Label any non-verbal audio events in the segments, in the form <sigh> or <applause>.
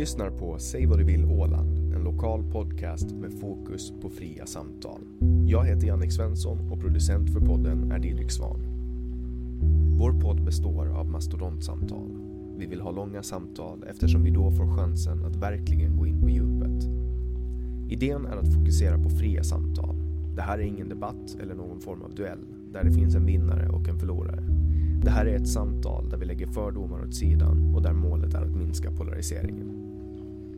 Lyssnar på Säg vad du vill Åland, en lokal podcast med fokus på fria samtal. Jag heter Jannik Svensson och producent för podden är Didrik Svan. Vår podd består av mastodontsamtal. Vi vill ha långa samtal eftersom vi då får chansen att verkligen gå in på djupet. Idén är att fokusera på fria samtal. Det här är ingen debatt eller någon form av duell där det finns en vinnare och en förlorare. Det här är ett samtal där vi lägger fördomar åt sidan och där målet är att minska polariseringen.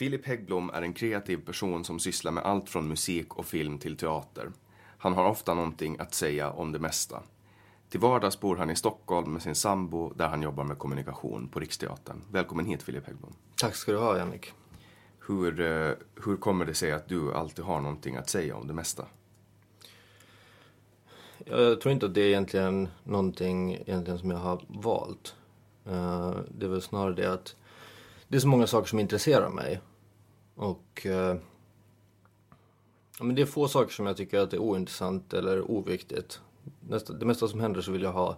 Filip Häggblom är en kreativ person som sysslar med allt från musik och film till teater. Han har ofta någonting att säga om det mesta. Till vardags bor han i Stockholm med sin sambo där han jobbar med kommunikation på Riksteatern. Välkommen hit Filip Häggblom. Tack ska du ha Jannik. Hur, eh, hur kommer det sig att du alltid har någonting att säga om det mesta? Jag tror inte att det är egentligen någonting egentligen som jag har valt. Eh, det är väl snarare det att det är så många saker som intresserar mig. Och ja, men det är få saker som jag tycker att är ointressant eller oviktigt. Nästa, det mesta som händer så vill jag ha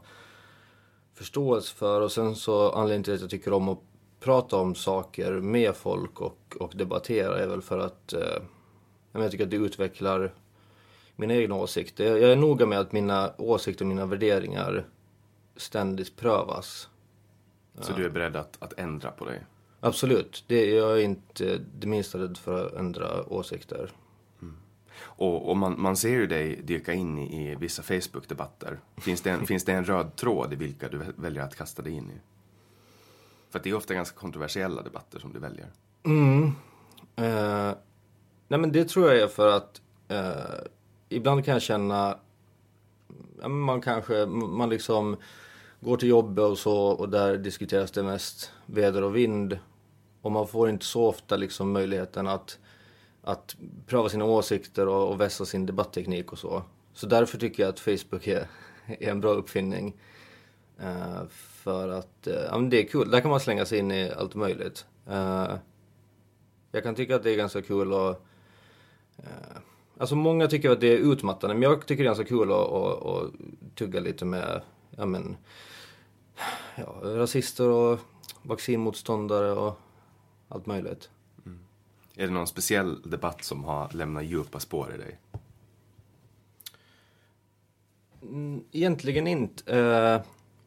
förståelse för och sen så anledningen till att jag tycker om att prata om saker med folk och, och debattera är väl för att uh, jag tycker att det utvecklar mina egna åsikter. Jag, jag är noga med att mina åsikter och mina värderingar ständigt prövas. Så du är beredd att, att ändra på dig? Absolut. Det, jag är inte det minsta rädd för att ändra åsikter. Och, och man, man, ser ju dig dyka in i, i vissa Facebook-debatter. Finns det, en, <laughs> finns det en röd tråd i vilka du väljer att kasta dig in i? För det är ofta ganska kontroversiella debatter som du väljer. Mm. Eh, nej men det tror jag är för att eh, ibland kan jag känna, man kanske, man liksom går till jobbet och så och där diskuteras det mest väder och vind. Och man får inte så ofta liksom möjligheten att, att pröva sina åsikter och, och vässa sin debattteknik och så. Så därför tycker jag att Facebook är, är en bra uppfinning. Uh, för att uh, ja, men det är kul, där kan man slänga sig in i allt möjligt. Uh, jag kan tycka att det är ganska kul att Alltså många tycker att det är utmattande, men jag tycker det är ganska kul att, att, att tugga lite med ja, men, ja, rasister och vaccinmotståndare och allt möjligt. Är det någon speciell debatt som har lämnat djupa spår i dig? Mm, Egentligen inte. Eh,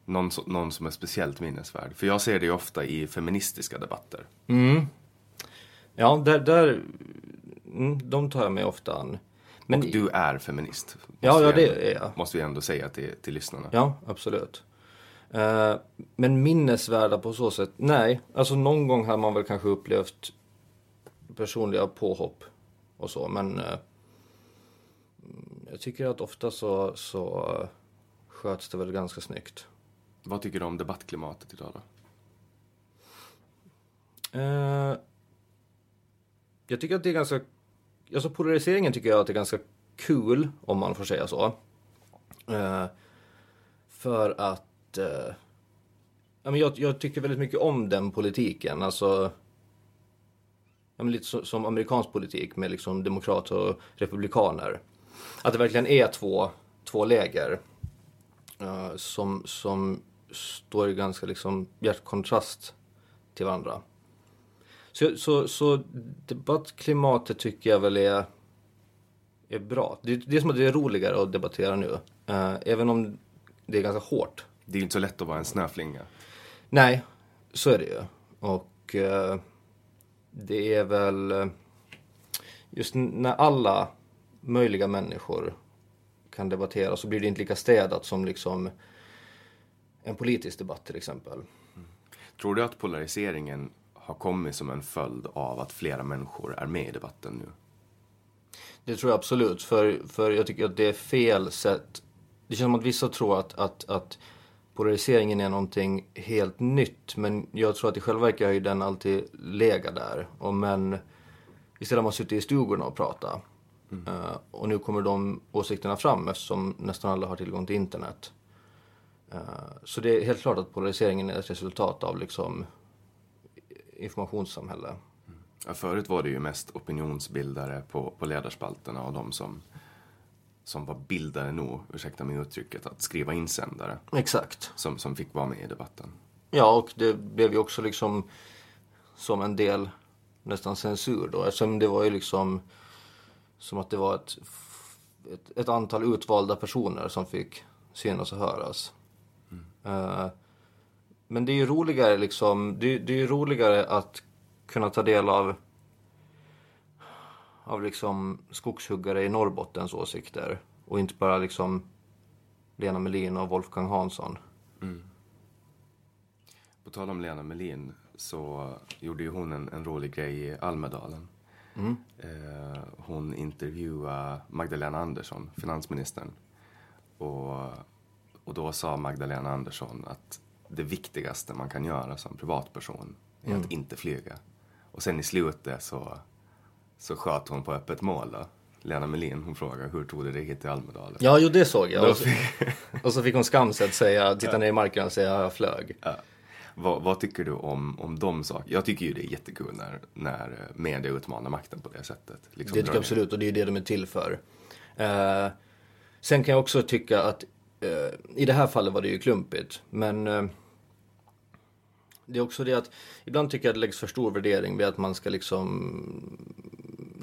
Någon, någon som är speciellt minnesvärd? För jag ser det ju ofta i feministiska debatter. mm. Ja, där, där mm, de tar jag mig ofta an. Men, Och du är feminist. Ja, ja, det ändå- är jag. Måste vi ändå säga till, till lyssnarna. Ja, absolut. Eh, men minnesvärda på så sätt? Nej, alltså någon gång har man väl kanske upplevt personliga påhopp och så, men eh, jag tycker att ofta så, så sköts det väl ganska snyggt. Vad tycker du om debattklimatet idag då? Eh, jag tycker att det är ganska, alltså polariseringen tycker jag att det är ganska kul om man får säga så. Eh, för att eh, jag, jag tycker väldigt mycket om den politiken. Alltså, ja, men lite så, som amerikansk politik med liksom demokrater och republikaner. Att det verkligen är två, två läger eh, som, som står i ganska liksom bjärt kontrast till varandra. Så, så, så debattklimatet tycker jag väl är, är bra. Det, det är som att det är roligare att debattera nu. Eh, även om det är ganska hårt. Det är inte så lätt att vara en snöflinga. Nej, så är det ju. Och eh, det är väl eh, just när alla möjliga människor kan debattera så blir det inte lika städat som liksom en politisk debatt till exempel. Tror du att polariseringen har kommit som en följd av att flera människor är med i debatten nu? Det tror jag absolut, för, för jag tycker att det är fel sätt. Det känns som att vissa tror att, att, att polariseringen är någonting helt nytt, men jag tror att i själva verket har ju den alltid legat där. Och men istället har man suttit i stugorna och pratat. Eh, och nu kommer de åsikterna fram eftersom nästan alla har tillgång till internet. Eh, så det är helt klart att polariseringen är ett resultat av liksom informationssamhälle. Ja, förut var det ju mest opinionsbildare på, på ledarspalterna och de som, som var bildade nog, ursäkta mig uttrycket, att skriva insändare Exakt. som, som fick vara med i debatten. Ja, och det blev ju också liksom som en del nästan censur då. Eftersom det var ju liksom som att det var ett, ett, ett antal utvalda personer som fick synas och höras. Eh, men det är ju roligare liksom, det, det är ju roligare att kunna ta del av av liksom skogshuggare i Norrbottens åsikter och inte bara liksom Lena Melin och Wolfgang Hansson. På tal om Lena Melin så gjorde ju hon en, en rolig grej i Almedalen. Eh, hon intervjuade Magdalena Andersson, finansministern. Och, och då sa Magdalena Andersson att det viktigaste man kan göra som privatperson är att inte flyga. Och sen i slutet så, så sköt hon på öppet mål då. Lena Melin, hon frågade hur tog du dig hit till Almedalen? Ja, jo det såg jag. Och så, och så fick hon skamset säga, titta ner i marken och säga jag flög. Ja. Vad, vad tycker du om, om de sakerna? Jag tycker ju det är jättekul när, när media utmanar makten på det sättet. Liksom Det tycker jag absolut och det är det de är till för. Eh, sen kan jag också tycka att eh, i det här fallet var det ju klumpigt. Men eh, det är också det att ibland tycker jag att det läggs för stor värdering vid att man ska liksom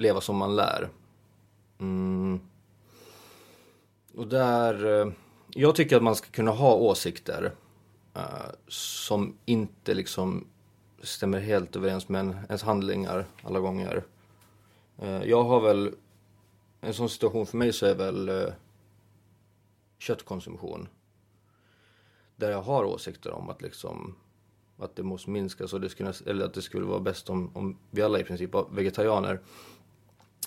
leva som man lär. Mm. Och där, eh, jag tycker att man ska kunna ha åsikter uh, som inte liksom stämmer helt överens med ens handlingar alla gånger. Uh, jag har väl, en sån situation för mig så är väl uh, köttkonsumtion. Där jag har åsikter om att liksom att det måste minskas och det skulle, eller att det skulle vara bäst om, om vi alla i princip var vegetarianer.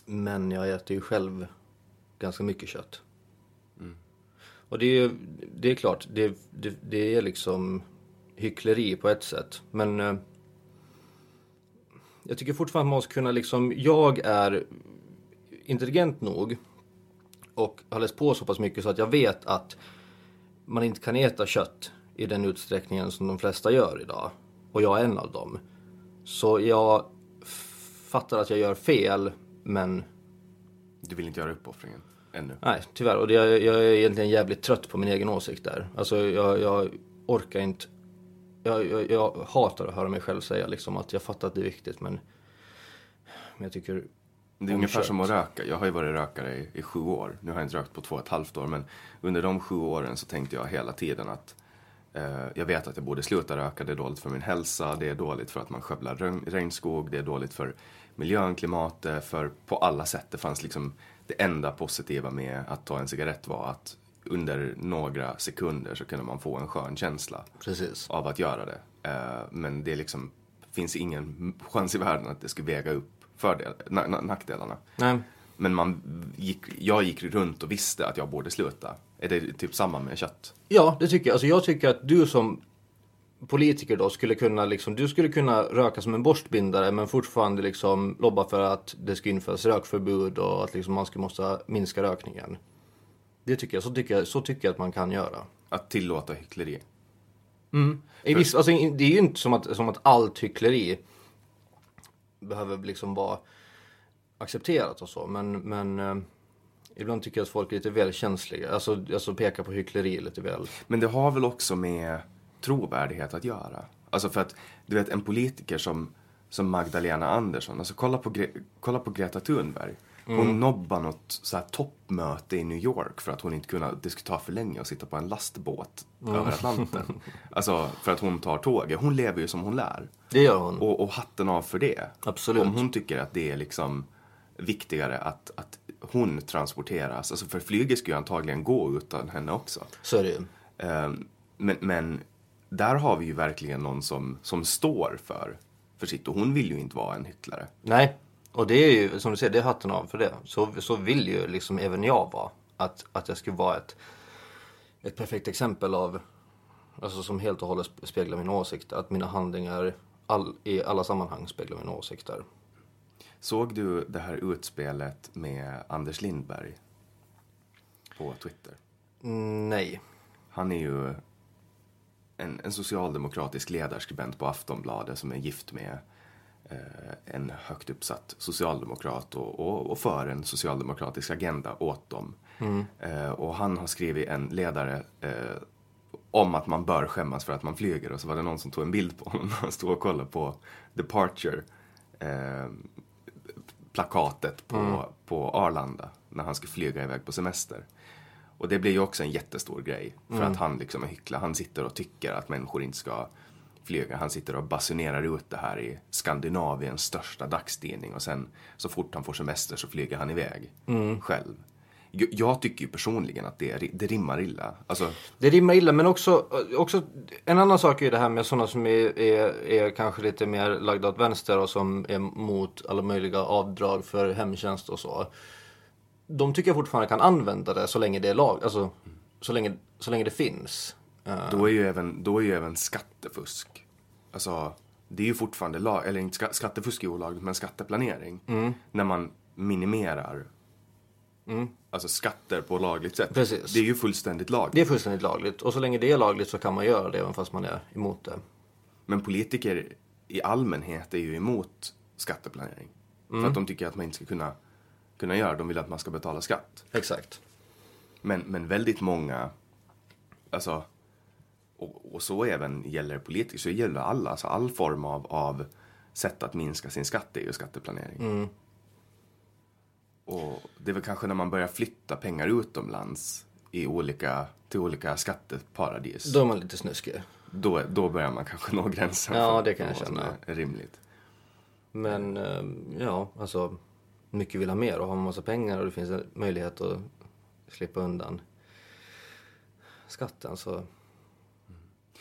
Men jag äter ju själv ganska mycket kött. Och det är, det är klart, det, det, det är liksom hyckleri på ett sätt. Men eh, jag tycker fortfarande att man måste kunna liksom, jag är intelligent nog och har läst på så pass mycket så att jag vet att man inte kan äta kött i den utsträckningen som de flesta gör idag. Och jag är en av dem. Så jag fattar att jag gör fel, men Du vill inte göra uppoffringen ännu? Nej, tyvärr. Och det, jag, jag är egentligen jävligt trött på min egen åsikt där. Alltså jag, jag orkar inte. Jag, jag, jag hatar att höra mig själv säga liksom att jag fattar att det är viktigt men, men jag tycker Det är ungefär som att röka. Jag har ju varit rökare i, i sju år. Nu har jag inte rökt på två och ett halvt år. Men under de sju åren så tänkte jag hela tiden att eh, jag vet att jag borde sluta röka. Det är dåligt för min hälsa. Det är dåligt för att man skövlar regn, regnskog. Det är dåligt för miljön, klimatet. För på alla sätt. Det fanns liksom det enda positiva med att ta en cigarett var att under några sekunder så kunde man få en skön känsla Precis. av att göra det. Eh, men det liksom, finns ingen chans i världen att det skulle väga upp fördel, na, na, nackdelarna. Nej, Men man gick, jag gick runt och visste att jag borde sluta. Är det typ samma med kött? ja det tycker jag. Alltså jag tycker att du som politiker då skulle kunna liksom, du skulle kunna röka som en borstbindare men fortfarande liksom lobba för att det ska införas rökförbud och att liksom man ska måste minska rökningen. Det tycker jag, så tycker jag, så tycker jag att man kan göra. Att tillåta hyckleri. I viss, alltså, det är ju inte som att, som att allt hyckleri behöver liksom vara accepterat och så. Men, men eh, ibland tycker jag att folk är lite väl känsliga. Alltså, alltså pekar på hyckleri lite väl. Men det har väl också med trovärdighet att göra. Alltså för att, du vet en politiker som, som Magdalena Andersson, alltså kolla på, Gre- kolla på Greta Thunberg. Hon nobbade något så här toppmöte i New York för att hon inte kunde, det skulle ta för länge att sitta på en lastbåt över Atlanten. <laughs> Alltså för att hon tar tåget. Hon lever ju som hon lär. Det gör hon. Och, och hatten av för det. Absolut. Om hon tycker att det är liksom viktigare att, att hon transporteras. Alltså för flyget skulle ju antagligen gå utan henne också. Så är det ju. Ehm, men, men där har vi ju verkligen någon som, som står för, för sitt. Och hon vill ju inte vara en hycklare. Nej, och det är ju som du säger, det är hatten av för det. Så, så vill ju liksom även jag vara. Att, att jag skulle vara ett, ett perfekt exempel av, alltså som helt och hållet speglar min åsikt. Att mina handlingar all, i alla sammanhang speglar mina åsikter. Såg du det här utspelet med Anders Lindberg på Twitter? Mm, nej. Han är ju en, en socialdemokratisk ledarskribent på Aftonbladet som är gift med eh, en högt uppsatt socialdemokrat och, och, och för en socialdemokratisk agenda åt dem. Eh, och han har skrivit en ledare eh, om att man bör skämmas för att man flyger och så var det någon som tog en bild på honom när han stod och kollade på Departure eh, plakatet på, på Arlanda när han skulle flyga iväg på semester. Och det blir ju också en jättestor grej. För att han liksom är hycklare. Han sitter och tycker att människor inte ska flyga. Han sitter och basunerar ut det här i Skandinaviens största dagstidning. Och sen så fort han får semester så flyger han iväg själv. Jag, jag tycker ju personligen att det, det rimmar illa. Alltså, Det rimmar illa men också, också en annan sak är ju det här med sådana som är, är, är kanske lite mer lagda åt vänster och som är mot alla möjliga avdrag för hemtjänst och så. De tycker jag fortfarande kan använda det så länge det är lag, alltså så länge, så länge det finns. Eh, Då är ju även, då är ju även skattefusk. Alltså, det är ju fortfarande lag, eller inte ska, skattefusk är olagligt, men skatteplanering. Mm. När man minimerar alltså skatter på lagligt sätt. Precis. Det är ju fullständigt lagligt. Det är fullständigt lagligt och så länge det är lagligt så kan man göra det även fast man är emot det. Men politiker i allmänhet är ju emot skatteplanering. Mm. För att de tycker att man inte ska kunna, kunna göra De vill att man ska betala skatt. Exakt. Men, men väldigt många, alltså, och, och så även gäller politiker, så gäller alla, alltså all form av, av sätt att minska sin skatt är ju skatteplanering. Och det är väl kanske när man börjar flytta pengar utomlands i olika, till olika skatteparadis. Då är man lite snuskig. Då, då börjar man kanske nå gränsen Ja, för det kan jag vad som känna. är rimligt. Men eh, ja, alltså mycket vill ha mer och har man massa pengar och det finns en möjlighet att slippa undan skatten så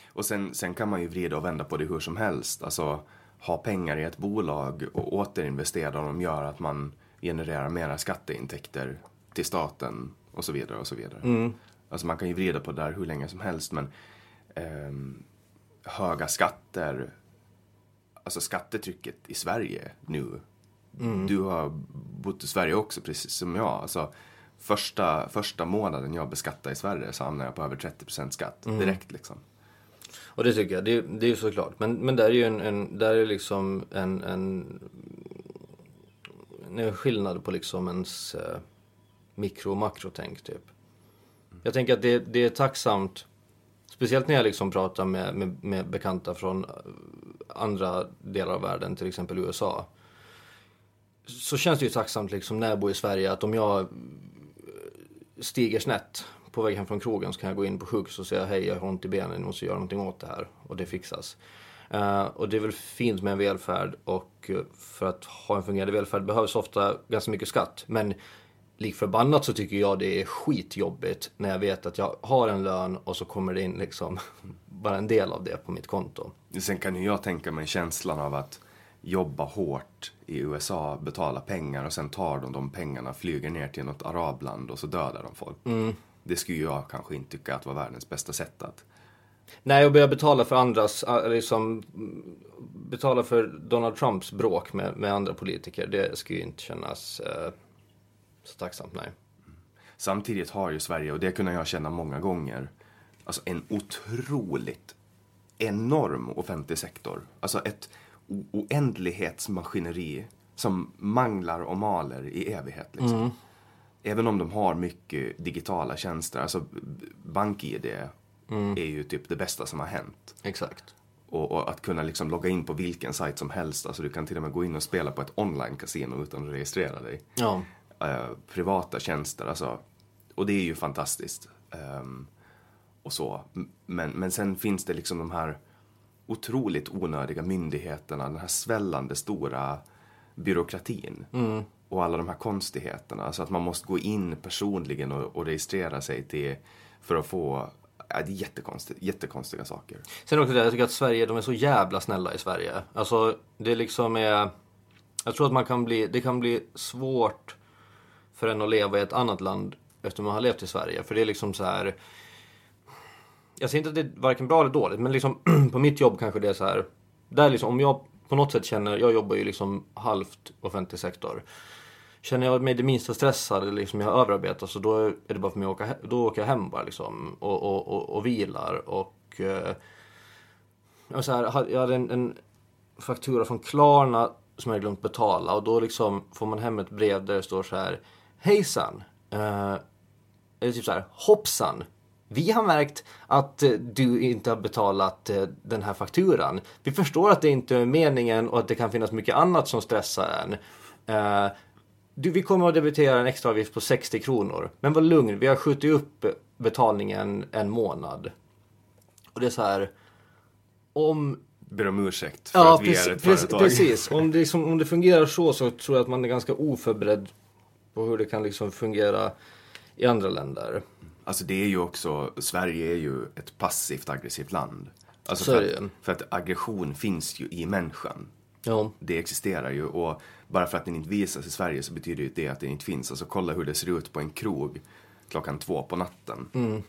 Och sen, sen kan man ju vrida och vända på det hur som helst. Alltså ha pengar i ett bolag och återinvestera dem gör att man genererar mera skatteintäkter till staten och så vidare och så vidare. Mm. Alltså man kan ju vrida på det där hur länge som helst men ehm, höga skatter, alltså skattetrycket i Sverige nu. Du har bott i Sverige också precis som jag. Alltså, första, första månaden jag beskattade i Sverige så hamnade jag på över 30% skatt direkt liksom. Och det tycker jag, det, det är ju såklart. Men, men där är ju en, en där är liksom en, en, en skillnad på liksom ens eh, mikro och makrotänk typ. Jag tänker att det, det är tacksamt, speciellt när jag liksom pratar med, med, med bekanta från andra delar av världen, till exempel USA. Så känns det ju tacksamt liksom när jag bor i Sverige att om jag eh, stiger snett på väg hem från krogen så kan jag gå in på Huggs och säga hej jag har ont i benen, ni måste göra någonting åt det här och det fixas. Uh, och det är väl fint med en välfärd och eh, för att ha en fungerande välfärd behövs ofta ganska mycket skatt. Men lik förbannat så tycker jag det är skitjobbigt när jag vet att jag har en lön och så kommer det in liksom <laughs> bara en del av det på mitt konto. Sen kan ju jag tänka mig känslan av att jobba hårt i USA, betala pengar och sen tar de de pengarna, flyger ner till något arabland och så dödar de folk. Det skulle jag kanske inte tycka att var världens bästa sätt att... Nej, och börja betala för andras, eh, liksom mm, betala för Donald Trumps bråk med, med andra politiker, det skulle ju inte kännas eh, så tacksamt, nej. Samtidigt har ju Sverige, och det kunde jag känna många gånger, alltså en otroligt enorm offentlig sektor. Alltså ett oändlighetsmaskineri som manglar och maler i evighet. Liksom. Även om de har mycket digitala tjänster, alltså BankID är ju typ det bästa som har hänt. Exakt. Och, och att kunna liksom logga in på vilken sajt som helst, alltså du kan till och med gå in och spela på ett online-casino utan att registrera dig Ja. eh, privata tjänster. Alltså, och det är ju fantastiskt. Ehm, och så. Men, men sen finns det liksom de här otroligt onödiga myndigheterna, den här svällande stora byråkratin. Och alla de här konstigheterna. Alltså att man måste gå in personligen och, och registrera sig till för att få Ja, det är jättekonstigt, jättekonstiga saker. Sen också det, jag tycker att Sverige, de är så jävla snälla i Sverige. Alltså, det liksom är... Jag tror att man kan bli, det kan bli svårt för en att leva i ett annat land efter man har levt i Sverige. För det är liksom så här... Jag säger inte att det är varken bra eller dåligt, men liksom <clears throat> på mitt jobb kanske det är så här... Där liksom, om jag på något sätt känner, jag jobbar ju liksom halvt offentlig sektor. Känner jag mig det minsta stressad eller liksom jag överarbetar så då är det bara för mig att åka, he- då åker jag hem bara liksom och, och, och, och vilar och eh, så här, jag hade en, en faktura från Klarna som jag glömt betala och då liksom får man hem ett brev där det står så här Hejsan! Eh, eller typ så här Hoppsan! Vi har märkt att eh, du inte har betalat eh, den här fakturan. Vi förstår att det inte är meningen och att det kan finnas mycket annat som stressar en. Eh, du, vi kommer att debitera en extra avgift på 60 kronor. Men var lugn, vi har skjutit upp betalningen en månad. Och det är så här. Om Ber om ursäkt för Ja, att vi precis. är ett företag. precis. <laughs> Om, det liksom, om det fungerar så så tror jag att man är ganska oförberedd på hur det kan liksom fungera i andra länder. Alltså det är ju också, Sverige är ju ett passivt aggressivt land. Alltså Så för, att, för att aggression finns ju i människan. Ja, Det existerar ju och bara för att den inte visas i Sverige så betyder ju det att den inte finns. Alltså kolla hur det ser ut på en krog klockan två på natten. Mm.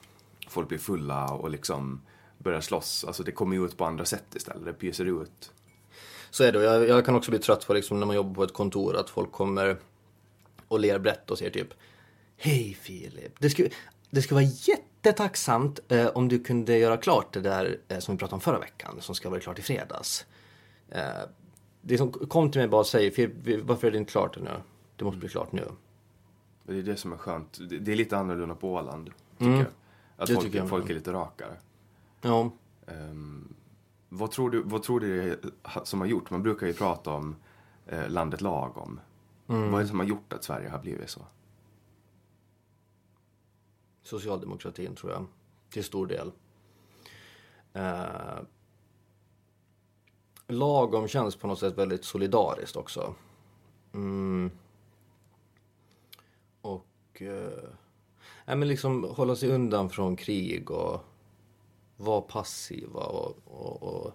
Folk blir fulla och liksom börjar slåss. Alltså det kommer ju ut på andra sätt istället. Det pyser ut. så är det. Jag, jag kan också bli trött på liksom när man jobbar på ett kontor att folk kommer och ler brett och säger typ Hej Filip, det skulle, det skulle vara jättetacksamt eh, om du kunde göra klart det där eh, som vi pratade om förra veckan som ska vara klart i fredags. Eh, det som kom till mig bara och vi- varför är det inte klart det nu? Det måste bli klart nu. Det är det som är skönt. Det, det är lite annorlunda på Åland, tycker Mm. jag. Att Det folk, jag folk är lite rakare. Ja. Ehm, vad, tror du, vad tror du det är som har gjort? Man brukar ju prata om eh, landet lagom. Mm. Vad är det som har gjort att Sverige har blivit så? Socialdemokratin tror jag. Till stor del. Eh, lagom känns på något sätt väldigt solidariskt också. Mm. Och eh, nej, men liksom hålla sig undan från krig och vara passiva och, och, och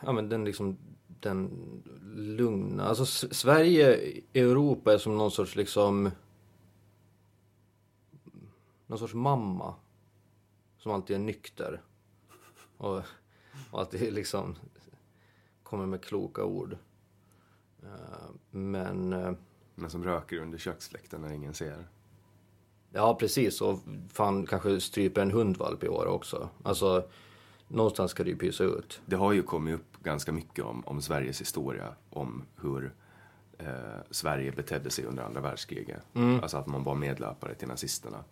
ja men den liksom den lugna, alltså Sverige i Europa är som någon sorts liksom någon sorts mamma som alltid är nykter och, och alltid liksom kommer med kloka ord. Eh, Men eh, Men som röker under köksfläkten när ingen ser. Ja, precis. Och fan kanske stryper en hundvalp i år också. Alltså, någonstans ska det ju pysa ut. Det har ju kommit upp ganska mycket om, om Sveriges historia, om hur eh, Sverige betedde sig under andra världskriget. Alltså att man var medlöpare till nazisterna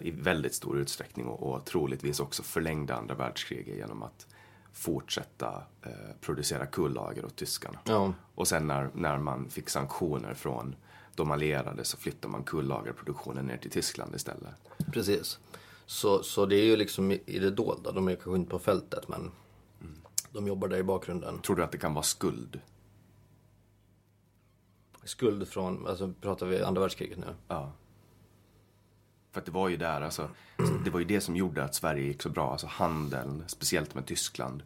i väldigt stor utsträckning och, och troligtvis också förlängde andra världskriget genom att fortsätta eh, producera kullager åt tyskarna. Ja. Och sen när, när man fick sanktioner från de allierade så flyttade man kullagerproduktionen ner till Tyskland istället. Precis. Så, så det är ju liksom i i det dolda. De är kanske inte på fältet, men de jobbar där i bakgrunden. Tror du att det kan vara skuld? Skuld från, alltså pratar vi andra världskriget nu? Ja. För att det var ju där, alltså, det var ju det som gjorde att Sverige gick så bra. Alltså handeln, speciellt med Tyskland,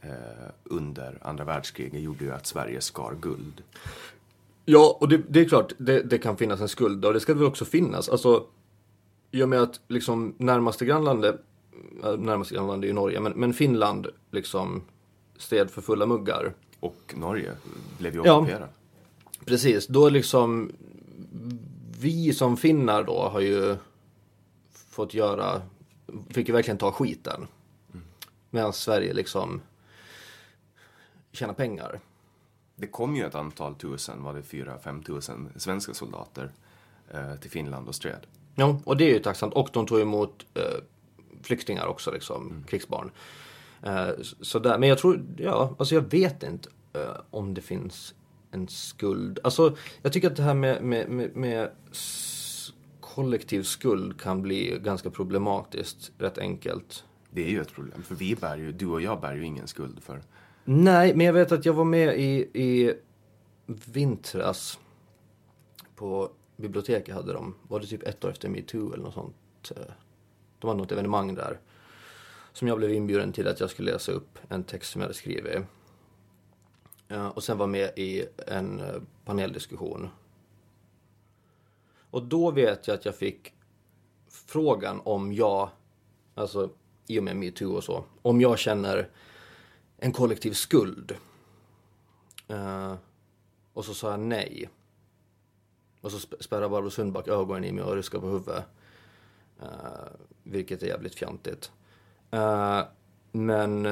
eh, under andra världskriget gjorde ju att Sverige skar guld. Ja, och det, det är klart, det, det kan finnas en skuld och det ska det väl också finnas. Alltså, i och med att liksom närmaste grannlandet, äh, närmaste grannland är ju Norge, men, men Finland liksom stred för fulla muggar. Och Norge blev ju Ja. ockuperat. Precis, då liksom vi som finnar då har ju fått göra, fick ju verkligen ta skiten. Medan Sverige liksom tjänar pengar. Det kom ju ett antal tusen, var det fyra, fem tusen svenska soldater eh, till Finland och stred. Ja, och det är ju tacksamt. Och de tog emot eh, flyktingar också, liksom, krigsbarn. Eh, så- där. Men jag tror, ja, alltså jag vet inte eh, om det finns en skuld. Alltså, jag tycker att det här med, med, med, med kollektiv skuld kan bli ganska problematiskt, rätt enkelt. Det är ju ett problem, för vi bär ju, du och jag bär ju ingen skuld för Nej, men jag vet att jag var med i, i vintras på biblioteket hade de, var det typ ett år efter metoo eller något sånt. De hade något evenemang där. Som jag blev inbjuden till att jag skulle läsa upp en text som jag hade skrivit. Och sen var med i en eh, paneldiskussion. Och då vet jag att jag fick frågan om jag, alltså i och med metoo och så, om jag känner en kollektiv skuld. Uh, och så sa jag nej. Och så spärrar spärrade Barbro Sundback ögonen i mig och ruskade på huvudet. Uh, vilket är jävligt fjantigt. Uh, men...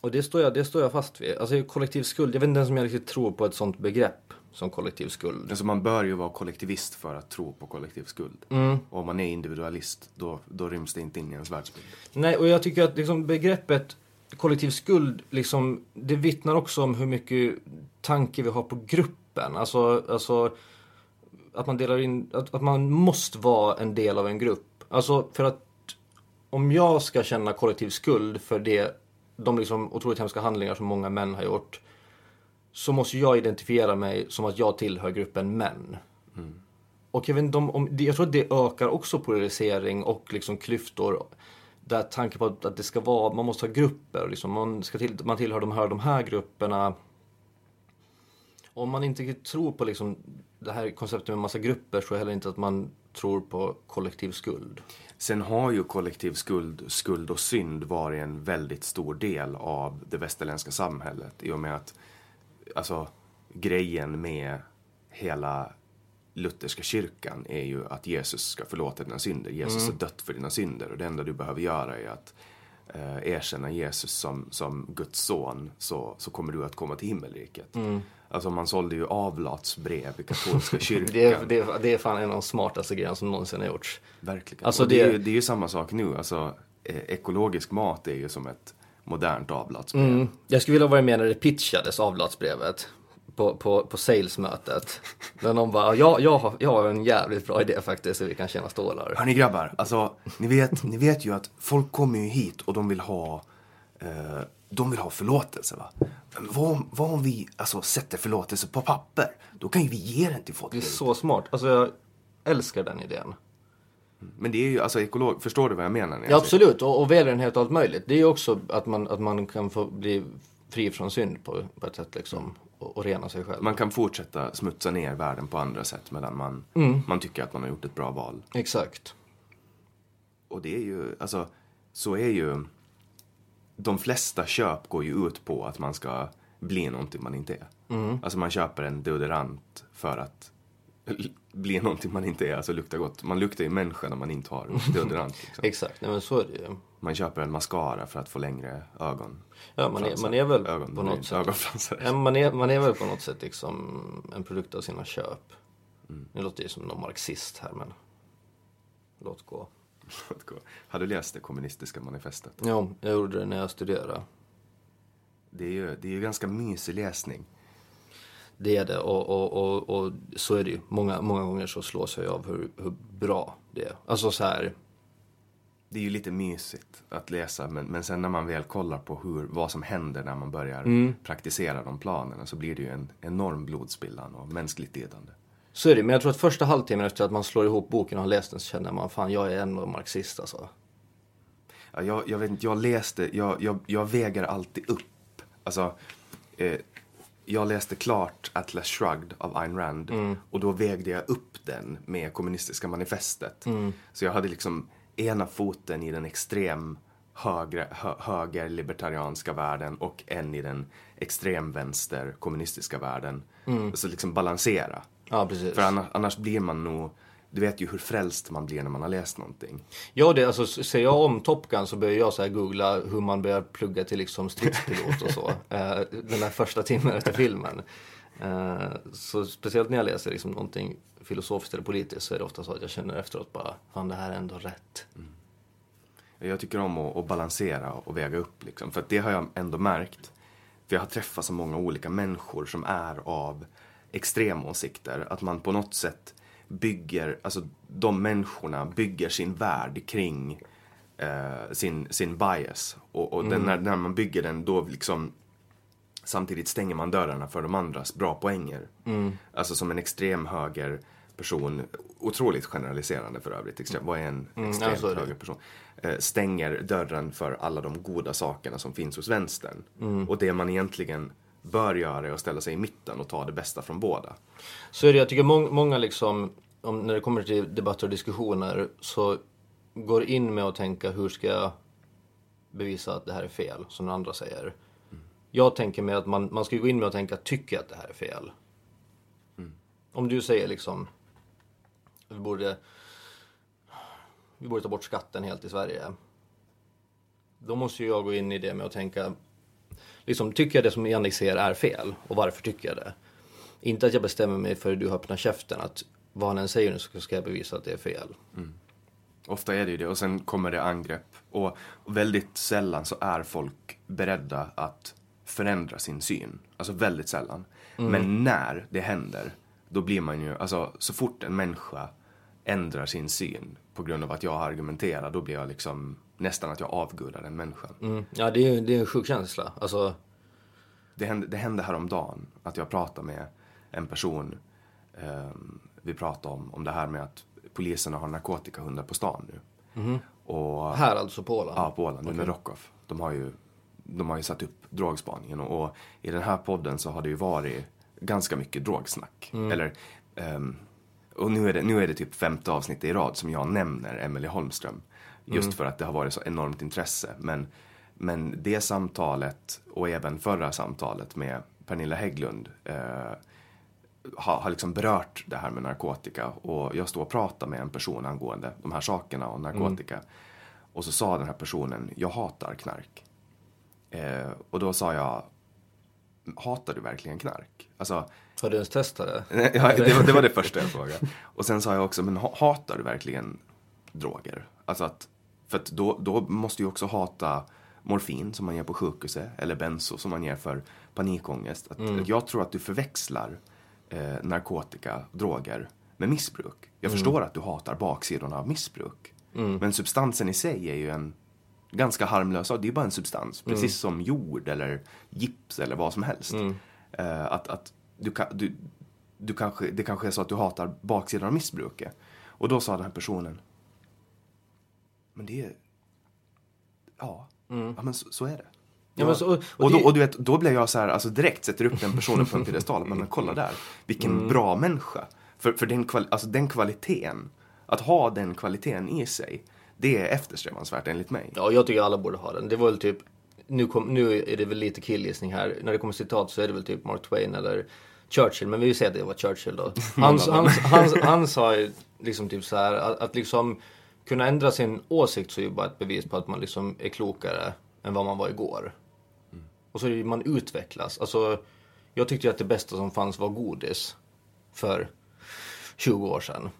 och det står, jag, det står jag fast vid. Alltså kollektiv skuld, jag vet inte ens om jag riktigt tror på ett sånt begrepp som kollektiv skuld. Alltså man bör ju vara kollektivist för att tro på kollektiv skuld. Mm. Och om man är individualist, då, då ryms det inte in i ens världsbild. Nej, och jag tycker att liksom begreppet kollektiv skuld, liksom, det vittnar också om hur mycket tanke vi har på gruppen. Alltså, alltså att man delar in, att, att man måste vara en del av en grupp. Alltså för att om jag ska känna kollektiv skuld för det, de liksom otroligt hemska handlingar som många män har gjort. Så måste jag identifiera mig som att jag tillhör gruppen män. Och jag, vet inte om, om, jag tror att det ökar också polarisering och liksom klyftor. Där tanken på att, att det ska vara, man måste ha grupper. Liksom, man, ska till, man tillhör de här, de här grupperna. Om man inte tror på liksom, det här konceptet med massa grupper så är det heller inte att man tror på kollektiv skuld. Sen har ju kollektiv skuld, skuld och synd varit en väldigt stor del av det västerländska samhället. I och med att, alltså, grejen med hela lutherska kyrkan är ju att Jesus ska förlåta dina synder. Jesus har dött för dina synder och det enda du behöver göra är att eh, erkänna Jesus som, som Guds son så, så kommer du att komma till himmelriket. Alltså man sålde ju avlatsbrev i katolska <laughs> kyrkan. Det är, det, är, det är fan en av de smartaste grejerna som någonsin har gjorts. Verkligen. Alltså och det, är det- ju, det är ju samma sak nu. Alltså, eh, ekologisk mat är ju som ett modernt avlatsbrev. Mm. Jag skulle vilja vara med när det pitchades avlatsbrevet på, på, på salesmötet. När någon bara, ja, jag, har, jag har en jävligt bra idé faktiskt, så vi kan tjäna stålar. Hörni grabbar, alltså, ni, vet, ni vet ju att folk kommer ju hit och de vill ha, eh, de vill ha förlåtelse. Va? Men vad, vad om vi alltså, sätter förlåtelse på papper? Då kan ju vi ge den till folk. Det är så smart. Alltså jag älskar den idén. Men det är ju, alltså ekolog, förstår du vad jag menar? Ja, absolut. Och, och välgörenhet och allt möjligt. Det är ju också att man, att man kan få bli fri från synd på, på ett sätt liksom. Och, och rena sig själv. Man kan fortsätta smutsa ner världen på andra sätt medan man, man tycker att man har gjort ett bra val. Exakt. Och det är ju, alltså, så är ju... De flesta köp går ju ut på att man ska bli någonting man inte är. Alltså man köper en deodorant för att bli någonting man inte är, alltså lukta gott. Man luktar ju människa när man inte har deodorant. Liksom. <laughs> Exakt. Nej, men så är det ju. Man köper en mascara för att få längre ögon. Ja, man är, man är väl Ögon- på något sätt. Ögonfransar. Ja, man, är, man är väl på något sätt liksom en produkt av sina köp. Nu låter det som någon marxist här men <laughs> låt gå. Har du läst det kommunistiska manifestet? Ja, jag gjorde det när jag studerade. Det är ju, det är ju ganska mysig läsning. Det är det och, och, och, och så är det ju. Många, många gånger så slås jag av hur, hur bra det är. Alltså så här, Det är ju lite mysigt att läsa men, men sen när man väl kollar på hur, vad som händer när man börjar Mm. praktisera de planerna så blir det ju en enorm blodspillan och mänskligt lidande. så är det. Men jag tror att första halvtimmen efter att man slår ihop boken och har läst den så känner man fan jag är ändå marxist alltså. Ja, jag, jag vet inte, jag läste, jag, jag, jag väger alltid upp. Alltså, eh, jag läste klart Atlas Shrugged av Ayn Rand och då vägde jag upp den med kommunistiska manifestet. Så jag hade liksom ena foten i den extrem högre, hö, högerlibertarianska världen och en i den extremvänster kommunistiska världen. Så liksom balansera. Ja, precis. För annars, annars blir man nog, du vet ju hur frälst man blir när man har läst någonting. Ja, det, alltså, ser jag om Top Gun så börjar jag så googla hur man börjar plugga till liksom stridspilot och så. <laughs> Eh, den där första timmen efter filmen. Eh, så speciellt när jag läser liksom någonting filosofiskt eller politiskt så är det ofta så att jag känner efteråt bara, fan det här är ändå rätt. Jag tycker om att, att balansera och väga upp liksom. För det har jag ändå märkt. För jag har träffat så många olika människor som är av extremåsikter. Att man på något sätt bygger, alltså de människorna bygger sin värld kring eh, sin, sin bias. Och, och den, när, när man bygger den då liksom samtidigt stänger man dörrarna för de andras bra poänger. Alltså som en extrem höger person, otroligt generaliserande för övrigt, extrem, vad är en ja, extremt så är det. höger person? Eh, stänger dörren för alla de goda sakerna som finns hos vänstern. Och det man egentligen bör göra är att ställa sig i mitten och ta det bästa från båda. Så är det, jag tycker må många liksom, om, när det kommer till debatter och diskussioner så går in med att tänka hur ska jag bevisa att det här är fel, som den andra säger. Jag tänker mig att man, man ska gå in med att tänka, tycker jag att det här är fel? Om du säger liksom, vi borde, vi borde ta bort skatten helt i Sverige. Då måste ju jag gå in i det med att tänka, liksom, tycker jag det som Jannik säger är fel? Och varför tycker jag det? Inte att jag bestämmer mig för att du öppnar käften, att vad han än säger nu så ska jag bevisa att det är fel. Ofta är det ju det och sen kommer det angrepp. Och väldigt sällan så är folk beredda att förändra sin syn. Alltså väldigt sällan. Men när det händer, då blir man ju, alltså så fort en människa ändrar sin syn på grund av att jag argumenterar, då blir jag liksom nästan att jag avgudar den människan. Mm. Ja, det är, det är en sjuk känsla. Alltså, Det hände, det hände häromdagen att jag pratade med en person. ehm, vi pratade om, om det här med att poliserna har narkotikahundar på stan nu. Och, här alltså på Åland. Ja, på Åland, under Rockoff. De har ju, de har ju satt upp drogspaningen och, och i den här podden så har det ju varit ganska mycket drogsnack. Eller, ehm, och nu är, det, nu är det typ femte avsnittet i rad som jag nämner Emelie Holmström. Just för att det har varit så enormt intresse. Men, men det samtalet och även förra samtalet med Pernilla Hägglund eh, har, har liksom berört det här med narkotika. Och jag står och pratar med en person angående de här sakerna och narkotika. Och så sa den här personen, jag hatar knark. Eh, och då sa jag, hatar du verkligen knark? Alltså, Har du ens testat det? <laughs> ja, det, var, det var det <laughs> första jag frågade. Och sen sa jag också, men ha- hatar du verkligen droger? Alltså att, för att då, då måste du också hata morfin som man ger på sjukhuset eller benzo som man ger för panikångest. Att, att jag tror att du förväxlar eh, narkotika, droger med missbruk. Jag förstår att du hatar baksidorna av missbruk. Men substansen i sig är ju en ganska harmlös sak. Det är bara en substans. Precis som jord eller gips eller vad som helst. Eh, att, att du, kan, du, du kanske, det kanske är så att du hatar baksidan av missbruket. Och då sa den här personen, men det är... Ja, ja men så, så är det. Ja, men så- och- och och, då, och du vet, då blir jag så här, alltså direkt sätter upp den personen på en piedestal. Men, men kolla där, vilken Mm. bra människa. För, för den, kval, alltså den kvaliteten, att ha den kvaliteten i sig, det är eftersträvansvärt enligt mig. Ja, jag tycker alla borde ha den. Det var väl typ, nu, kom, nu är det väl lite killgissning här. När det kommer citat så är det väl typ Mark Twain eller Churchill. Men vi säger att det var Churchill då. <laughs> Han, han, han, han sa ju liksom typ så här att, att liksom kunna ändra sin åsikt så är ju bara ett bevis på att man liksom är klokare än vad man var igår. Och så är det ju man utvecklas. Alltså, jag tyckte ju att det bästa som fanns var godis för 20 år sedan.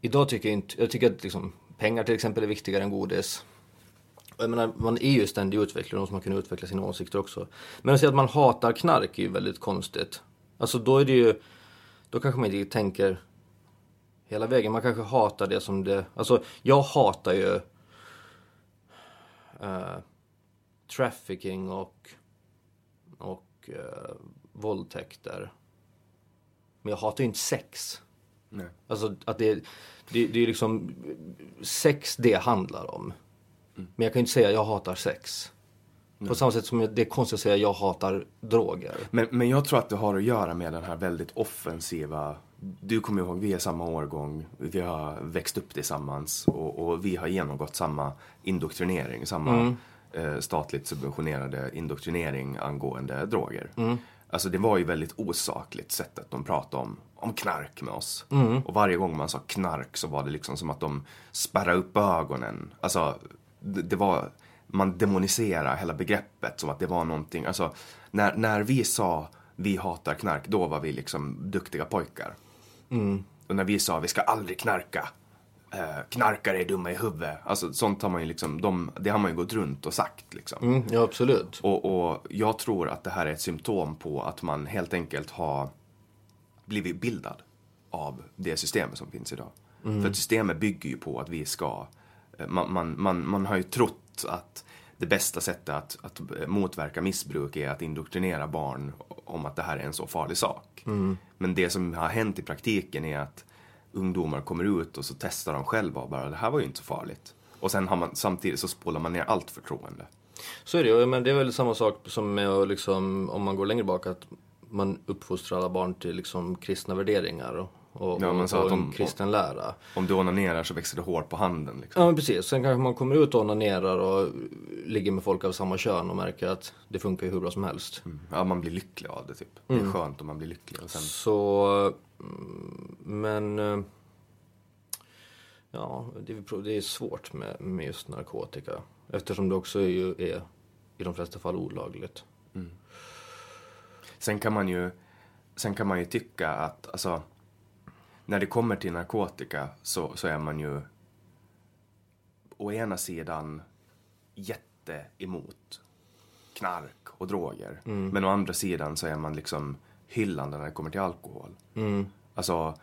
Idag tycker jag inte, jag tycker att liksom, pengar till exempel är viktigare än godis. Jag menar, man är ju ständig utvecklare. och måste man kan utveckla sina åsikter också. Men att säga att man hatar knark är ju väldigt konstigt. Alltså då är det ju, då kanske man inte tänker hela vägen. Man kanske hatar det som det, alltså jag hatar ju uh, trafficking och, och uh, våldtäkter. Men jag hatar ju inte sex. Nej. Alltså att det, det, det är liksom sex det handlar om. Men jag kan ju inte säga jag hatar sex. På samma sätt som det är konstigt att säga jag hatar droger. Men, men jag tror att det har att göra med den här väldigt offensiva du kommer ihåg, vi är samma årgång, vi har växt upp tillsammans och, och vi har genomgått samma indoktrinering, samma eh, statligt subventionerade indoktrinering angående droger. Alltså det var ju väldigt osakligt sättet de pratade om, om knark med oss. Och varje gång man sa knark så var det liksom som att de spärrade upp ögonen. Alltså det, det var, man demoniserade hela begreppet som att det var någonting, alltså när, när vi sa vi hatar knark, då var vi liksom duktiga pojkar. Och när vi sa vi ska aldrig knarka, eh, knarkare är dumma i huvudet. Alltså sånt har man ju liksom, de, det har man ju gått runt och sagt liksom. Mm, ja, absolut. Och, och jag tror att det här är ett symptom på att man helt enkelt har blivit bildad av det systemet som finns idag. För att systemet bygger ju på att vi ska, eh, man, man, man, man har ju trott att det bästa sättet att, att motverka missbruk är att indoktrinera barn om att det här är en så farlig sak. Men det som har hänt i praktiken är att ungdomar kommer ut och så testar de själva och bara det här var ju inte så farligt. Och sen har man, samtidigt så spolar man ner allt förtroende. Så är det ju. Men det är väl samma sak som med liksom, om man går längre bak, att man uppfostrar alla barn till liksom kristna värderingar och, och, Ja, men så och att de- kristen lära. Om du onanerar så växer det hår på handen. Liksom. Ja men precis, sen kanske man kommer ut och onanerar och ligger med folk av samma kön och märker att det funkar ju hur bra som helst. Ja, man blir lycklig av det typ. Det är skönt om man blir lycklig. Och sen, Så, mm, men... eh, Ja, det det är svårt med, med just narkotika. Eftersom det också är, ju är i de flesta fall olagligt. Sen, kan man ju, sen kan man ju tycka att alltså, när det kommer till narkotika så, så är man ju å ena sidan jätte emot knark och droger. Men å andra sidan så är man liksom hyllande när det kommer till alkohol. Alltså,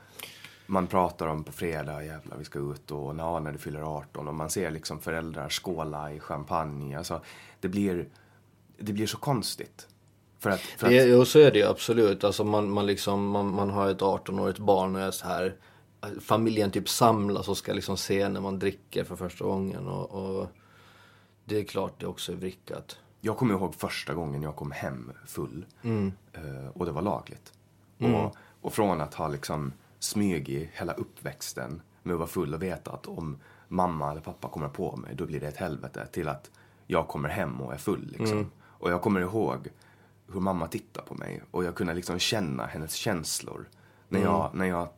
man pratar om på fredag, jävlar vi ska ut och na, när du fyller 18 och man ser liksom föräldrar skåla i champagne. Alltså, det blir, det blir så konstigt. För att, för att Det, jo, så är det ju absolut. Alltså man, man, liksom, man, man har ett 18-årigt barn och är så här. Familjen typ samlas och ska liksom se när man dricker för första gången. Och, och det är klart det också är vrickat. Jag kommer ihåg första gången jag kom hem full. Eh, och det var lagligt. Och, och från att ha liksom smygit hela uppväxten med att vara full och veta att om mamma eller pappa kommer på mig, då blir det ett helvete. Till att jag kommer hem och är full liksom. Och jag kommer ihåg hur mamma tittar på mig. Och jag kunde liksom känna hennes känslor. När jag, när jag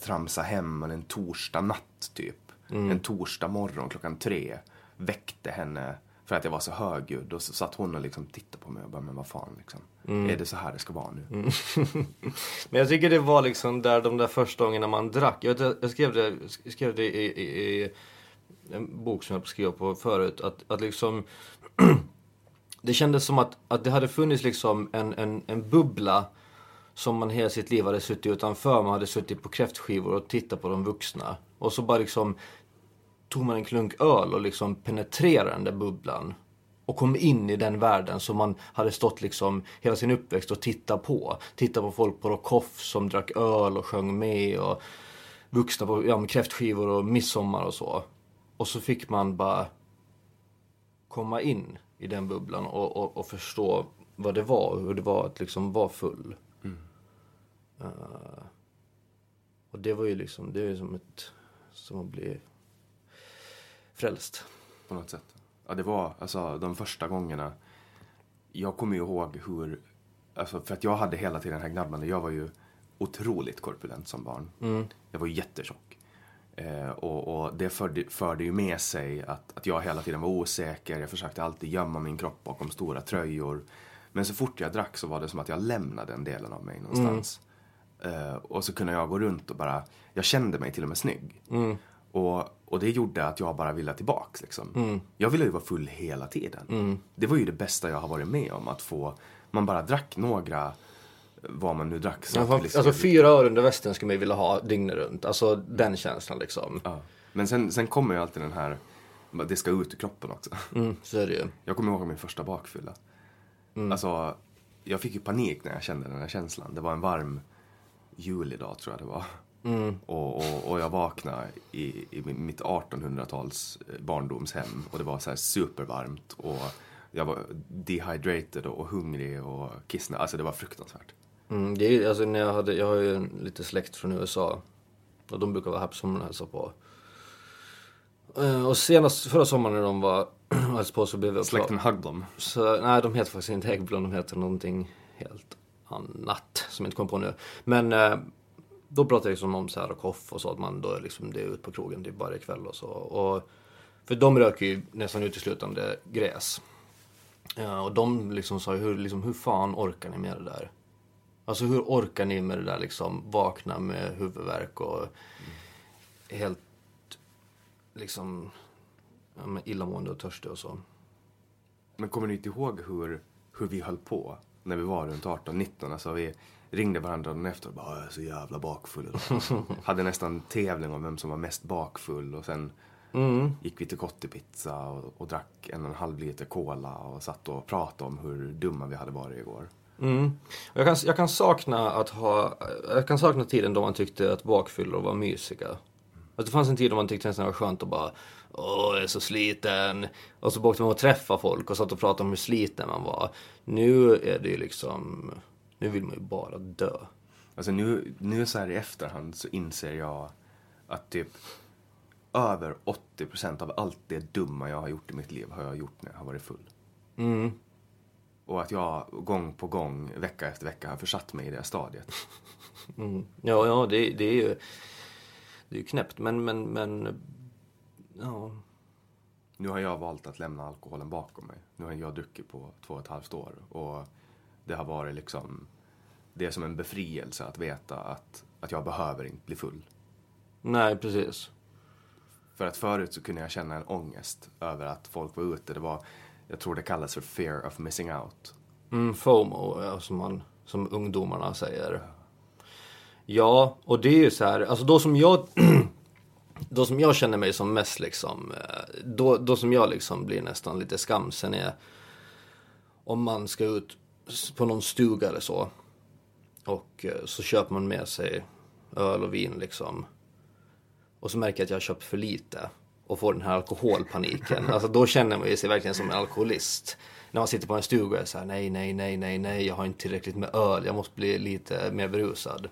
tramsade hem en torsdag natt typ. En torsdag morgon klockan tre. Väckte henne för att jag var så högljudd. Och så satt hon och liksom tittade på mig och bara, men vad fan liksom. Är det så här det ska vara nu? <laughs> Men jag tycker det var liksom där de där första gångerna man drack. Jag, vet, jag skrev det, jag skrev det i, i, i en bok som jag skrev på förut. Att, att liksom <clears throat> det kändes som att, att det hade funnits liksom en, en, en bubbla som man hela sitt liv hade suttit utanför. Man hade suttit på kräftskivor och tittat på de vuxna. Och så bara liksom tog man en klunk öl och liksom penetrerade den där bubblan. Och kom in i den världen som man hade stått liksom hela sin uppväxt och tittat på. Tittat på folk på Rockoff som drack öl och sjöng med och vuxna på ja, kräftskivor och midsommar och så. och så fick man bara komma in i den bubblan och, och, och förstå vad det var, hur det var att liksom vara full. Uh, och det var ju liksom, det är ju som ett, som att bli frälst. På något sätt. Ja, det var alltså de första gångerna. Jag kommer ju ihåg hur, alltså för att jag hade hela tiden den här gnabbande. Jag var ju otroligt korpulent som barn. Mm. Jag var jättetjock. Eh, och, och, det förde, förde, ju med sig att, att jag hela tiden var osäker. Jag försökte alltid gömma min kropp bakom stora tröjor. Men så fort jag drack så var det som att jag lämnade den delen av mig någonstans. Mm. Eh, och så kunde jag gå runt och bara, jag kände mig till och med snygg. Mm. Och, och det gjorde att jag bara ville tillbaks. Liksom. Mm. Jag ville ju vara full hela tiden. Mm. Det var ju det bästa jag har varit med om. Att få, man bara drack några, vad man nu drack. Så alltså, alltså fyra öre under västen skulle man ju vilja ha dygnet runt. Alltså den känslan liksom. Ja. Men sen, sen kommer ju alltid den här, det ska ut ur kroppen också. Mm, så är det ju. Jag kommer ihåg min första bakfylla. Mm. Alltså, jag fick ju panik när jag kände den här känslan. Det var en varm julidag tror jag det var. Mm. Och, och, och, jag vaknade i, i mitt 1800-tals barndomshem och det var så här supervarmt och jag var dehydrated och hungrig och kissnödig. Alltså det var fruktansvärt. Mm, det är, alltså, när jag, hade, jag har ju lite släkt från USA och de brukar vara här på sommaren och hälsa på. Uh, och senast förra sommaren när de var <clears throat> hälsade på så blev jag Släkten Hagblom? Så, nej, de heter faktiskt inte Häggblom, de heter någonting helt annat som jag inte kommer på nu. Men uh, då pratade jag liksom om så här och koff och så att man då är liksom, det är ut på krogen typ varje kväll och så. Och, för de röker ju nästan uteslutande gräs. Ja, och de liksom sa hur, liksom, hur fan orkar ni med det där? Alltså hur orkar ni med det där liksom, vakna med huvudvärk och mm. helt liksom ja, illamående och törstig och så. Men kommer ni inte ihåg hur, hur vi höll på när vi var runt 18-19? Alltså vi ringde varandra dagen efter och bara jag är så jävla bakfull idag. <laughs> Hade nästan tävling om vem som var mest bakfull och sen mm. gick vi till Kottipizza och, och drack en och en halv liter cola och satt och pratade om hur dumma vi hade varit igår. Mm. Jag, kan, jag kan sakna att ha, jag kan sakna tiden då man tyckte att bakfyllor var mysiga. Att det fanns en tid då man tyckte nästan det var skönt att bara Åh, jag är så sliten. Och så åkte man och träffade folk och satt och pratade om hur sliten man var. Nu är det ju liksom, nu vill man ju bara dö. Alltså nu, nu så här i efterhand så inser jag att typ över 80% av allt det dumma jag har gjort i mitt liv har jag gjort när jag har varit full. Mm. Och att jag gång på gång, vecka efter vecka har försatt mig i det stadiet. Mm. Ja, ja, det, det är ju det är ju knäppt, men, men, men, ja. Nu har jag valt att lämna alkoholen bakom mig. Nu har jag druckit på två och ett halvt år och det har varit liksom, det är som en befrielse att veta att, att jag behöver inte bli full. Nej, precis. För att förut så kunde jag känna en ångest över att folk var ute. Det var, jag tror det kallas för fear of missing out. Mm, FOMO, ja, som, man, som ungdomarna säger. Ja, och det är ju så här, alltså då som jag <clears throat> då som jag känner mig som mest liksom, eh, då, då som jag liksom blir nästan lite skamsen är om man ska ut på någon stuga eller så och eh, så köper man med sig öl och vin liksom och så märker jag att jag har köpt för lite och får den här alkoholpaniken. Alltså då känner man ju sig verkligen som en alkoholist. När man sitter på en stuga och är så här, nej, nej, nej, nej, nej, jag har inte tillräckligt med öl, jag måste bli lite mer berusad.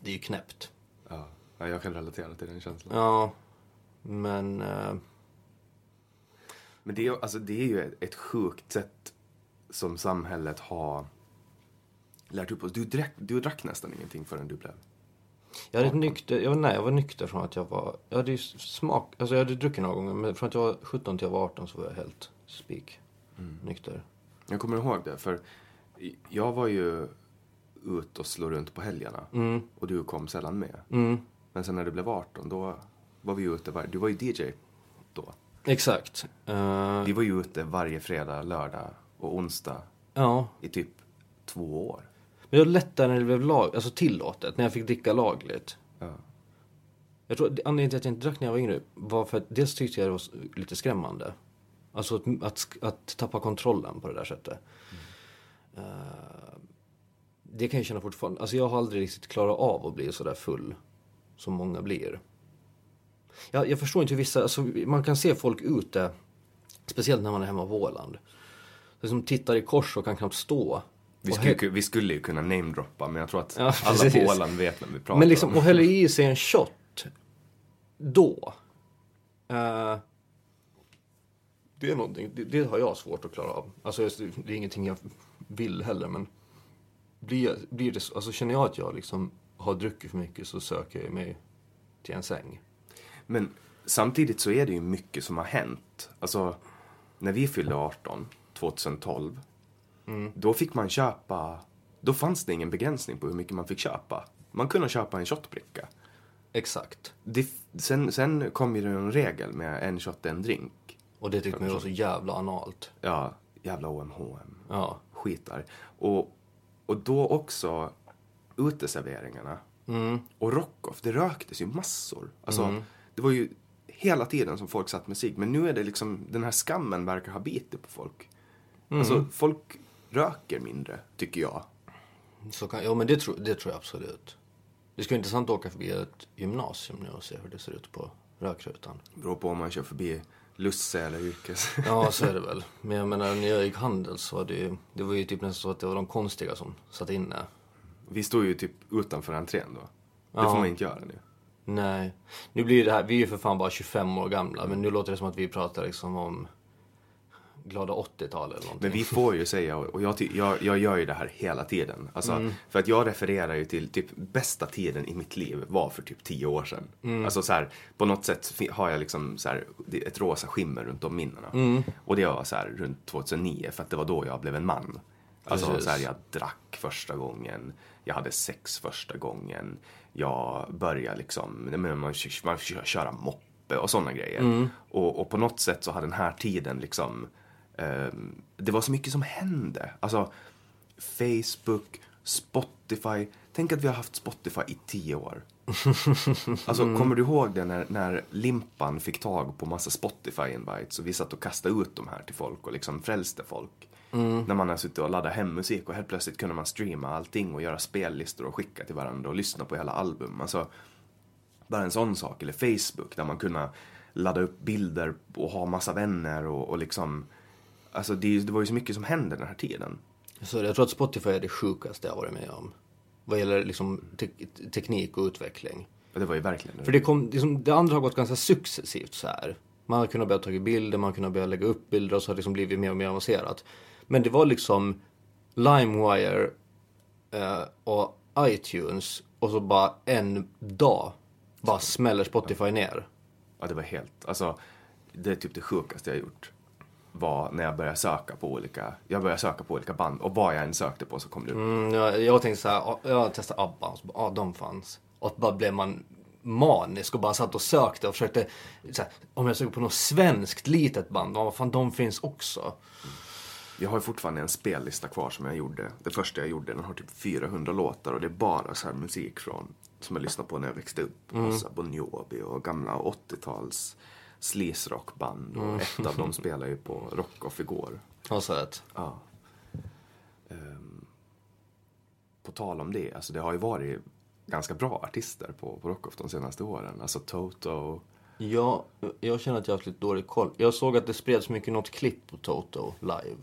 Det är ju knäppt. Ja, jag kan relatera till den känslan. Ja, men... Uh... Men det är, alltså, det är ju ett sjukt sätt som samhället har lärt upp oss. Du drack, du drack nästan ingenting förrän du blev jag hade nykter, jag, nej, jag var nykter från att jag var, jag hade ju smak, alltså jag hade druckit några gånger men från att jag var 17 till jag var 18 så var jag helt spik mm. nykter. Jag kommer ihåg det för jag var ju ut och slå runt på helgerna mm. och du kom sällan med. Mm. Men sen när du blev 18 då var vi ute, var, du var ju DJ då. Exakt. Uh... Vi var ju ute varje fredag, lördag och onsdag ja. i typ två år. Men det var lättare när det blev lag, alltså tillåtet, när jag fick dricka lagligt. Ja. Jag tror anledningen till att jag inte drack när jag var yngre var för att dels tyckte jag det var lite skrämmande. Alltså att, att, att tappa kontrollen på det där sättet. Mm. Uh, det kan jag känna fortfarande. Alltså jag har aldrig riktigt klarat av att bli så där full som många blir. Jag, jag förstår inte hur vissa, alltså, man kan se folk ute, speciellt när man är hemma på Åland. Som tittar i kors och kan knappt stå. Vi skulle, he- vi skulle ju kunna namedroppa, men jag tror att Ja, alla på Åland vet vem vi pratar Men liksom, om. och häller i sig en shot. Då. Eh, det är någonting, det, det har jag svårt att klara av. Alltså det är ingenting jag vill heller men. Blir, blir det, så- alltså känner jag att jag liksom har druckit för mycket så söker jag mig till en säng. Men samtidigt så är det ju mycket som har hänt. Alltså, när vi fyllde 18, 2012, då fick man köpa... Då fanns det ingen begränsning på hur mycket man fick köpa. Man kunde köpa en shotbricka. Exakt. Det, sen, sen kom ju det en regel med en shot, en drink. Och det tyckte man var så jävla analt. Ja, jävla OMHM. Ja. Skitar. Och, och då också uteserveringarna. Och Rockoff, det röktes ju massor. Alltså, det var ju hela tiden som folk satt med sig. Men nu är det liksom, den här skammen verkar ha bitit på folk. Alltså, folk röker mindre, tycker jag. Så kan, ja men det tror, det tror jag absolut. Det skulle vara intressant att åka förbi ett gymnasium nu och se hur det ser ut på rökrutan. Beror på om man kör förbi Lusse eller Yrkes. <laughs> Ja, så är det <laughs> väl. Men jag menar, när jag gick handel så var det ju, det var ju typ nästan så att det var de konstiga som satt inne. Vi står ju typ utanför entrén då. Det Ja. får man inte göra nu. Nej. Nu blir det här, vi är ju för fan bara 25 år gamla, men nu låter det som att vi pratar liksom om glada 80-tal eller någonting. Men vi får ju säga, och jag, jag, jag gör ju det här hela tiden. Alltså, För att jag refererar ju till, typ bästa tiden i mitt liv var för typ tio år sedan. Alltså så här, på något sätt har jag liksom så här, ett rosa skimmer runt om minnena. Och det var så här runt 2009, för att det var då jag blev en man. Alltså Precis. så här, jag drack första gången, jag hade sex första gången, jag började liksom, man, man kör, köra moppe och sådana grejer. Och, och på något sätt så har den här tiden liksom, det var så mycket som hände. Alltså, Facebook, Spotify. Tänk att vi har haft Spotify i tio år. <laughs> Alltså, kommer du ihåg det när, när Limpan fick tag på massa Spotify-invites och vi satt och kastade ut de här till folk och liksom frälste folk? När man har suttit och laddat hem musik och helt plötsligt kunde man streama allting och göra spellistor och skicka till varandra och lyssna på hela album. Alltså, bara en sån sak. Eller Facebook där man kunde ladda upp bilder och ha massa vänner och, och liksom... Alltså det, det var ju så mycket som hände den här tiden. Så jag tror att Spotify är det sjukaste jag varit med om. Vad gäller liksom te- teknik och utveckling. Det var ju verkligen För det, kom, liksom, det andra har gått ganska successivt så här. Man har kunnat börja ta bilder, man har kunnat börja lägga upp bilder och så har det liksom blivit mer och mer avancerat. Men det var liksom LimeWire eh, och iTunes och så bara en dag bara smäller Spotify ner. Ja, det var helt... Alltså, det är typ det sjukaste jag gjort. Var när jag började söka på olika... Jag började söka på olika band och vad jag än sökte på så kom det upp. Mm, jag, jag tänkte så här, ja, jag testade ABBA och så bara, de fanns. Och så bara blev man manisk och bara satt och sökte och försökte, så här, om jag söker på något svenskt litet band, vad fan de finns också. Jag har fortfarande en spellista kvar som jag gjorde. Det första jag gjorde, den har typ 400 låtar och det är bara så här musik från som jag lyssnade på när jag växte upp. Massa Bon Jovi och gamla 80-tals sleaze-rockband. Och ett av dem spelar ju på Rockoff igår. Har så rätt. Ja. Ehm, på tal om det, alltså det har ju varit ganska bra artister på, på Rockoff de senaste åren. Alltså Toto. Ja, jag känner att jag har haft lite dålig koll. Jag såg att det spreds mycket något klipp på Toto live.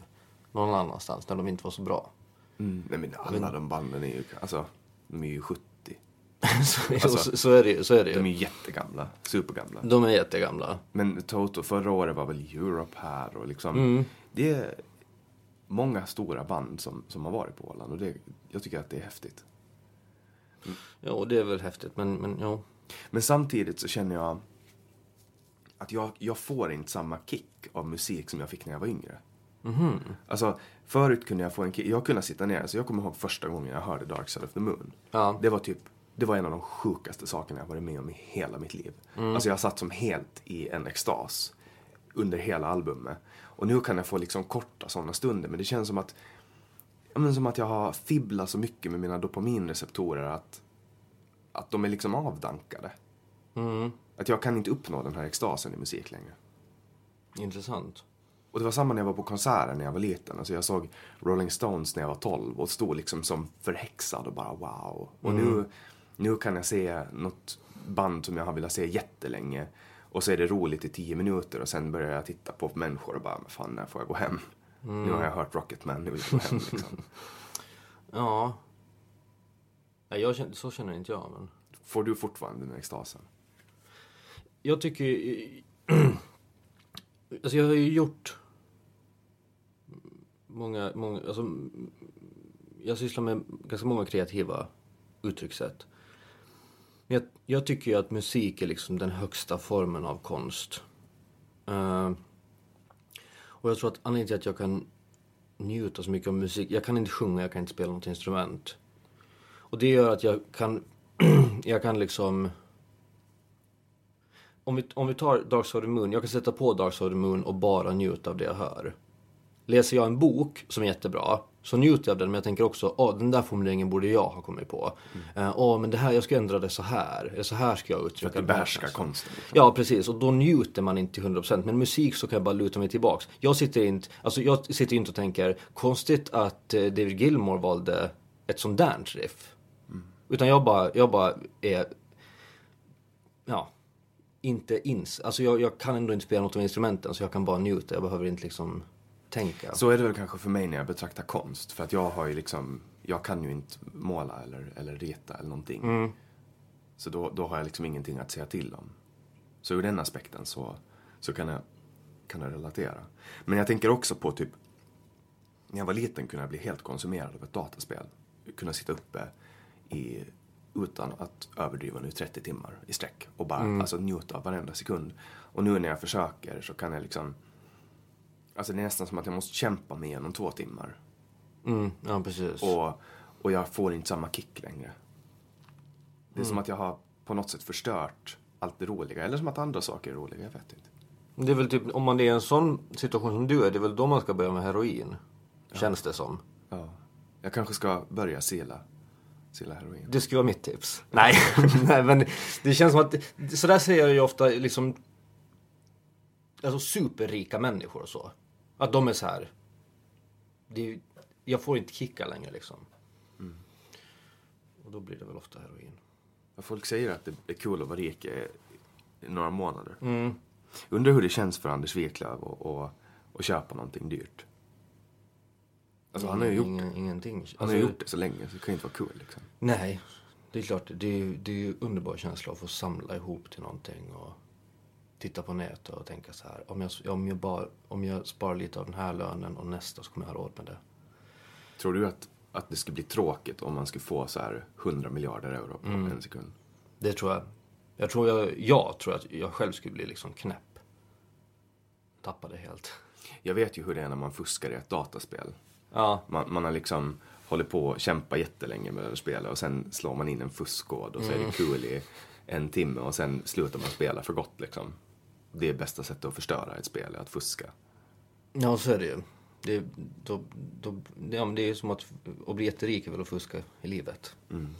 Någon annanstans, när de inte var så bra. Mm. Nej men alla de banden är ju, alltså, de är ju 70. <laughs> så, Alltså, så, är det ju. Så är det De är jättegamla, supergamla. De är jättegamla. Men Toto, förra året var väl Europe här och liksom. Mm. Det är många stora band som, som har varit på Åland och det, jag tycker att det är häftigt. Ja, och det är väl häftigt, men, men ja. Men samtidigt så känner jag att jag, jag får inte samma kick av musik som jag fick när jag var yngre. Alltså, förut kunde jag få en kick. Jag kunde sitta ner, alltså jag kommer ihåg första gången jag hörde Dark Side of the Moon. Ja. Det var typ, det var en av de sjukaste sakerna jag varit med om i hela mitt liv. Alltså jag satt som helt i en extas under hela albumet. Och nu kan jag få liksom korta sådana stunder, men det känns som att ja, men som att jag har fibblat så mycket med mina dopaminreceptorer att, att de är liksom avdankade. Att jag kan inte uppnå den här extasen i musik längre. Intressant. Och det var samma när jag var på konserter när jag var liten. Alltså jag såg Rolling Stones när jag var 12 och stod liksom som förhäxad och bara wow. Och nu, nu kan jag se något band som jag har velat se jättelänge. Och så är det roligt i tio minuter och sen börjar jag titta på människor och bara, men fan när får jag gå hem? Nu har jag hört Rocketman, nu vill jag gå hem liksom. <laughs> Ja. Jag känner, så känner inte jag, men... Får du fortfarande den extasen? Jag tycker... <clears throat> alltså jag har ju gjort många, många, alltså jag sysslar med ganska många kreativa uttryckssätt. Men jag, jag tycker ju att musik är liksom den högsta formen av konst. Uh, och jag tror att anledningen till att jag kan njuta så mycket av musik, jag kan inte sjunga, jag kan inte spela något instrument. Och det gör att jag kan, <clears throat> jag kan liksom om vi, om vi tar Dark Side of the Moon, jag kan sätta på Dark Side of the Moon och bara njuta av det jag hör. Läser jag en bok som är jättebra, så njuter jag av den, men jag tänker också, åh, den där formuleringen borde jag ha kommit på. Mm. Uh, åh, men det här, jag ska ändra det så här, eller så här ska jag uttrycka det. För att du behärskar konsten. Liksom. Ja, precis. Och då njuter man inte till 100%. Men musik så kan jag bara luta mig tillbaks. Jag sitter inte, alltså jag sitter inte och tänker, konstigt att uh, David Gilmore valde ett sånt där riff. Mm. Utan jag bara, jag bara är, ja, inte ins... Alltså jag, jag kan ändå inte spela något av instrumenten så jag kan bara njuta. Jag behöver inte liksom tänka. Så är det väl kanske för mig när jag betraktar konst. För att jag har ju liksom, jag kan ju inte måla eller, eller rita eller någonting. Mm. Så då, då har jag liksom ingenting att säga till om. Så ur den aspekten så, så kan, jag, kan jag relatera. Men jag tänker också på typ, när jag var liten kunde jag bli helt konsumerad av ett dataspel. Kunna sitta uppe i utan att överdriva nu 30 timmar i sträck och bara mm. alltså, njuta av varenda sekund. Och nu när jag försöker så kan jag liksom Alltså det är nästan som att jag måste kämpa mig igenom två timmar. Mm, ja precis. Och, och jag får inte samma kick längre. Det är mm. som att jag har på något sätt förstört allt det roliga. Eller som att andra saker är roliga, jag vet inte. Det är väl typ, om man är i en sån situation som du är, det är väl då man ska börja med heroin. Ja. Känns det som. Ja. Jag kanske ska börja sila Silla heroin. Det skulle vara mitt tips. <laughs> Nej, <laughs> nej men det känns som att, sådär säger jag ju ofta liksom, alltså superrika människor och så. Att de är så här, det, jag får inte kicka längre liksom. Mm. Och då blir det väl ofta heroin. Folk säger att det är kul att vara rik i några månader. Mm. Undrar hur det känns för Anders Wiklöf att köpa någonting dyrt. Alltså, han har ju gjort Ingen, ingenting. Han alltså, har gjort det så länge så det kan ju inte vara kul liksom. Nej, det är klart. Det är, det är ju underbar känsla att få samla ihop till någonting och titta på nätet och tänka så här. Om jag, om, jag bara, om jag sparar lite av den här lönen och nästa så kommer jag ha råd med det. Tror du att, att det skulle bli tråkigt om man skulle få så här 100 miljarder euro på mm. en sekund? Det tror jag. Jag tror, jag, jag tror att jag själv skulle bli liksom knäpp. Tappa det helt. Jag vet ju hur det är när man fuskar i ett dataspel. Ja. Man, man har liksom hållit på och kämpa jättelänge med att spela och sen slår man in en fuskkod och så är det mm. kul i en timme och sen slutar man spela för gott liksom. Det är bästa sättet att förstöra ett spel, att fuska. Ja, så är det ju. Det, då, då, ja, det är som att, jätterik är väl att fuska i livet. Mm.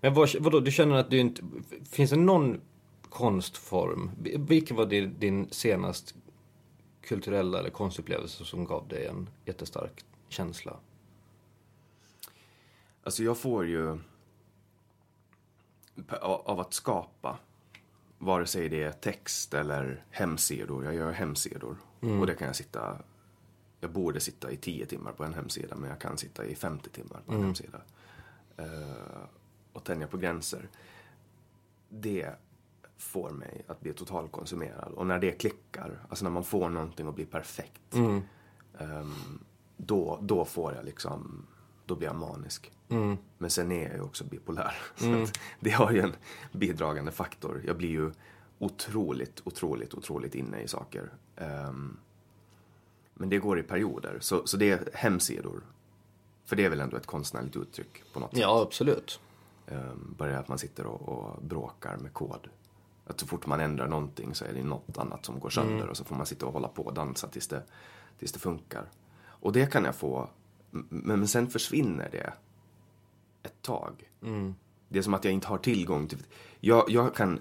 Men vad, vadå, du känner att du inte... Finns det någon konstform? Vilken var din, din senast kulturella eller konstupplevelse som gav dig en jättestark känsla? Alltså jag får ju av att skapa, vare sig det är text eller hemsidor. Jag gör hemsidor mm. och det kan jag sitta, jag borde sitta i tio timmar på en hemsida men jag kan sitta i 50 timmar på en mm. hemsida. Uh, och tänja på gränser. Det får mig att bli totalkonsumerad. Och när det klickar, alltså när man får någonting att bli perfekt. Mm. Um, då, då får jag liksom, då blir jag manisk. Mm. Men sen är jag ju också bipolär. <laughs> Mm. Så det har ju en bidragande faktor. Jag blir ju otroligt, otroligt, otroligt inne i saker. Um, men det går i perioder. Så, så det är hemsidor. För det är väl ändå ett konstnärligt uttryck på något sätt? Ja, absolut. Um, bara att man sitter och, och bråkar med kod. Att så fort man ändrar någonting så är det något annat som går sönder mm. och så får man sitta och hålla på och dansa tills det, tills det funkar. Och det kan jag få, men sen försvinner det ett tag. Mm. Det är som att jag inte har tillgång till... Jag, jag kan,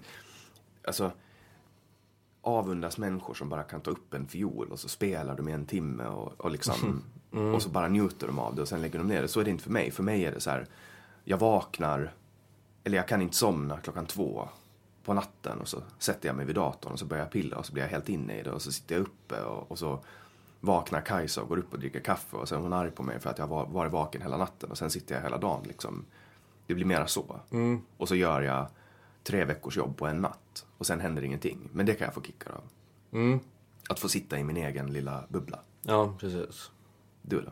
alltså, avundas människor som bara kan ta upp en fiol och så spelar de i en timme och, och liksom, <laughs> mm. och så bara njuter de av det och sen lägger de ner det. Så är det inte för mig. För mig är det så här, jag vaknar, eller jag kan inte somna klockan två på natten och så sätter jag mig vid datorn och så börjar jag pilla och så blir jag helt inne i det och så sitter jag uppe och, och så vaknar Kajsa och går upp och dricker kaffe och så är hon arg på mig för att jag har varit vaken hela natten och sen sitter jag hela dagen liksom. Det blir mera så. Mm. Och så gör jag tre veckors jobb på en natt och sen händer ingenting. Men det kan jag få kickar av. Mm. Att få sitta i min egen lilla bubbla. Ja, precis. Du då?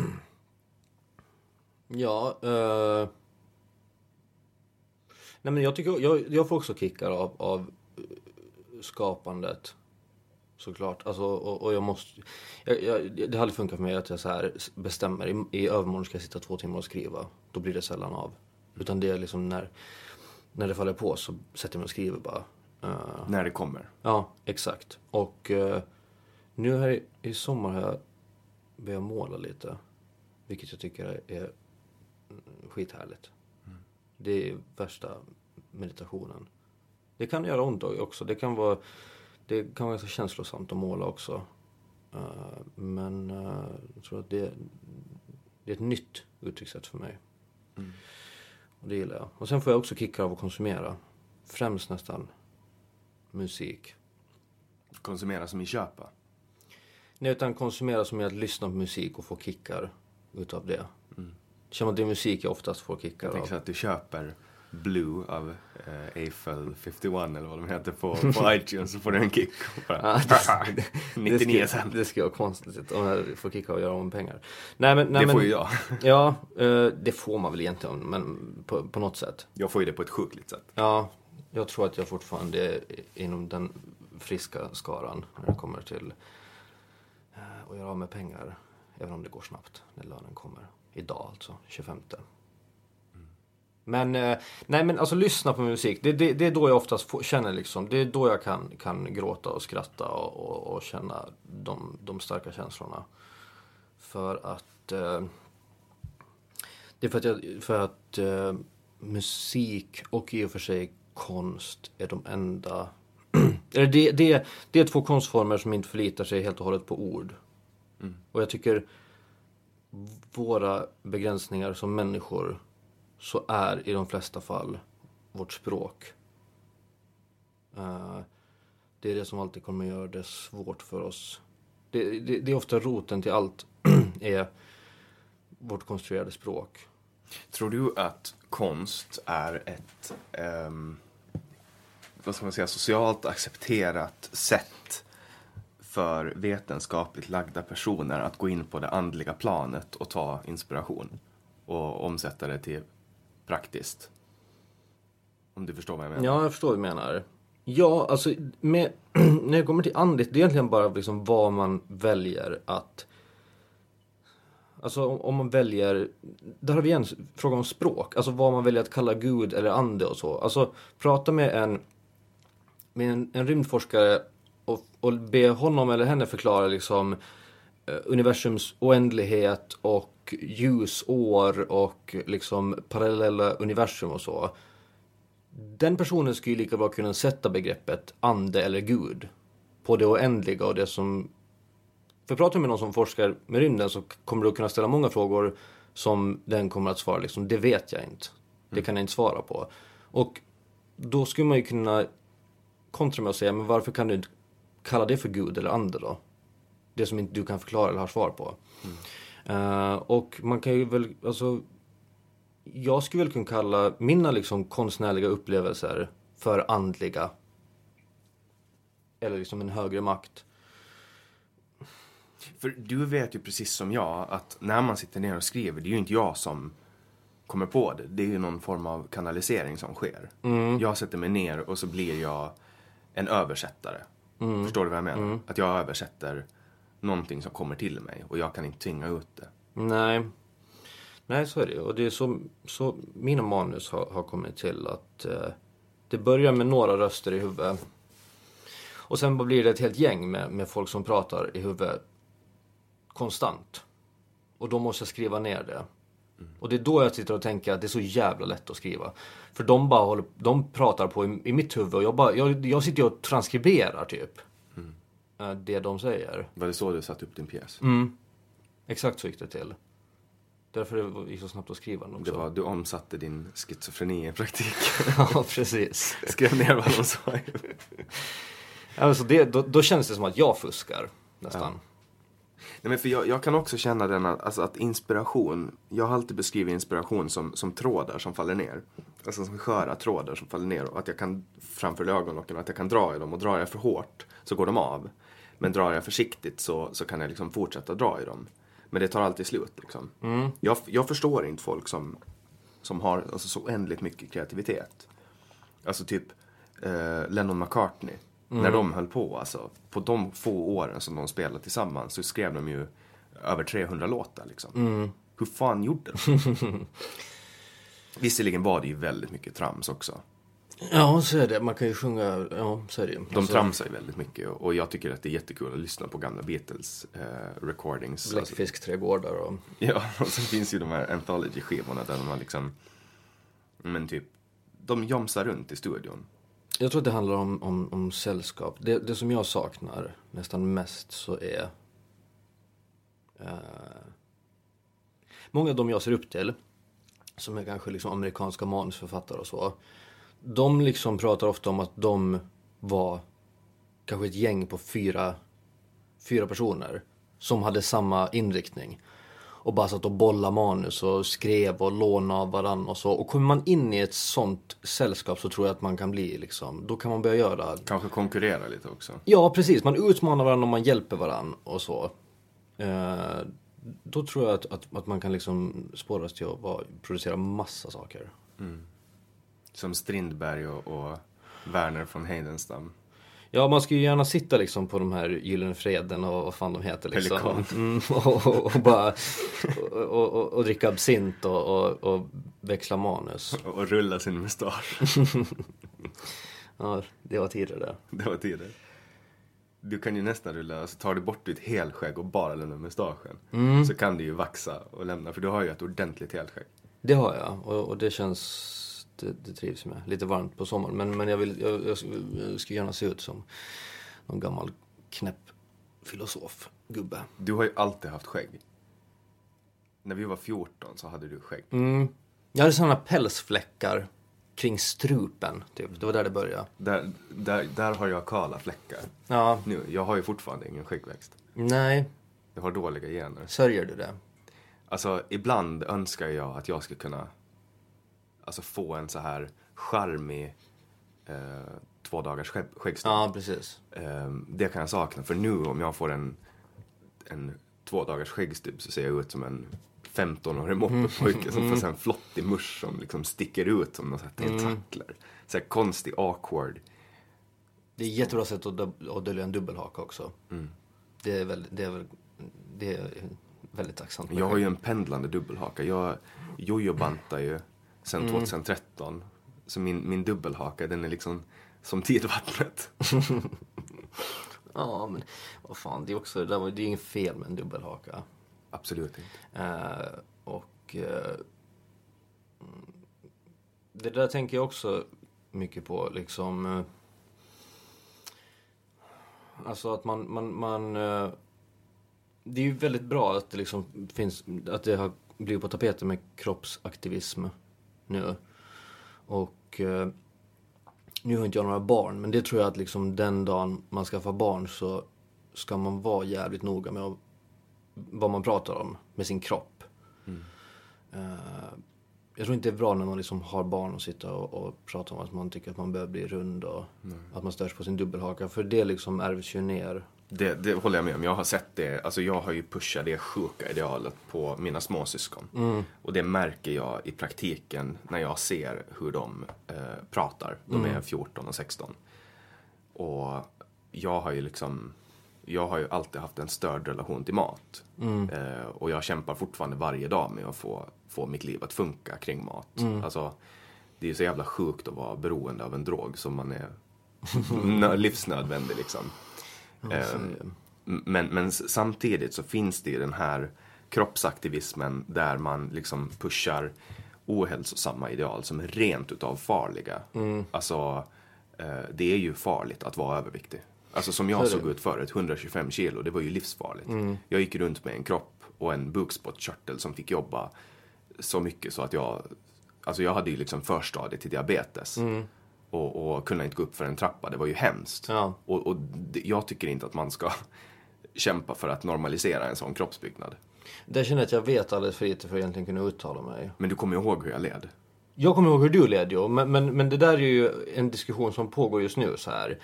<clears throat> Ja, eh... Nej men jag tycker, jag, jag får också kickar av, av skapandet. Såklart. Alltså, och, och jag måste... Jag, jag, det hade funkat för mig att jag så här bestämmer, i, i övermorgon ska jag sitta två timmar och skriva. Då blir det sällan av. Utan det är liksom när, när det faller på så sätter jag mig och skriver bara. Eh, När det kommer. Ja, exakt. Och eh, nu här i, i sommar har jag börjat måla lite. Vilket jag tycker är, är mm, skithärligt. Det är värsta meditationen. Det kan göra ont också. Det kan vara, det kan vara ganska känslosamt att måla också. Eh, men eh, jag tror att det, det är ett nytt uttryckssätt för mig. Och det gillar jag. Och sen får jag också kickar av att konsumera. Främst nästan musik. Konsumera som i köpa. Nej, utan konsumera som är att lyssna på musik och få kickar utav det. Känns som att det är musik jag oftast får kickar Jag av. att du köper Blue av eh, Eiffel 51 eller vad de heter på, <laughs> på iTunes så får du en kick. Bara, Ja, det, <laughs> 99 det, ska, cent. det ska vara konstigt om jag får kicka och göra av med pengar. Nej, men, nej, Det men, får ju jag. <laughs> Ja, eh, det får man väl egentligen, men på, på något sätt. Jag får ju det på ett sjukligt sätt. Ja, jag tror att jag fortfarande är inom den friska skaran när det kommer till eh, att göra av med pengar. Även om det går snabbt när lönen kommer. Idag alltså, 25. Men, eh, nej men alltså lyssna på musik. Det, det, det är då jag oftast får, känner liksom, det är då jag kan, kan gråta och skratta och, och, och känna de, de starka känslorna. För att eh, det är för att, jag, för att eh, musik och i och för sig konst är de enda... <clears throat> det, det, det är två konstformer som inte förlitar sig helt och hållet på ord. Och jag tycker våra begränsningar som människor så är i de flesta fall vårt språk. Eh, det är det som alltid kommer att göra det svårt för oss. Det, det, det är ofta roten till allt <clears throat> är vårt konstruerade språk. Tror du att konst är ett um, vad ska man säga, socialt accepterat sätt för vetenskapligt lagda personer att gå in på det andliga planet och ta inspiration och omsätta det till praktiskt? Om du förstår vad jag menar? Ja, jag förstår vad du menar. Ja, alltså med, <clears throat> när det kommer till andligt, det är egentligen bara liksom vad man väljer att... Alltså om, om man väljer, där har vi en fråga om språk, alltså vad man väljer att kalla Gud eller ande och så. Alltså prata med en, med en, en rymdforskare och, och be honom eller henne förklara liksom eh, Eh, universums oändlighet och ljusår och liksom parallella universum och så. Den personen skulle ju lika bra kunna sätta begreppet ande eller gud på det oändliga och det som... För pratar du med någon som forskar med rymden så kommer du att kunna ställa många frågor som den kommer att svara liksom, det vet jag inte. Det kan jag inte svara på. Och då skulle man ju kunna kontra med att säga, men varför kan du inte kalla det för gud eller ande då? Det som inte du kan förklara eller har svar på. Eh, och man kan ju väl, alltså jag skulle väl kunna kalla mina liksom konstnärliga upplevelser för andliga. Eller liksom en högre makt. För du vet ju precis som jag att när man sitter ner och skriver, det är ju inte jag som kommer på det. Det är ju någon form av kanalisering som sker. Jag sätter mig ner och så blir jag en översättare. Förstår du vad jag menar? Att jag översätter någonting som kommer till mig och jag kan inte tvinga ut det. Nej. Nej, så är det. Och det är så, så mina manus har, har kommit till att eh, det börjar med några röster i huvudet. Och sen blir det ett helt gäng med, med folk som pratar i huvudet konstant. Och då måste jag skriva ner det. Och det är då jag sitter och tänker att det är så jävla lätt att skriva. För de bara håller, de pratar på i, i mitt huvud och jag, bara, jag, jag sitter och transkriberar typ. Det de säger. Var det så du satte upp din pjäs? Mm. Exakt så gick det till. Därför det gick så snabbt att skriva den också. Det var, du omsatte din schizofreni i praktik. <laughs> ja, precis. Skrev ner vad de sa. Alltså det, då, då känns det som att jag fuskar nästan. Nej, men för jag, jag kan också känna den att, alltså att inspiration, jag har alltid beskrivit inspiration som, som trådar som faller ner. Alltså som sköra trådar som faller ner och att jag kan framför ögonlocken, att jag kan dra i dem och drar jag för hårt så går de av. Men drar jag försiktigt så, så kan jag liksom fortsätta dra i dem. Men det tar alltid slut liksom. Jag, jag förstår inte folk som, som har alltså, så oändligt mycket kreativitet. Alltså typ eh, Lennon McCartney. När de höll på, alltså. På de få åren som de spelade tillsammans så skrev de ju över 300 låtar liksom. Hur fan gjorde de? <laughs> Visserligen var det ju väldigt mycket trams också. Ja, så är det. Man kan ju sjunga, ja, så är det ju. De Alltså, tramsar ju väldigt mycket och jag tycker att det är jättekul att lyssna på gamla Beatles eh, recordings. Alltså, Bläckfiskträdgårdar <laughs> och... Ja, och sen finns ju de här anthology-skivorna där de har liksom, men typ, de jomsar runt i studion. Jag tror att det handlar om, om, om sällskap. Det, det som jag saknar nästan mest så är... Eh, många av dem jag ser upp till, som är kanske liksom amerikanska manusförfattare och så. De liksom pratar ofta om att de var kanske ett gäng på fyra, fyra personer som hade samma inriktning. Och bara satt och bollade manus och skrev och lånade av varandra och så. Och kommer man in i ett sånt sällskap så tror jag att man kan bli liksom, då kan man börja göra Kanske konkurrera lite också. Ja, precis. Man utmanar varandra och man hjälper varandra och så. Eh, då tror jag att, att, att man kan liksom spåras till att vara, producera massa saker. Som Strindberg och, och Werner von Heidenstam. Ja, man ska ju gärna sitta liksom på de här Gyllene Freden och vad fan de heter liksom. Mm, och, och, och bara och, och, dricka absint och, växla manus. <laughs> Och, rulla sin mustasch. <laughs> Ja, det var tidigare det. det var tider. Du kan ju nästan rulla, alltså tar du bort ditt helskägg och bara lämnar mustaschen. Så kan du ju vaxa och lämna, för du har ju ett ordentligt helskägg. Det har jag och det känns, det, det trivs jag med. Lite varmt på sommaren men, men jag, vill, jag, jag, jag skulle gärna se ut som någon gammal knäpp filosof, gubbe. Du har ju alltid haft skägg. När vi var 14 så hade du skägg. Mm. Jag hade sådana pälsfläckar kring strupen, typ. Det var där det började. Där, där, där har jag kala fläckar. Ja, Nu, jag har ju fortfarande ingen skäggväxt. nej, Jag har dåliga gener. sörjer du det? Alltså, ibland önskar jag att jag skulle kunna alltså, få en så här charmig eh, två dagars skägg, skäggstubb. Ja, precis. Eh, det kan jag sakna. För nu om jag får en, en två dagars skäggstubb så ser jag ut som en 15-årig moppepojke som får så här en flottig musch som liksom sticker ut som några tentakler. Så här konstig, awkward. Det är ett jättebra sätt att, att dölja en dubbelhaka också. Det är väldigt, det är väl, det är väldigt tacksamt. Jag har ju en pendlande dubbelhaka. Jag jojo-bantar ju sen 2013. Så min, min dubbelhaka den är liksom som tidvattnet. <laughs> Ja, men vad fan, det är också, det, är inget fel med en dubbelhaka. Absolut inte. Eh, och mm, det där tänker jag också mycket på, liksom. Eh, alltså att man, man, man det är ju väldigt bra att det liksom finns, att det har blivit på tapeten med kroppsaktivism nu. Och eh, nu har inte jag några barn, men det tror jag att liksom den dagen man skaffar barn så ska man vara jävligt noga med vad man pratar om med sin kropp. Eh, jag tror inte det är bra när man liksom har barn och sitter och, och pratar om att man tycker att man bör bli rund och att man störs på sin dubbelhaka. För det liksom ärvs ju ner. Det, det håller jag med om. Jag har sett det. Alltså jag har ju pushat det sjuka idealet på mina småsyskon. Och det märker jag i praktiken när jag ser hur de eh, pratar. De är 14 och 16. Och jag har ju liksom jag har ju alltid haft en störd relation till mat. Eh, och jag kämpar fortfarande varje dag med att få, få mitt liv att funka kring mat. Alltså, det är ju så jävla sjukt att vara beroende av en drog som man är nö- <laughs> livsnödvändig liksom. Eh, men, men samtidigt så finns det ju den här kroppsaktivismen där man liksom pushar ohälsosamma ideal som är rent utav farliga. Alltså, eh, det är ju farligt att vara överviktig. Alltså som jag såg ut förut, 125 kilo, det var ju livsfarligt. Jag gick runt med en kropp och en bukspottkörtel som fick jobba så mycket så att jag, alltså jag hade ju liksom förstadiet till diabetes. Och, och kunde inte gå upp för en trappa, det var ju hemskt. Ja. Och, och det, jag tycker inte att man ska <laughs> kämpa för att normalisera en sån kroppsbyggnad. Där känner jag att jag vet alldeles för lite för att egentligen kunna uttala mig. Men du kommer ihåg hur jag led? Jag kommer ihåg hur du led ju, men, men, men det där är ju en diskussion som pågår just nu så här.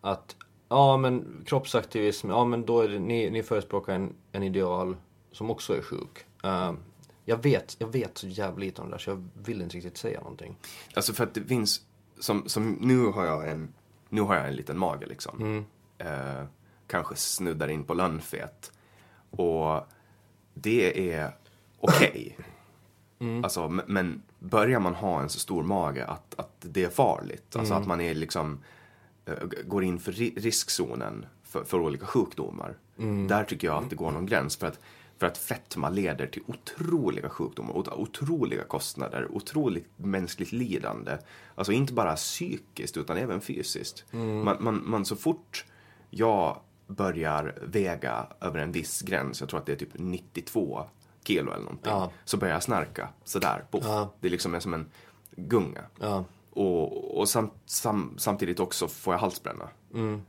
Att, ja men kroppsaktivism, ja men då är det, ni, ni förespråkar en, en ideal som också är sjuk. Eh, jag vet, jag vet så jävla lite om det där så jag vill inte riktigt säga någonting. Alltså för att det finns, som, som nu har jag en, nu har jag en liten mage liksom. Eh, kanske snuddar in på lönnfet. Och det är okej. <coughs> Alltså, men, börjar man ha en så stor mage att, att det är farligt, alltså att man är liksom eh, går in för ri- riskzonen för, för olika sjukdomar. Där tycker jag att det går någon gräns. För att, för att fetma leder till otroliga sjukdomar, ot- otroliga kostnader, otroligt mänskligt lidande. Alltså inte bara psykiskt utan även fysiskt. Man, man, man så fort jag börjar väga över en viss gräns, jag tror att det är typ 92 kilo eller någonting, Ja. så börjar jag snarka sådär, poff. Ja. Det är liksom är som en gunga. Ja. Och, och sam, sam, samtidigt också får jag halsbränna.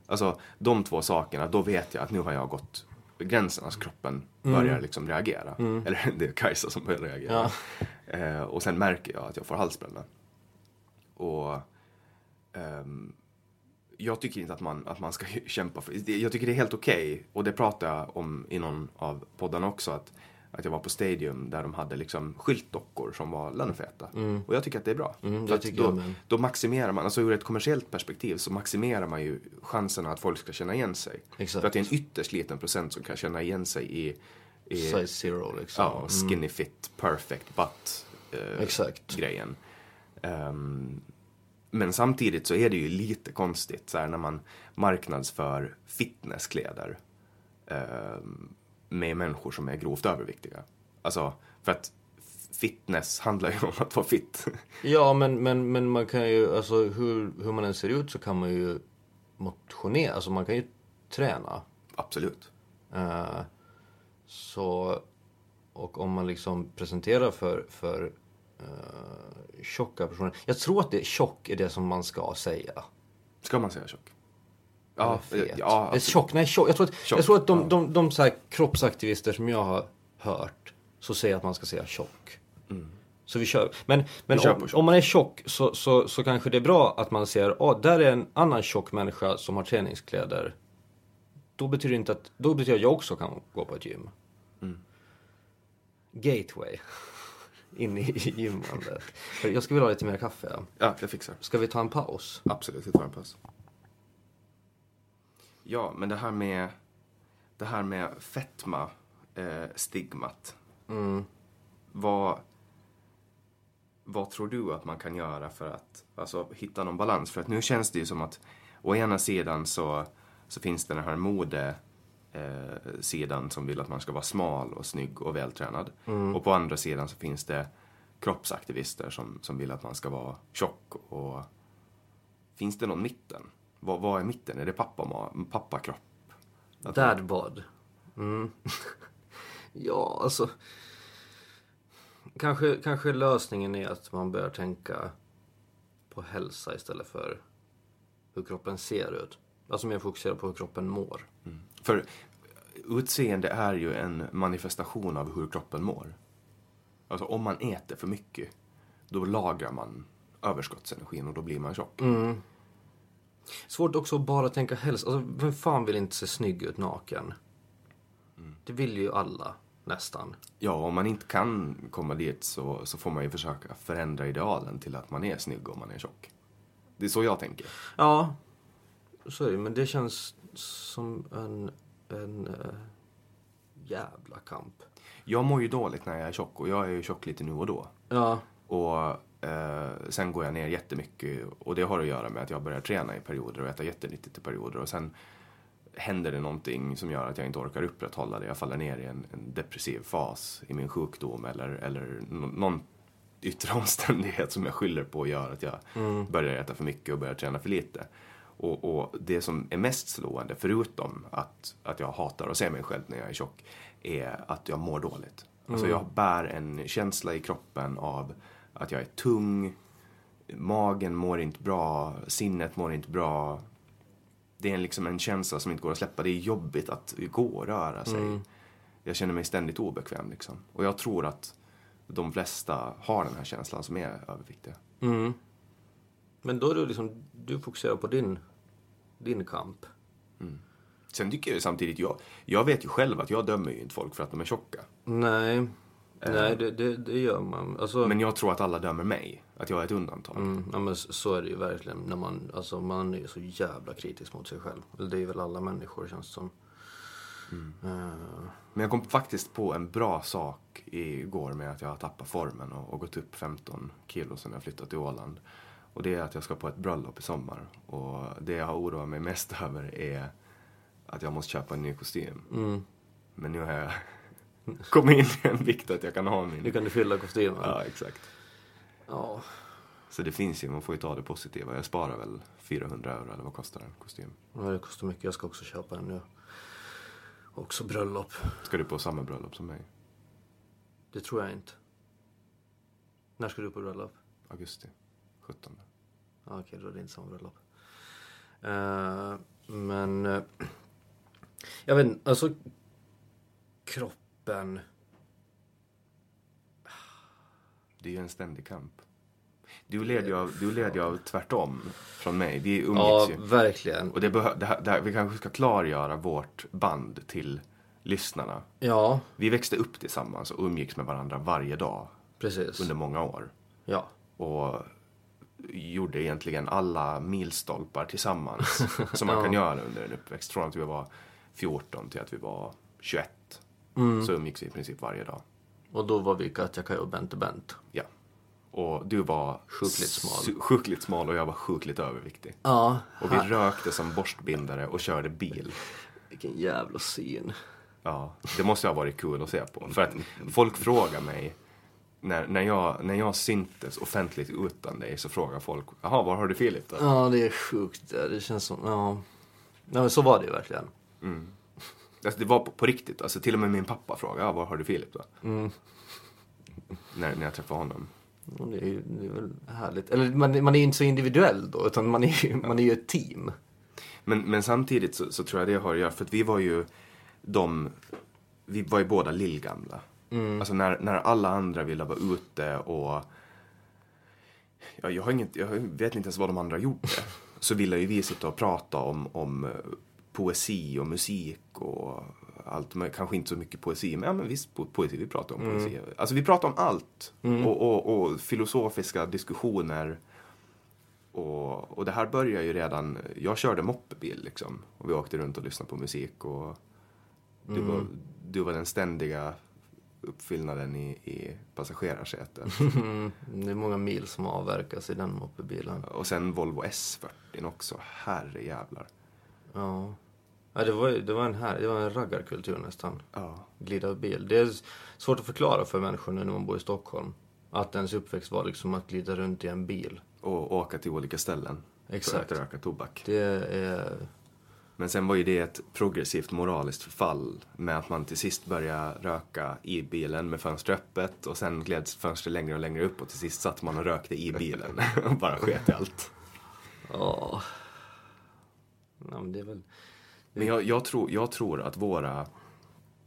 Alltså de två sakerna, då vet jag att nu har jag gått gränsen, alltså kroppen börjar liksom reagera. Eller <laughs> det är Kajsa som börjar reagera. Eh, och sen märker jag att jag får halsbränna. Och ehm, jag tycker inte att man, att man ska <laughs> kämpa för Jag tycker det är helt okej. Och det pratade jag om i någon av poddarna också. Att, att jag var på Stadium där de hade liksom skyltdockor som var lönnfeta. Och jag tycker att det är bra. Mm, det tycker då, jag då maximerar man, alltså ur ett kommersiellt perspektiv så maximerar man ju chanserna att folk ska känna igen sig. Exakt. För att det är en ytterst liten procent som kan känna igen sig i, i Size zero liksom. ja, skinny fit, perfect butt eh, Exakt. grejen. Ehm, men samtidigt så är det ju lite konstigt så här, när man marknadsför fitnesskläder ehm, med människor som är grovt överviktiga. Alltså, för att fitness handlar ju <laughs> om att vara fit. Ja, men, men, men man kan ju, alltså hur, hur man än ser ut så kan man ju motionera, alltså man kan ju träna. Absolut. Eh, så, och om man liksom presenterar för, för uh, tjocka personer. Jag tror att det tjock är det som man ska säga. Ska man säga tjock? Ja, fet. ja, Eller tjock, nej tjock. Jag tror att, Tjock, jag tror att de, ja. de, de, här kroppsaktivister som jag har hört så säger att man ska säga tjock. Så vi kör. Men, men Mm. kör om, om man är tjock så, så, så kanske det är bra att man ser, ja där är en annan tjock människa som har träningskläder. Då betyder det inte att, då betyder att jag också kan gå på ett gym. Mm. Gateway. <laughs> In i i gymmandet. Jag skulle vilja ha lite mer kaffe. ja, jag fixar. Ska vi ta en paus? Absolut, vi tar en paus. Ja, men det här med, det här med fetma, eh, stigmat. Vad, vad tror du att man kan göra för att alltså, hitta någon balans? För att nu känns det ju som att å ena sidan så, så finns det den här mode eh, sidan som vill att man ska vara smal och snygg och vältränad. Och på andra sidan så finns det kroppsaktivister som, som vill att man ska vara tjock och Finns det någon mitten? Vad, vad är mitten? Är det pappa, pappakropp? Att man- Dad bod. Mm. <laughs> ja, alltså. Kanske, kanske lösningen är att man börjar tänka på hälsa istället för hur kroppen ser ut. Alltså mer fokusera på hur kroppen mår. För utseende är ju en manifestation av hur kroppen mår. Alltså om man äter för mycket, då lagrar man överskottsenergin och då blir man tjock. Svårt också att bara tänka hälsa. Alltså, vem fan vill inte se snygg ut naken? Det vill ju alla, nästan. Ja, om man inte kan komma dit så, så får man ju försöka förändra idealen till att man är snygg om man är tjock. Det är så jag tänker. Ja, så är det. Men det känns som en, en eh, jävla kamp. Jag mår ju dåligt när jag är tjock och jag är ju tjock lite nu och då. Ja, Och eh, sen går jag ner jättemycket och det har att göra med att jag börjar träna i perioder och äta jättenyttigt i perioder och sen händer det någonting som gör att jag inte orkar upprätthålla det. Jag faller ner i en, en depressiv fas i min sjukdom eller, eller nå- någon yttre <laughs> omständighet som jag skyller på gör att jag börjar äta för mycket och börjar träna för lite. Och, och det som är mest slående, förutom att, att jag hatar att se mig själv när jag är tjock, är att jag mår dåligt. Alltså jag bär en känsla i kroppen av att jag är tung, magen mår inte bra, sinnet mår inte bra. Det är liksom en känsla som inte går att släppa. Det är jobbigt att gå och röra sig. Jag känner mig ständigt obekväm liksom. Och jag tror att de flesta har den här känslan som är överviktiga. Men då är det liksom, du fokuserar på din, din kamp. Sen tycker jag samtidigt, jag, jag vet ju själv att jag dömer ju inte folk för att de är tjocka. Nej, nej det, det, det gör man. Alltså, Men jag tror att alla dömer mig. Att jag är ett undantag. mm, ja, men så är det ju verkligen. När man, alltså, man är ju så jävla kritisk mot sig själv. Det är väl alla människor känns det som. Eh, Men jag kom faktiskt på en bra sak igår med att jag har tappat formen och, och gått upp 15 kilo sen jag flyttat till Åland. Och det är att jag ska på ett bröllop i sommar. Och det jag har oroat mig mest <laughs> över är att jag måste köpa en ny kostym. Men nu har jag kommit in i en vikt att jag kan ha min. nu kan du fylla kostymen. Ja, exakt. Ja. Så det finns ju, man får ju ta det positiva. Jag sparar väl 400 euro eller vad kostar en kostym? Ja, det kostar mycket. Jag ska också köpa en nu. Också bröllop. Ska du på samma bröllop som mig? Det tror jag inte. När ska du på bröllop? Augusti 17. Ja, okej, då är det inte samma bröllop. Eh, men... eh, jag vet inte, alltså... Kroppen... Det är ju en ständig kamp. Du leder ju av, du leder ju av tvärtom från mig. Vi umgicks Ja, ju. verkligen. Och det det här, det här, vi kanske ska klargöra vårt band till lyssnarna. Ja, Vi växte upp tillsammans och umgicks med varandra varje dag precis. under många år. Ja. Och gjorde egentligen alla milstolpar tillsammans <laughs> som man kan göra under en uppväxt. Från att vi var 14 till att vi var 21. Så umgicks vi i princip varje dag. Och då var vi Katja, Kaj och Bente Bent. Ja. Och du var Sjukligt smal. sjukligt smal och jag var sjukligt överviktig. Ja. Och vi rökte som borstbindare och körde bil. Vilken jävla syn. Ja, det måste ha varit kul att se på. För att folk frågar mig, när, när, jag, när jag syntes offentligt utan dig så frågar folk, jaha, var har du Filip då? Ja, det är sjukt. Det känns som... Ja. Nej, men så var det ju verkligen. Alltså, det var på, på riktigt, alltså till och med min pappa frågade, ja, var har du Filip då? När, när jag träffade honom. Det, är ju, det är väl härligt. Eller man, man är ju inte så individuell då, utan man är ju, man är ju ett team. Men, men samtidigt så, så tror jag det har att göra, för att vi var ju de, vi var ju båda lillgamla. Alltså när, när alla andra ville vara ute och, ja, jag, har inget, jag vet inte ens vad de andra gjorde. <laughs> Så ville ju vi sitta och prata om, om poesi och musik och allt, men kanske inte så mycket poesi, men, ja, men visst po- poesi, vi pratar om poesi. Alltså vi pratar om allt. Och, och, och filosofiska diskussioner. Och, och det här börjar ju redan, jag körde moppebil liksom. Och vi åkte runt och lyssnade på musik och du, var, du var den ständiga uppfyllnaden i, i passagerarsätet. <laughs> Det är många mil som avverkas i den moppebilen. och sen Volvo S40 också, herre jävlar. Ja. ja det, var, det var en här, det var en raggarkultur nästan. Ja. Glida bil. Det är svårt att förklara för människor nu när man bor i Stockholm. Att ens uppväxt var liksom att glida runt i en bil. Och åka till olika ställen Exakt. för att röka tobak. Det är... Men sen var ju det ett progressivt moraliskt förfall med att man till sist började röka i bilen med fönstret öppet och sen gled fönstret längre och längre upp och till sist satt man och rökte i bilen <laughs> och bara sket i allt. Ja. Ja, men det är väl... Men jag, jag, tror, jag tror att våra...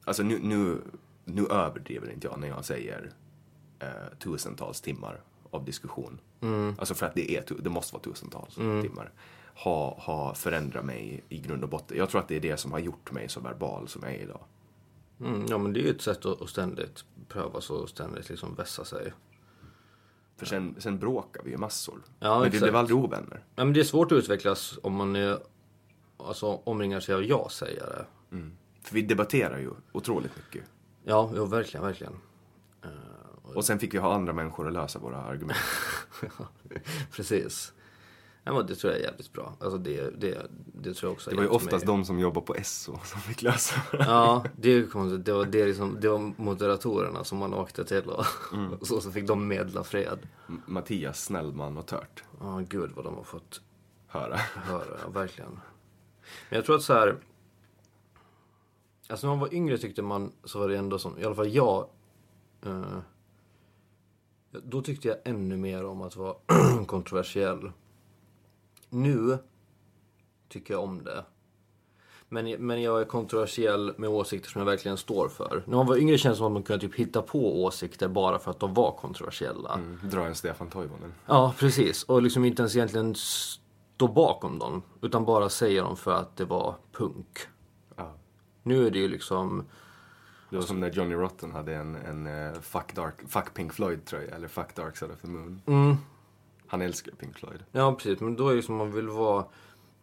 Alltså nu, nu, nu överdriver inte jag när jag säger eh, tusentals timmar av diskussion. Alltså för att det, är, det måste vara tusentals timmar. Ha, ha förändrat mig i grund och botten. Jag tror att det är det som har gjort mig så verbal som jag är idag. Mm, ja, men det är ju ett sätt att, att ständigt pröva så och ständigt liksom vässa sig. För sen, sen bråkar vi ju massor. Ja, men vi exakt. blev aldrig ovänner. Ja, men det är svårt att utvecklas om man är, alltså, omringar sig av ja-sägare. För vi debatterar ju otroligt mycket. Ja, jo, verkligen, verkligen. Och sen fick vi ha andra människor att lösa våra argument. <laughs> Precis. Ja, det tror jag är jävligt bra. Alltså det, det, det tror jag också Det var ju oftast mig. de som jobbar på SO som fick lösa Ja, det är ju konstigt. Det var, det, liksom, det var moderatorerna som man åkte till och, <laughs> och så, så fick de medla fred. Mattias Snellman och Tört. Ja, gud vad de har fått höra. höra, ja, verkligen. Men jag tror att så här. Alltså när man var yngre tyckte man, så var det ändå som, i alla fall jag. Eh, då tyckte jag ännu mer om att vara <clears throat> kontroversiell. Nu tycker jag om det. Men, men jag är kontroversiell med åsikter som jag verkligen står för. När man var yngre kändes det som att man kunde typ hitta på åsikter bara för att de var kontroversiella. Mm, dra en Stefan Toivonen. Ja, precis. Och liksom inte ens egentligen stå bakom dem. Utan bara säga dem för att det var punk. Ja. Nu är det ju liksom... Det var som när Johnny Rotten hade en, en uh, fuck, dark, fuck Pink Floyd-tröja, eller Fuck Dark Side of the Moon. Mm, Han älskar Pink Floyd. ja, precis. Men då är det som man vill vara...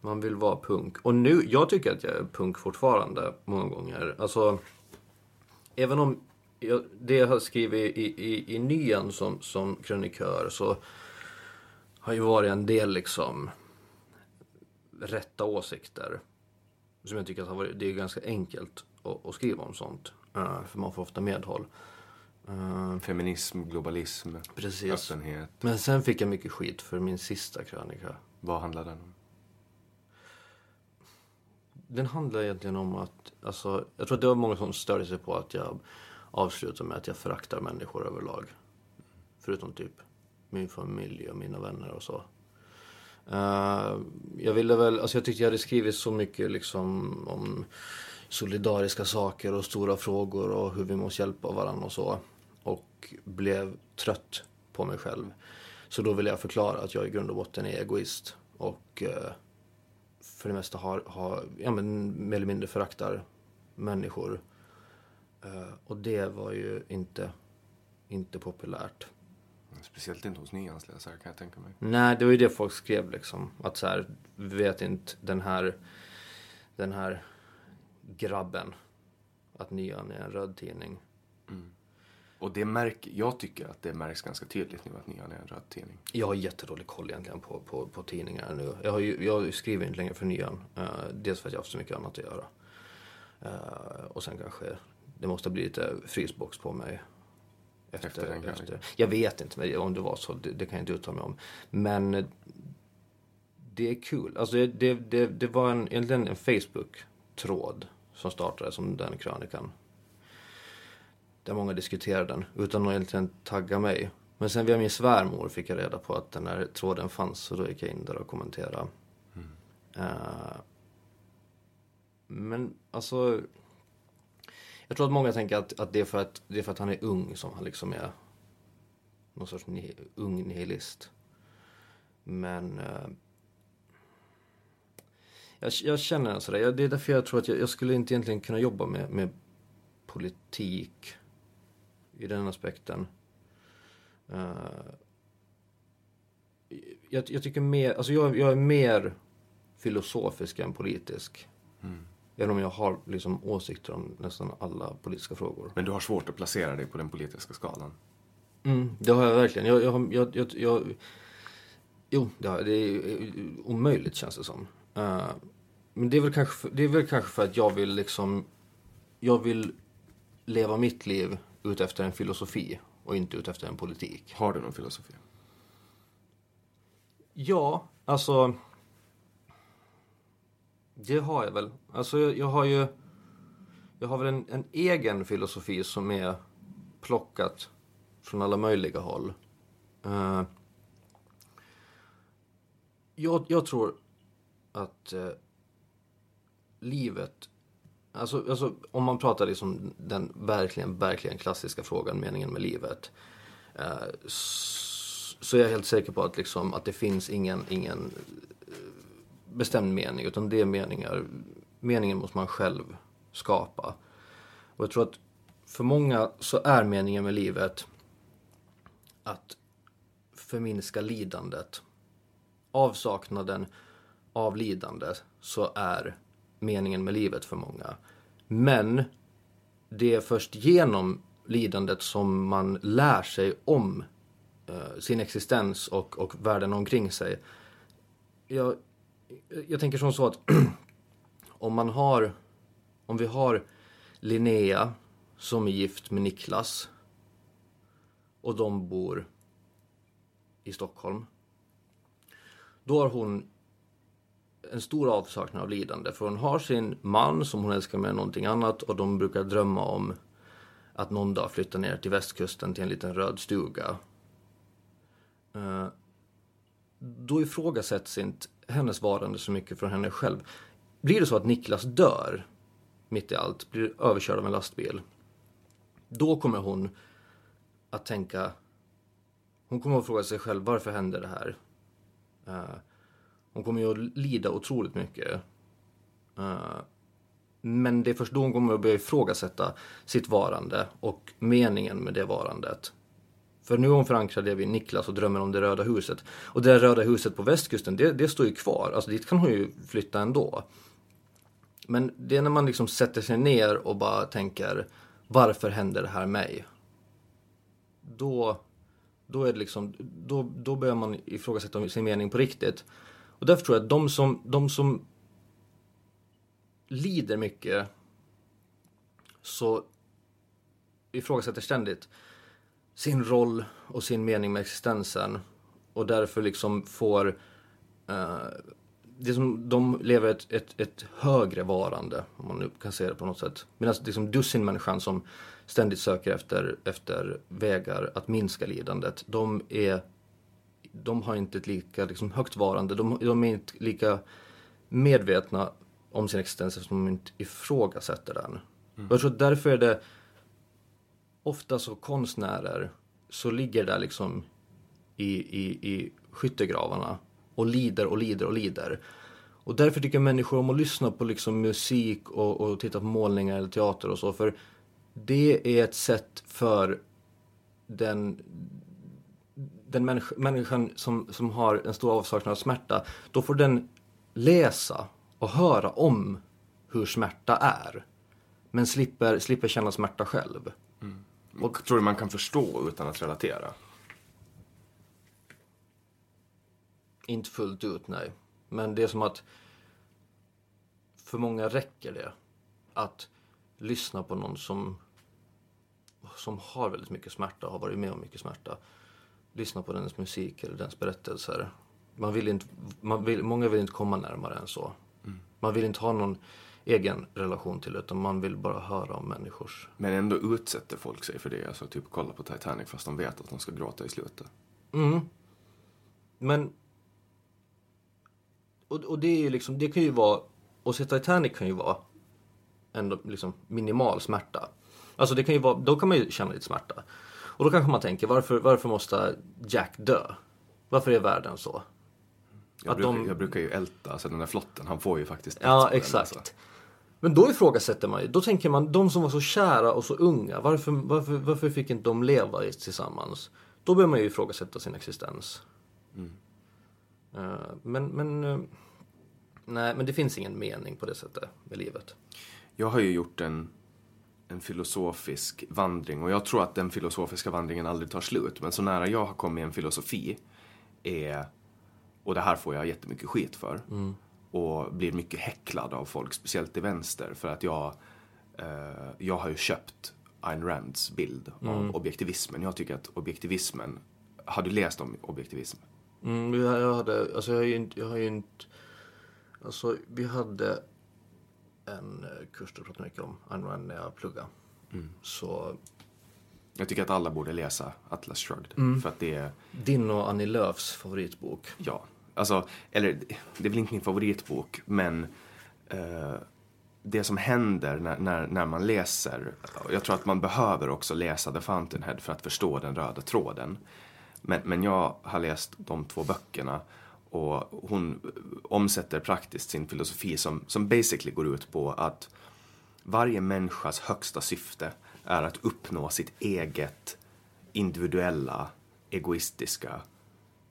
Man vill vara punk. Och nu, jag tycker att jag är punk fortfarande, många gånger. Alltså, även om jag, det jag har skrivit i, i, i nyan som, som krönikör så har ju varit en del liksom rätta åsikter. Som jag tycker att det är ganska enkelt att, skriva om sånt. eh, för man får ofta medhåll. Eh, Feminism, globalism, Precis. öppenhet. men sen fick jag mycket skit för min sista krönika. Vad handlar den om? Den handlar egentligen om att, alltså, jag tror att det var många som störde sig på att jag avslutade med att jag föraktar människor överlag. Förutom typ min familj och mina vänner och så. Eh, jag ville väl, alltså jag tyckte jag hade skrivit så mycket liksom om solidariska saker och stora frågor och hur vi måste hjälpa varandra och så. Och blev trött på mig själv. Så då ville jag förklara att jag i grund och botten är egoist. Och eh, för det mesta har, har ja, men mer eller mindre föraktar människor. Eh, och det var ju inte, inte populärt. Speciellt inte hos nyansläsare kan jag tänka mig. Nej, det var ju det folk skrev liksom. Att så här, vet inte den här, den här grabben att Nyan är en röd tidning. Och det märk, jag tycker att det märks ganska tydligt nu att Nyan är en röd tidning. Jag har jättedålig koll egentligen på, på, på tidningar nu. Jag, har ju, jag skriver inte längre för Nyan. Uh, dels för att jag har haft så mycket annat att göra. Uh, och sen kanske det måste bli lite frysbox på mig. Efter, Efter den krönikan. Jag vet inte om det var så, det, det kan jag inte uttala mig om. Men det är kul. Alltså det, det, det, det var en, egentligen en Facebook-tråd som startade som den krönikan. Där många diskuterade den utan att egentligen tagga mig. Men sen via min svärmor fick jag reda på att den här tråden fanns och då gick jag in där och kommenterade. Eh, men alltså. Jag tror att många tänker att, att, det, är för att det är för att han är ung som han liksom är någon sorts ni, ung nihilist. Men eh, jag, jag känner sådär. Jag, det är därför jag tror att jag, jag skulle inte egentligen kunna jobba med, med politik i den aspekten. Eh, jag, jag tycker mer, alltså jag, jag är mer filosofisk än politisk. Mm. Även om jag har liksom åsikter om nästan alla politiska frågor. Men du har svårt att placera dig på den politiska skalan. Mm, det har jag verkligen. Jag, jag, jag, jag, jag, jo, det, har, det är omöjligt känns det som. Eh, men det är, väl kanske för, det är väl kanske för att jag vill liksom... Jag vill leva mitt liv ut efter en filosofi och inte ut efter en politik. Har du någon filosofi? Ja, alltså... Det har jag väl. Alltså jag, jag har ju... Jag har väl en, en egen filosofi som är plockat från alla möjliga håll. Uh, jag, jag tror att uh, livet... Alltså, alltså om man pratar liksom den verkligen, verkligen klassiska frågan, meningen med livet. Uh, så är jag helt säker på att, liksom, att det finns ingen, ingen bestämd mening. Utan det är meningar. Meningen måste man själv skapa. Och jag tror att för många så är meningen med livet att förminska lidandet. Avsaknaden av lidande så är meningen med livet för många. Men det är först genom lidandet som man lär sig om eh, sin existens och, och världen omkring sig. Jag, jag tänker som så att <clears throat> om man har, om vi har Linnea som är gift med Niklas och de bor i Stockholm. Då har hon en stor avsaknad av lidande. För hon har sin man som hon älskar mer än någonting annat och de brukar drömma om att någon dag flytta ner till västkusten till en liten röd stuga. Eh, då ifrågasätts inte hennes varande så mycket från henne själv. Blir det så att Niklas dör mitt i allt, blir överkörd av en lastbil. Då kommer hon att tänka, hon kommer att fråga sig själv varför händer det här? Uh, hon kommer ju att lida otroligt mycket. Uh, men det är först då hon kommer att börja ifrågasätta sitt varande och meningen med det varandet. För nu är hon förankrad vid Niklas och drömmer om det röda huset. Och det röda huset på västkusten, det, det står ju kvar. Alltså dit kan hon ju flytta ändå. Men det är när man liksom sätter sig ner och bara tänker varför händer det här mig? Då, då, är det liksom, då, då börjar man ifrågasätta sin mening på riktigt. Och därför tror jag att de som, de som lider mycket så ifrågasätter ständigt sin roll och sin mening med existensen och därför liksom får uh, det som de lever ett, ett, ett högre varande, om man nu kan säga det på något sätt. Medan liksom dussinmänniskan som ständigt söker efter, efter vägar att minska lidandet, de är de har inte ett lika liksom, högt varande, de, de är inte lika medvetna om sin existens eftersom de inte ifrågasätter den. Mm. Jag tror därför är det ofta så konstnärer så ligger där liksom i, i, i skyttegravarna och lider och lider och lider. Och därför tycker människor om att lyssna på liksom musik och, och titta på målningar eller teater och så. För det är ett sätt för den, den människa, människan som, som har en stor avsaknad av smärta. Då får den läsa och höra om hur smärta är. Men slipper, slipper känna smärta själv. Och tror du man kan förstå utan att relatera? Inte fullt ut, nej. Men det är som att för många räcker det att lyssna på någon som, som har väldigt mycket smärta, har varit med om mycket smärta. Lyssna på dens musik eller dens berättelser. Man vill inte, man vill, många vill inte komma närmare än så. Mm. Man vill inte ha någon egen relation till utan man vill bara höra om människors. Men ändå utsätter folk sig för det. Alltså typ kolla på Titanic fast de vet att de ska gråta i slutet. Mm. Men och, och det är ju liksom, det kan ju vara, och se Titanic kan ju vara ändå liksom minimal smärta. Alltså det kan ju vara, då kan man ju känna lite smärta. Och då kanske man tänker, varför, varför måste Jack dö? Varför är världen så? Jag, brukar, de... jag brukar ju älta, alltså den där flotten, han får ju faktiskt Ja, exakt. Alltså. Men då ifrågasätter man ju, då tänker man, de som var så kära och så unga, varför, varför, varför fick inte de leva tillsammans? Då börjar man ju ifrågasätta sin existens. Mm. Uh, men, men, uh, nej, men det finns ingen mening på det sättet med livet. Jag har ju gjort en, en filosofisk vandring och jag tror att den filosofiska vandringen aldrig tar slut. Men så nära jag har kommit en filosofi är, och det här får jag jättemycket skit för, mm. Och blir mycket häcklad av folk, speciellt i vänster, för att jag, uh, jag har ju köpt Ayn Rands bild av mm. objektivismen. Jag tycker att objektivismen, har du läst om objektivism? Mm, jag hade, alltså jag har ju inte, jag har ju inte, alltså vi hade en eh, kurs du pratade mycket om, Ayn Rand, när jag pluggade. Mm. Så... Jag tycker att alla borde läsa Atlas Shrugged. Mm. För att det är... Din och Annie Lööfs favoritbok. Ja. Alltså, eller det är väl inte min favoritbok, men eh, det som händer när, när, när man läser, jag tror att man behöver också läsa The Fountainhead för att förstå den röda tråden. Men, men jag har läst de två böckerna och hon omsätter praktiskt sin filosofi som, som basically går ut på att varje människas högsta syfte är att uppnå sitt eget individuella egoistiska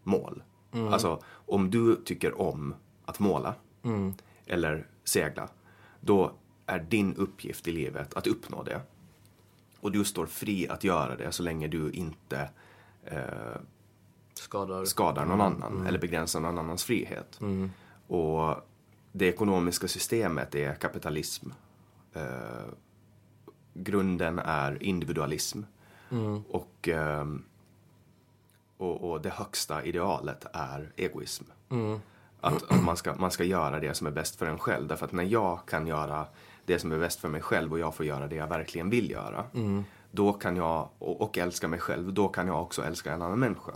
mål. Mm. Alltså, om du tycker om att måla mm. eller segla, då är din uppgift i livet att uppnå det. Och du står fri att göra det så länge du inte eh, skadar. skadar någon mm. annan mm. eller begränsar någon annans frihet. Mm. Och det ekonomiska systemet är kapitalism. Eh, grunden är individualism. Mm. Och, eh, och, och, det högsta idealet är egoism. Mm. Att, att man, ska, man ska göra det som är bäst för en själv. Därför att när jag kan göra det som är bäst för mig själv och jag får göra det jag verkligen vill göra. Då kan jag, och, och älska mig själv, då kan jag också älska en annan människa.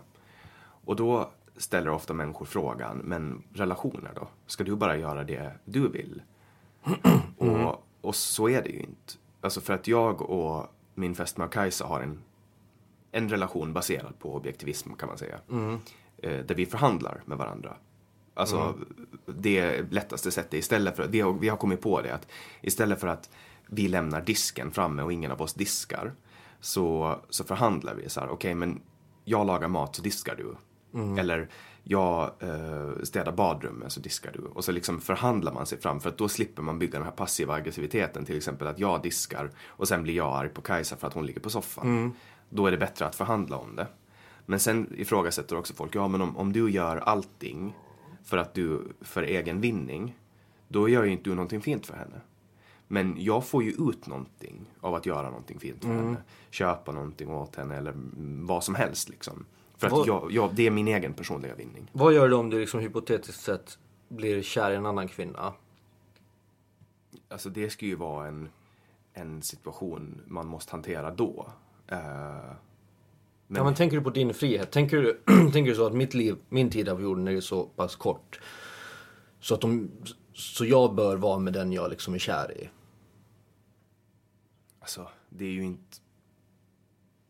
Och då ställer ofta människor frågan, men relationer då? Ska du bara göra det du vill? <clears throat> Och, och så är det ju inte. Alltså för att jag och min fästmö Kajsa har en, en relation baserad på objektivism kan man säga. Eh, där vi förhandlar med varandra. Alltså det lättaste sättet istället för vi har, vi har kommit på det att istället för att vi lämnar disken framme och ingen av oss diskar så, så förhandlar vi så här, okej men jag lagar mat så diskar du. Eller jag eh, städar badrummet så diskar du. Och så liksom förhandlar man sig fram för att då slipper man bygga den här passiva aggressiviteten. Till exempel att jag diskar och sen blir jag arg på Kajsa för att hon ligger på soffan. Då är det bättre att förhandla om det. Men sen ifrågasätter också folk, ja men om, om du gör allting för att du, för egen vinning, då gör ju inte du någonting fint för henne. Men jag får ju ut någonting av att göra någonting fint för henne. Köpa någonting åt henne eller mm, vad som helst liksom. För Vad- att jag, jag, det är min egen personliga vinning. Vad gör du om du liksom hypotetiskt sett blir kär i en annan kvinna? Alltså det ska ju vara en, en situation man måste hantera då. Eh, men, Ja, men tänker du på din frihet? Tänker du, <clears throat> tänker du så att mitt liv, min tid av jorden är så pass kort. Så att de, så jag bör vara med den jag liksom är kär i. Alltså, det är ju inte...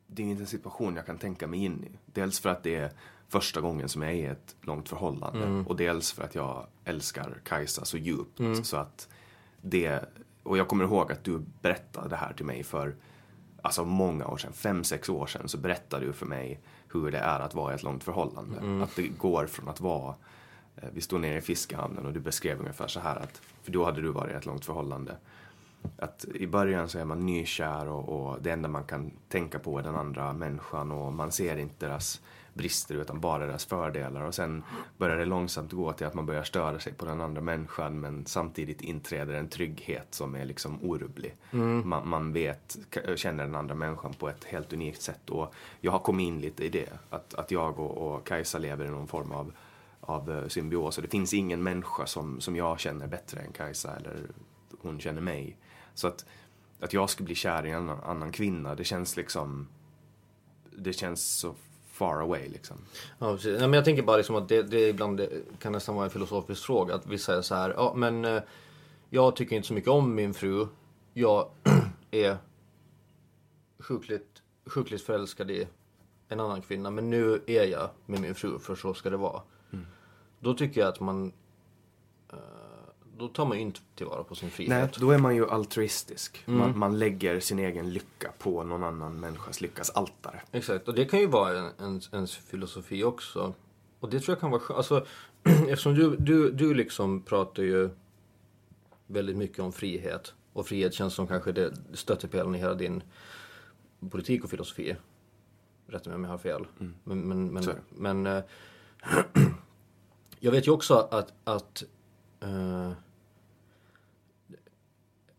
Det är ju inte en situation jag kan tänka mig in i. Dels för att det är första gången som jag är i ett långt förhållande. Och dels för att jag älskar Kajsa så djupt. Så att det... Och jag kommer ihåg att du berättade det här till mig för alltså många år sedan, fem, sex år sedan, så berättade du för mig hur det är att vara i ett långt förhållande. Att det går från att vara eh, vi stod nere i fiskehamnen och du beskrev ungefär så här att, för då hade du varit i ett långt förhållande. Att i början så är man nykär och, och det enda man kan tänka på är den andra människan och man ser inte deras brister utan bara deras fördelar och sen börjar det långsamt gå till att man börjar störa sig på den andra människan men samtidigt inträder en trygghet som är liksom orubblig. Man, man vet, känner den andra människan på ett helt unikt sätt och jag har kommit in lite i det. Att, att jag och, och Kajsa lever i någon form av av eh, symbios. Och det finns ingen människa som, som jag känner bättre än Kajsa eller hon känner mig. Så att, att jag skulle bli kär i en annan, annan kvinna, det känns liksom... Det känns så far away liksom. Ja, precis. Nej, men jag tänker bara liksom att det, det ibland det kan nästan vara en filosofisk fråga. Att vi säger så här, ja men eh, jag tycker inte så mycket om min fru. Jag <clears throat> är sjukligt, sjukligt förälskad i en annan kvinna. Men nu är jag med min fru, för så ska det vara. Då tycker jag att man... då tar man ju inte tillvara på sin frihet. Nej, då är man ju altruistisk. Man, man lägger sin egen lycka på någon annan människas lyckas altare. Exakt, och det kan ju vara en, ens, ens filosofi också. Och det tror jag kan vara skönt. Alltså, <clears throat> eftersom du, du, du liksom pratar ju väldigt mycket om frihet. Och frihet känns som kanske det stöttepelaren i hela din politik och filosofi. Rätta mig om jag har fel. Men, men, men, det. men eh, <clears throat> jag vet ju också att, att eh,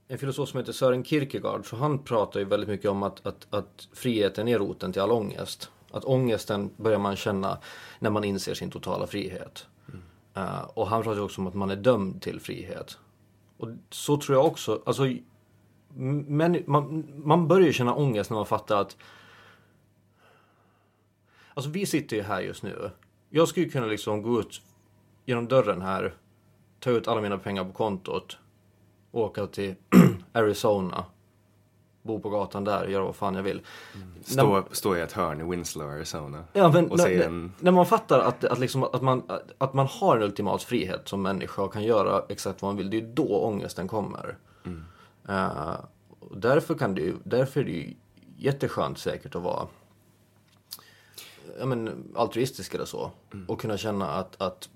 en filosof som heter Sören Kierkegaard, så han pratar ju väldigt mycket om att, att, att friheten är roten till all ångest. Att ångesten börjar man känna när man inser sin totala frihet. Eh, och han pratar också om att man är dömd till frihet. Och så tror jag också, alltså men, man, man börjar ju känna ångest när man fattar att Alltså vi sitter ju här just nu. Jag skulle kunna liksom gå ut genom dörren här, ta ut alla mina pengar på kontot, åka till Arizona, bo på gatan där, göra vad fan jag vill. Stå, stå i ett hörn i Winslow, Arizona. Ja, men och när, när, en... när man fattar att, att, liksom, att, man, att man har en ultimat frihet som människa och kan göra exakt vad man vill, det är då ångesten kommer. Eh, och därför, kan det därför är det ju jätteskönt säkert att vara ja, men, altruistisk eller så. Och kunna känna att, att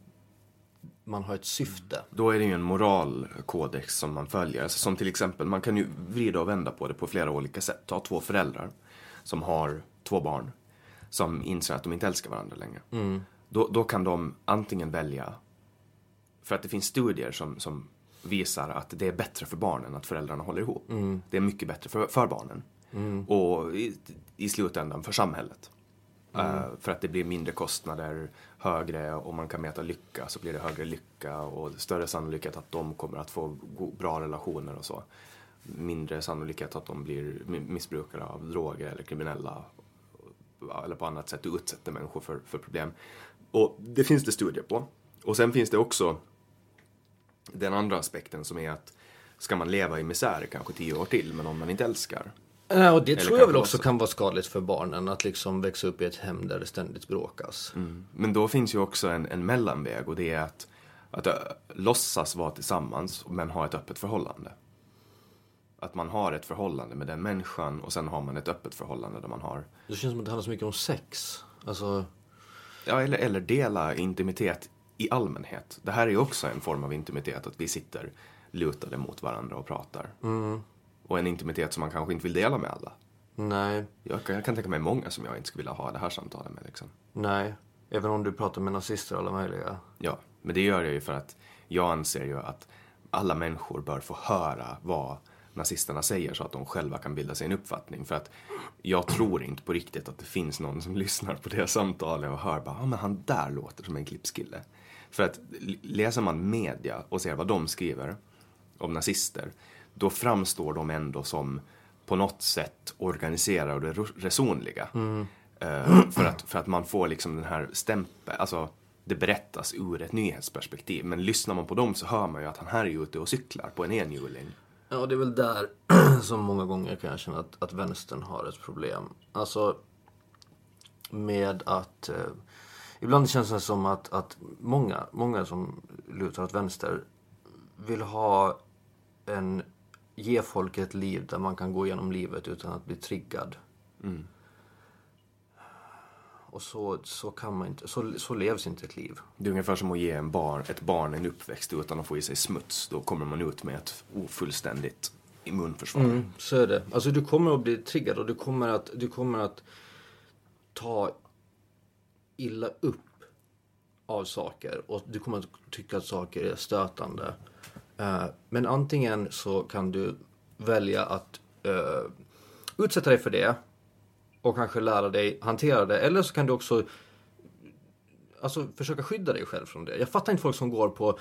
man har ett syfte. Då är det ju en moralkodex som man följer. Alltså som till exempel, man kan ju vrida och vända på det på flera olika sätt. Ta två föräldrar som har två barn som inser att de inte älskar varandra längre. Då, då kan de antingen välja, för att det finns studier som, som visar att det är bättre för barnen att föräldrarna håller ihop. Det är mycket bättre för, för barnen. Och i, i slutändan för samhället. Mm. för att det blir mindre kostnader, högre och man kan mäta lycka så blir det högre lycka och större sannolikhet att de kommer att få bra relationer och så. Mindre sannolikhet att de blir missbrukare av droger eller kriminella eller på annat sätt utsätter människor för, för problem. Och det finns det studier på. Och sen finns det också den andra aspekten som är att ska man leva i misär kanske tio år till med någon man inte älskar? Ja, och det Eller tror jag väl också kan vara skadligt för barnen. Att liksom växa upp i ett hem där det ständigt bråkas. Men då finns ju också en, en mellanväg och det är att, att ö, låtsas vara tillsammans men ha ett öppet förhållande. Att man har ett förhållande med den människan och sen har man ett öppet förhållande där man har, Det känns som att det handlar så mycket om sex. Alltså, ja eller, eller dela intimitet i allmänhet. Det här är ju också en form av intimitet, att vi sitter lutade mot varandra och pratar. Och en intimitet som man kanske inte vill dela med alla. nej, Jag kan, jag kan tänka mig många som jag inte skulle vilja ha det här samtalet med liksom. nej. Även om du pratar med nazister och alla möjliga. Ja, men det gör jag ju för att jag anser ju att alla människor bör få höra vad nazisterna säger så att de själva kan bilda sig en uppfattning. För att jag tror inte på riktigt att det finns någon som <laughs> lyssnar på det samtalet och hör bara, ja men han där låter som en klippskille. För att läser man media och ser vad de skriver om nazister, då framstår de ändå som på något sätt organiserade och re- resonliga. Eh, för, att, för att man får liksom den här stämpeln, alltså det berättas ur ett nyhetsperspektiv. Men lyssnar man på dem så hör man ju att han här är ute och cyklar på en enhjuling. Ja, det är väl där <clears throat> som många gånger kan jag känna att, att vänstern har ett problem. Alltså med att... Eh, ibland känns det som att, att många, många som lutar åt vänster vill ha en... Ge folk ett liv där man kan gå igenom livet utan att bli triggad. Och så, så kan man inte... Så, så levs inte ett liv. Det är ungefär som att ge en barn, ett barn en uppväxt utan att få i sig smuts. Då kommer man ut med ett ofullständigt immunförsvar. Så är det. Alltså du kommer att bli triggad och du kommer att, du kommer att ta illa upp av saker och du kommer att tycka att saker är stötande. Eh, men antingen så kan du välja att eh, utsätta dig för det och kanske lära dig hantera det. Eller så kan du också alltså, försöka skydda dig själv från det. Jag fattar inte folk som går på,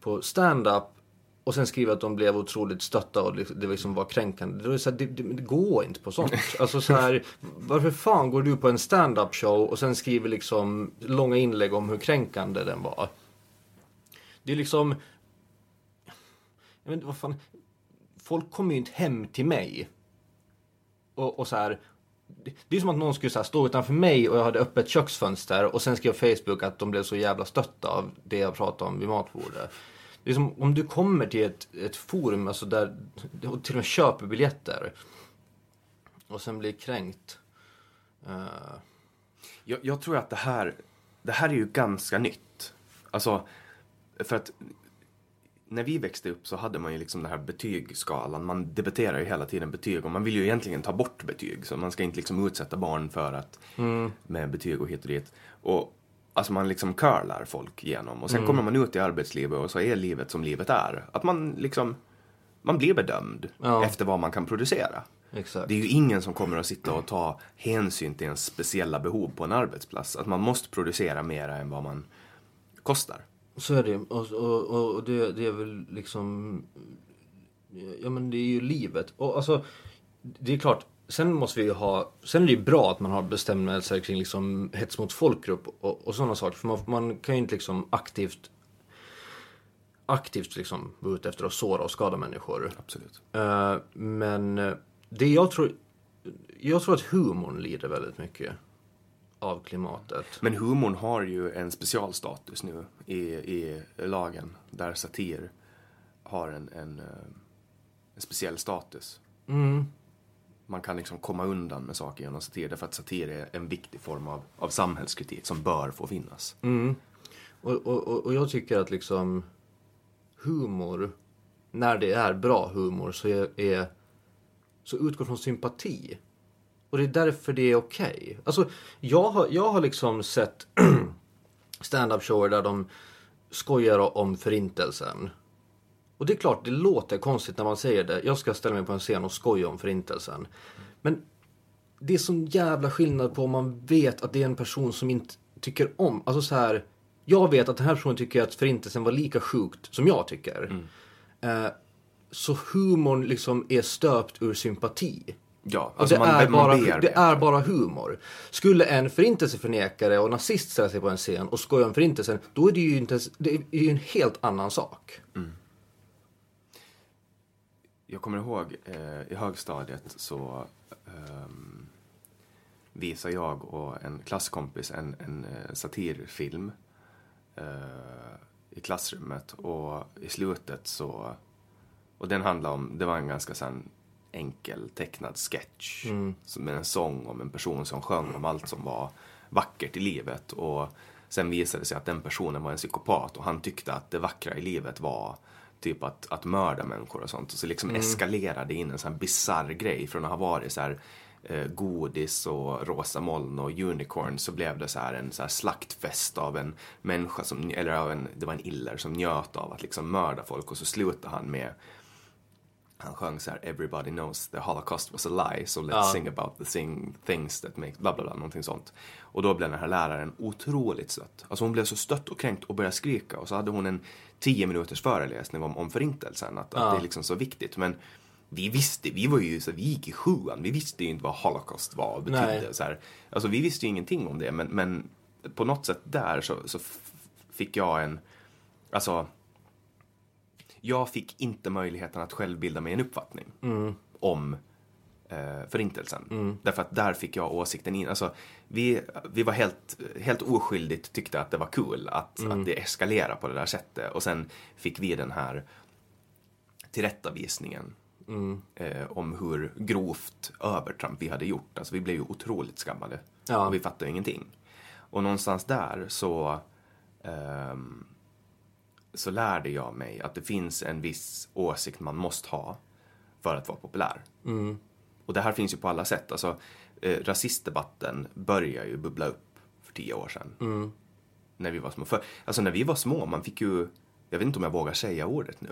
på stand-up och sen skriver att de blev otroligt stötta och det det liksom var kränkande. Det, är så här, det, det, det går inte på sånt. <laughs> Alltså så här, varför fan går du på en stand-up show och sen skriver liksom långa inlägg om hur kränkande den var? Det är liksom... Jag vet inte vad fan... Folk kommer ju inte hem till mig och, och så här. Det är som att någon skulle så här, stå utanför mig och jag hade öppet köksfönster och sen skrev Facebook att de blev så jävla stötta av det jag pratade om vid matbordet. Det är som om du kommer till ett, ett forum alltså där och till och med köper biljetter och sen blir kränkt. Uh... Jag, jag tror att det här, det här är ju ganska nytt. Alltså, för att när vi växte upp så hade man ju liksom den här betygsskalan. Man debatterar ju hela tiden betyg och man vill ju egentligen ta bort betyg. Så man ska inte liksom utsätta barn för att med betyg och hit och dit. Och alltså man liksom curlar folk igenom och sen kommer man ut i arbetslivet och så är livet som livet är. Att man liksom, man blir bedömd Ja. efter vad man kan producera. exakt. Det är ju ingen som kommer att sitta och ta hänsyn till ens speciella behov på en arbetsplats. Att man måste producera mer än vad man kostar. Så är det. Och, och, och det, det är väl liksom... Ja men det är ju livet. Och alltså, det är klart. Sen måste vi ha... Sen är det ju bra att man har bestämmelser kring liksom hets mot folkgrupp och, och sådana saker. För man, man kan ju inte liksom aktivt... Aktivt liksom vara ute efter att såra och skada människor. Absolut. Eh, men eh, det jag tror... Jag tror att humorn lider väldigt mycket av klimatet. Men humorn har ju en specialstatus nu i, i lagen. Där satir har en, en, eh, en speciell status. Man kan liksom komma undan med saker genom satir. Därför att satir är en viktig form av, av samhällskritik som bör få finnas. Och, och, och- och jag tycker att liksom humor, när det är bra humor, så är, är så utgår från sympati. Och det är därför det är okej. Alltså, jag har, jag har liksom sett <clears throat> stand-up shower där de skojar om förintelsen. Och det är klart, det låter konstigt när man säger det. Jag ska ställa mig på en scen och skoja om förintelsen. Men det är sån jävla skillnad på om man vet att det är en person som inte tycker om, alltså så här. Jag vet att den här personen tycker att förintelsen var lika sjukt som jag tycker. Eh, så humorn liksom är stöpt ur sympati. Ja, alltså det, man, är man bara, bearbetar. det är bara humor. Skulle en förintelseförnekare och nazist ställa sig på en scen och skoja om förintelsen, då är det ju, inte, det är ju en helt annan sak. Jag kommer ihåg eh, i högstadiet så ehm, visade jag och en klasskompis en, en eh, satirfilm eh, i klassrummet och i slutet så och den handlade om, det var en ganska sån enkel tecknad sketch som med en sång om en person som sjöng om allt som var vackert i livet. Och sen visade det sig att den personen var en psykopat och han tyckte att det vackra i livet var typ att, att mörda människor och sånt. Och så liksom eskalerade in en sån här bisarr grej. Från att ha varit så här eh, godis och rosa moln och unicorn så blev det så här en så här slaktfest av en människa som, eller av en, det var en iller som njöt av att liksom mörda folk. Och så slutade han med han sjöng så här Everybody knows the holocaust was a lie so let's Ja. sing about the thing, things that make bla bla bla någonting sånt. Och då blev den här läraren otroligt stött. Alltså hon blev så stött och kränkt och började skrika och så hade hon en tio minuters föreläsning om, om förintelsen att, att det är liksom så viktigt. Men vi visste, vi var ju så vi gick i sjuan, vi visste ju inte vad holocaust var och betydde. Nej. Så här. Alltså vi visste ju ingenting om det men, men på något sätt där så, så fick jag en, alltså jag fick inte möjligheten att själv bilda mig en uppfattning om eh, förintelsen. Därför att där fick jag åsikten in. Alltså, vi, vi var helt, helt oskyldigt tyckte att det var kul att, att det eskalerade på det där sättet. Och sen fick vi den här tillrättavisningen eh, om hur grovt övertramp vi hade gjort. Alltså vi blev ju otroligt skammade. Ja. Och vi fattade ingenting. Och någonstans där så ehm, så lärde jag mig att det finns en viss åsikt man måste ha för att vara populär. Och det här finns ju på alla sätt. Alltså, eh, rasistdebatten började ju bubbla upp för tio år sedan. När vi var små. För, alltså när vi var små, man fick ju, jag vet inte om jag vågar säga ordet nu,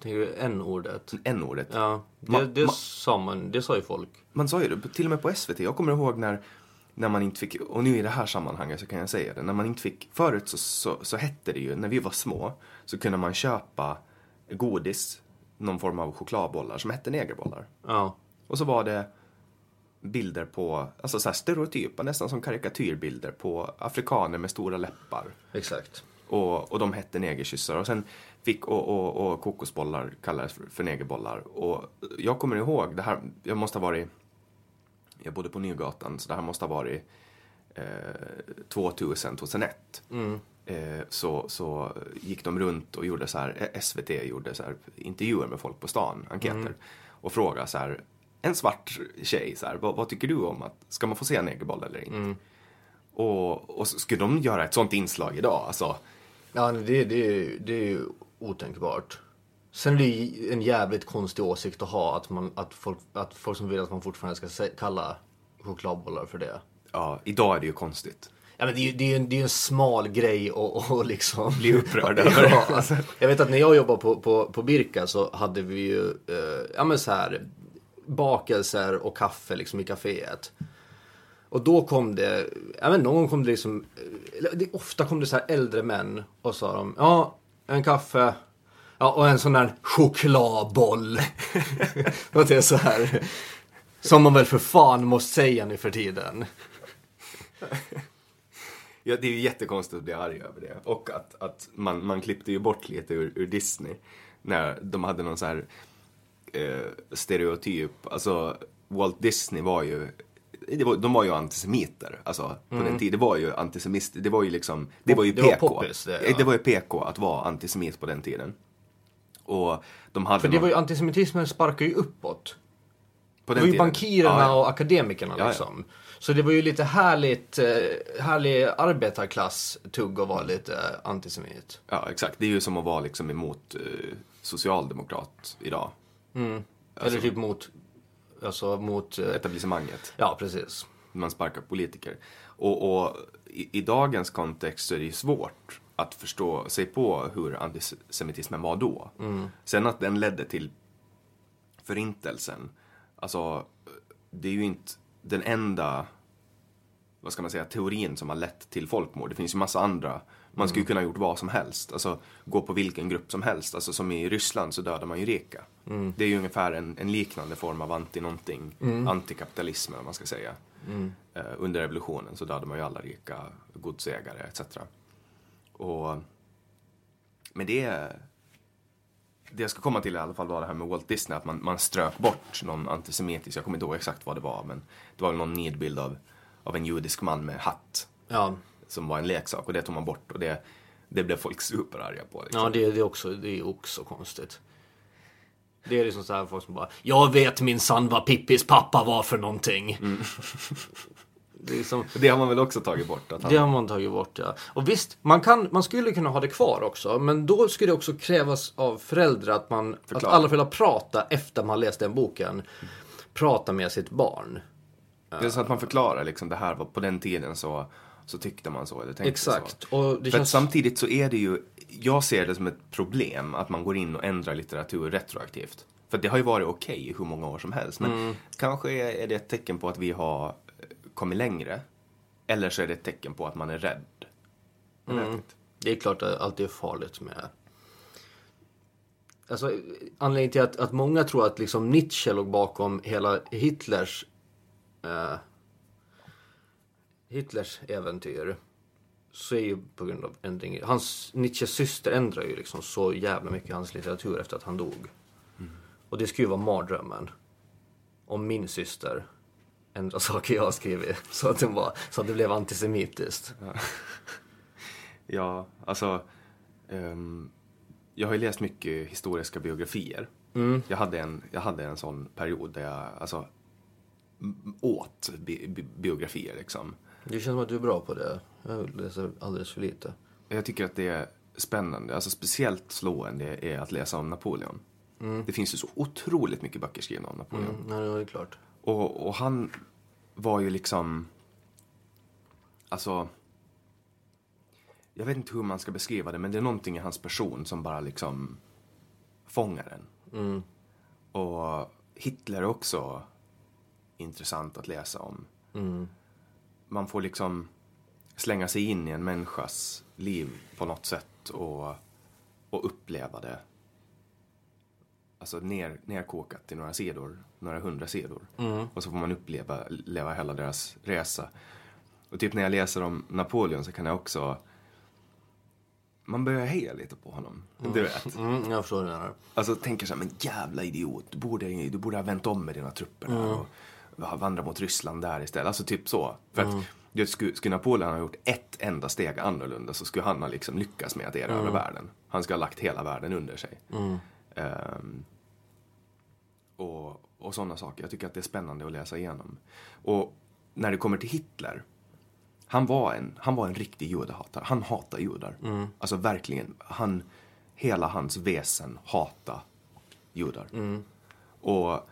Tänker du n-ordet? n-ordet. Ja, det, Ma- det, sa man, det sa ju folk. Man sa ju det, till och med på SVT. Jag kommer ihåg när, när man inte fick, och nu i det här sammanhanget så kan jag säga det, när man inte fick, förut så, så, så hette det ju, när vi var små, så kunde man köpa godis, någon form av chokladbollar som hette negerbollar. Ja. Och så var det bilder på, alltså så här stereotypa, nästan som karikatyrbilder på afrikaner med stora läppar. Exakt. Och, och de hette negerkyssar. Och sen fick, och, och, och kokosbollar kallades för, för negerbollar. Och jag kommer ihåg, det här, jag måste ha varit, jag bodde på Nygatan, så det här måste ha varit eh, 2000, 2001. Eh, så, så gick de runt och gjorde så här, eh, SVT gjorde så här intervjuer med folk på stan, enkäter. Och frågade så här, en svart tjej, så här, vad, vad tycker du om att, ska man få se negerboll eller inte? Och, och så skulle de göra ett sånt inslag idag, alltså. Ja, det, det, det är ju otänkbart. Sen är det ju en jävligt konstig åsikt att ha att, man, att, folk, att folk som vill att man fortfarande ska kalla chokladbollar för det. Ja, idag är det ju konstigt. Ja, men det är ju det är ju en, det är en smal grej och, och liksom... Bli upprörd <laughs> över ja, Jag vet att när jag jobbade på, på, på Birka så hade vi ju, eh, ja men så här, bakelser och kaffe liksom i kaféet. Och då kom det, ja men någon gång kom det liksom, det, ofta kom det så här äldre män och sa de, ja, en kaffe, ja och en sån där chokladboll. <laughs> det är så här, som man väl för fan måste säga nu för tiden. Ja, det är ju jättekonstigt att bli arg över det. Och att, att man, man klippte ju bort lite ur, ur Disney. När de hade någon så här eh, stereotyp. Alltså, Walt Disney var ju var, de var ju antisemiter, alltså på den tiden. Det var ju antisemist, det var ju liksom, det var ju Det var PK. poppis, det, ja. det var ju PK att vara antisemit på den tiden. Och de hade För det var ju, antisemitismen sparkar ju uppåt. på Det den var ju bankirerna Ja, ja. och akademikerna Ja, ja. liksom. Så det var ju lite härligt, eh, härlig arbetarklass-tugg att vara lite antisemit. Ja, exakt. Det är ju som att vara liksom emot eh, socialdemokrat idag. Eller typ mot, alltså mot, eh, Etablissemanget. ja precis. man sparkar politiker. Och, och i, i dagens kontext så är det ju svårt att förstå sig på hur antisemitismen var då. Sen att den ledde till förintelsen, alltså det är ju inte den enda, vad ska man säga, teorin som har lett till folkmord. Det finns ju massa andra. Man skulle kunna ha gjort vad som helst. Alltså gå på vilken grupp som helst. Alltså som i Ryssland så dödar man ju rika. Det är ju ungefär en, en liknande form av anti-någonting. Antikapitalism eller vad man ska säga. Eh, under revolutionen så dödade man ju alla rika godsägare etc. Och men det det jag ska komma till i alla fall var det här med Walt Disney, att man, man strök bort någon antisemitisk, jag kommer inte ihåg exakt vad det var, men det var väl någon nidbild av, av en judisk man med hatt Ja, som var en leksak och det tog man bort och det, det blev folk superarga på. Liksom. ja det, det, är också, det är också konstigt. Det är liksom så här folk som bara Jag vet minsann vad Pippis pappa var för någonting. Är <laughs> liksom, Det har man väl också tagit bort? Att han, det har man tagit bort ja. Och visst, man, kan, man skulle kunna ha det kvar också. Men då skulle det också krävas av föräldrar att man att alla föräldrar pratar efter man läst den boken. Prata med sitt barn. Det är så att man förklarar liksom, det här var på den tiden så, så tyckte man så eller tänkte Exakt. så. Och det För känns... samtidigt så är det ju, jag ser det som ett problem att man går in och ändrar litteratur retroaktivt. För det har ju varit okej i hur många år som helst. Men Mm. kanske är, det ett tecken på att vi har kommit längre. Eller så är det ett tecken på att man är rädd. Inte. Det är klart att allt är farligt med... Alltså, anledningen till att, att många tror att liksom Nietzsche låg bakom hela Hitlers... Eh, Hitlers äventyr. Så är ju på grund av ändring. Hans, Nietzsches syster ändrar ju liksom så jävla mycket hans litteratur efter att han dog. Och det skulle ju vara mardrömmen. Om min syster ändrar saker jag har skrivit. Så att, det var, så att det blev antisemitiskt. Ja, alltså. ehm, jag har ju läst mycket historiska biografier. Jag, hade en, jag hade en sån period där jag alltså, åt bi, bi, biografier liksom. Det känns som att du är bra på det. Jag läser alldeles för lite. Jag tycker att det är spännande, alltså speciellt slående är att läsa om Napoleon. Det finns ju så otroligt mycket böcker skrivna om Napoleon. Mm, ja, det är klart. Och, och han var ju liksom... Alltså... Jag vet inte hur man ska beskriva det, men det är någonting i hans person som bara liksom fångar en. Och Hitler är också intressant att läsa om. Man får liksom slänga sig in i en människas liv på något sätt och, och uppleva det. Alltså ner, nerkokat till några sidor, några hundra sidor. Och så får man uppleva leva hela deras resa. Och typ när jag läser om Napoleon så kan jag också... Man börjar heja lite på honom. Du vet. Mm, jag förstår det där. Alltså tänker så här, men jävla idiot. Du borde, du borde ha vänt om med dina trupper där och vandra mot Ryssland där istället. Alltså typ så. För att vet, skulle, skulle Napoleon ha gjort ett enda steg annorlunda så skulle han ha liksom lyckats med att erövra världen. Han skulle ha lagt hela världen under sig. Ehm, och, och sådana saker. Jag tycker att det är spännande att läsa igenom. Och när det kommer till Hitler. Han var en, han var en riktig judehatare. Han hatar judar. Alltså verkligen. Han, hela hans väsen hata judar. Och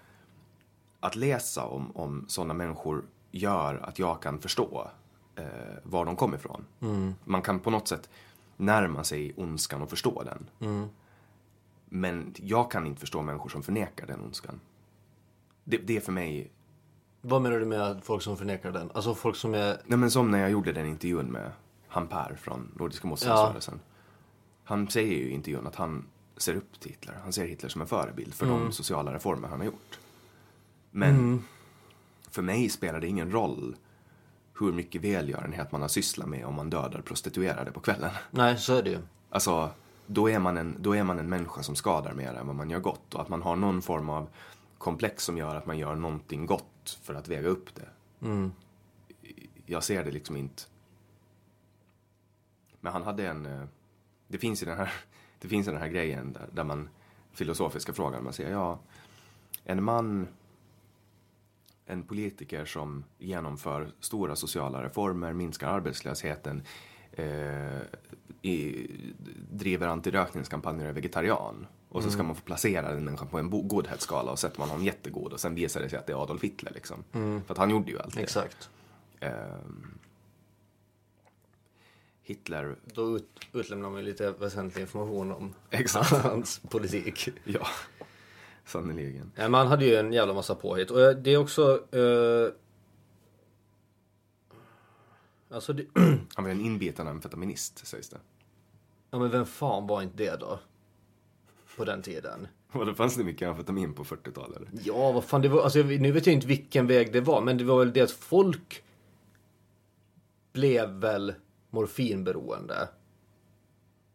att läsa om, om sådana människor gör att jag kan förstå eh, var de kommer ifrån. Man kan på något sätt närma sig ondskan och förstå den. Men jag kan inte förstå människor som förnekar den ondskan. Det, det är för mig Vad menar du med folk som förnekar den? Alltså folk som är... Nej men som när jag gjorde den intervjun med han Per från Nordiska motståndsrörelsen. Han säger ju i intervjun att han ser upp till Hitler. Han ser Hitler som en förebild för de sociala reformer han har gjort. Men för mig spelar det ingen roll hur mycket välgörenhet man har sysslat med om man dödar prostituerade på kvällen. Nej, så är det ju. Alltså, då är, man en, då är man en människa som skadar mer än vad man gör gott. Och att man har någon form av komplex som gör att man gör någonting gott för att väga upp det. Jag ser det liksom inte. Men han hade en... eh, Det finns ju den här, <laughs> det finns den här grejen där, där man... Filosofiska frågan. Man säger ja, en man en politiker som genomför stora sociala reformer, minskar arbetslösheten, eh, i, driver antirökningskampanjer och är vegetarian. Och så ska man få placera den människan på en godhetsskala och sätter man honom jättegod och sen visar det sig att det är Adolf Hitler liksom. För att han gjorde ju allt det. Exakt. Ehm, Hitler, Då ut, utlämnar man ju lite väsentlig information om Exakt. <laughs> hans politik. ja, sannerligen. Ja, man hade ju en jävla massa påhitt. Och eh, det är också... Eh, Alltså det, <clears throat> Han var en inbiten amfetaminist, sägs det. ja men vem fan var inte det då? På den tiden. <laughs> Och det fanns det mycket amfetamin på 40-talet? eller? Ja, vad fan det var, alltså nu vet jag inte vilken väg det var, men det var väl det att folk blev väl morfinberoende.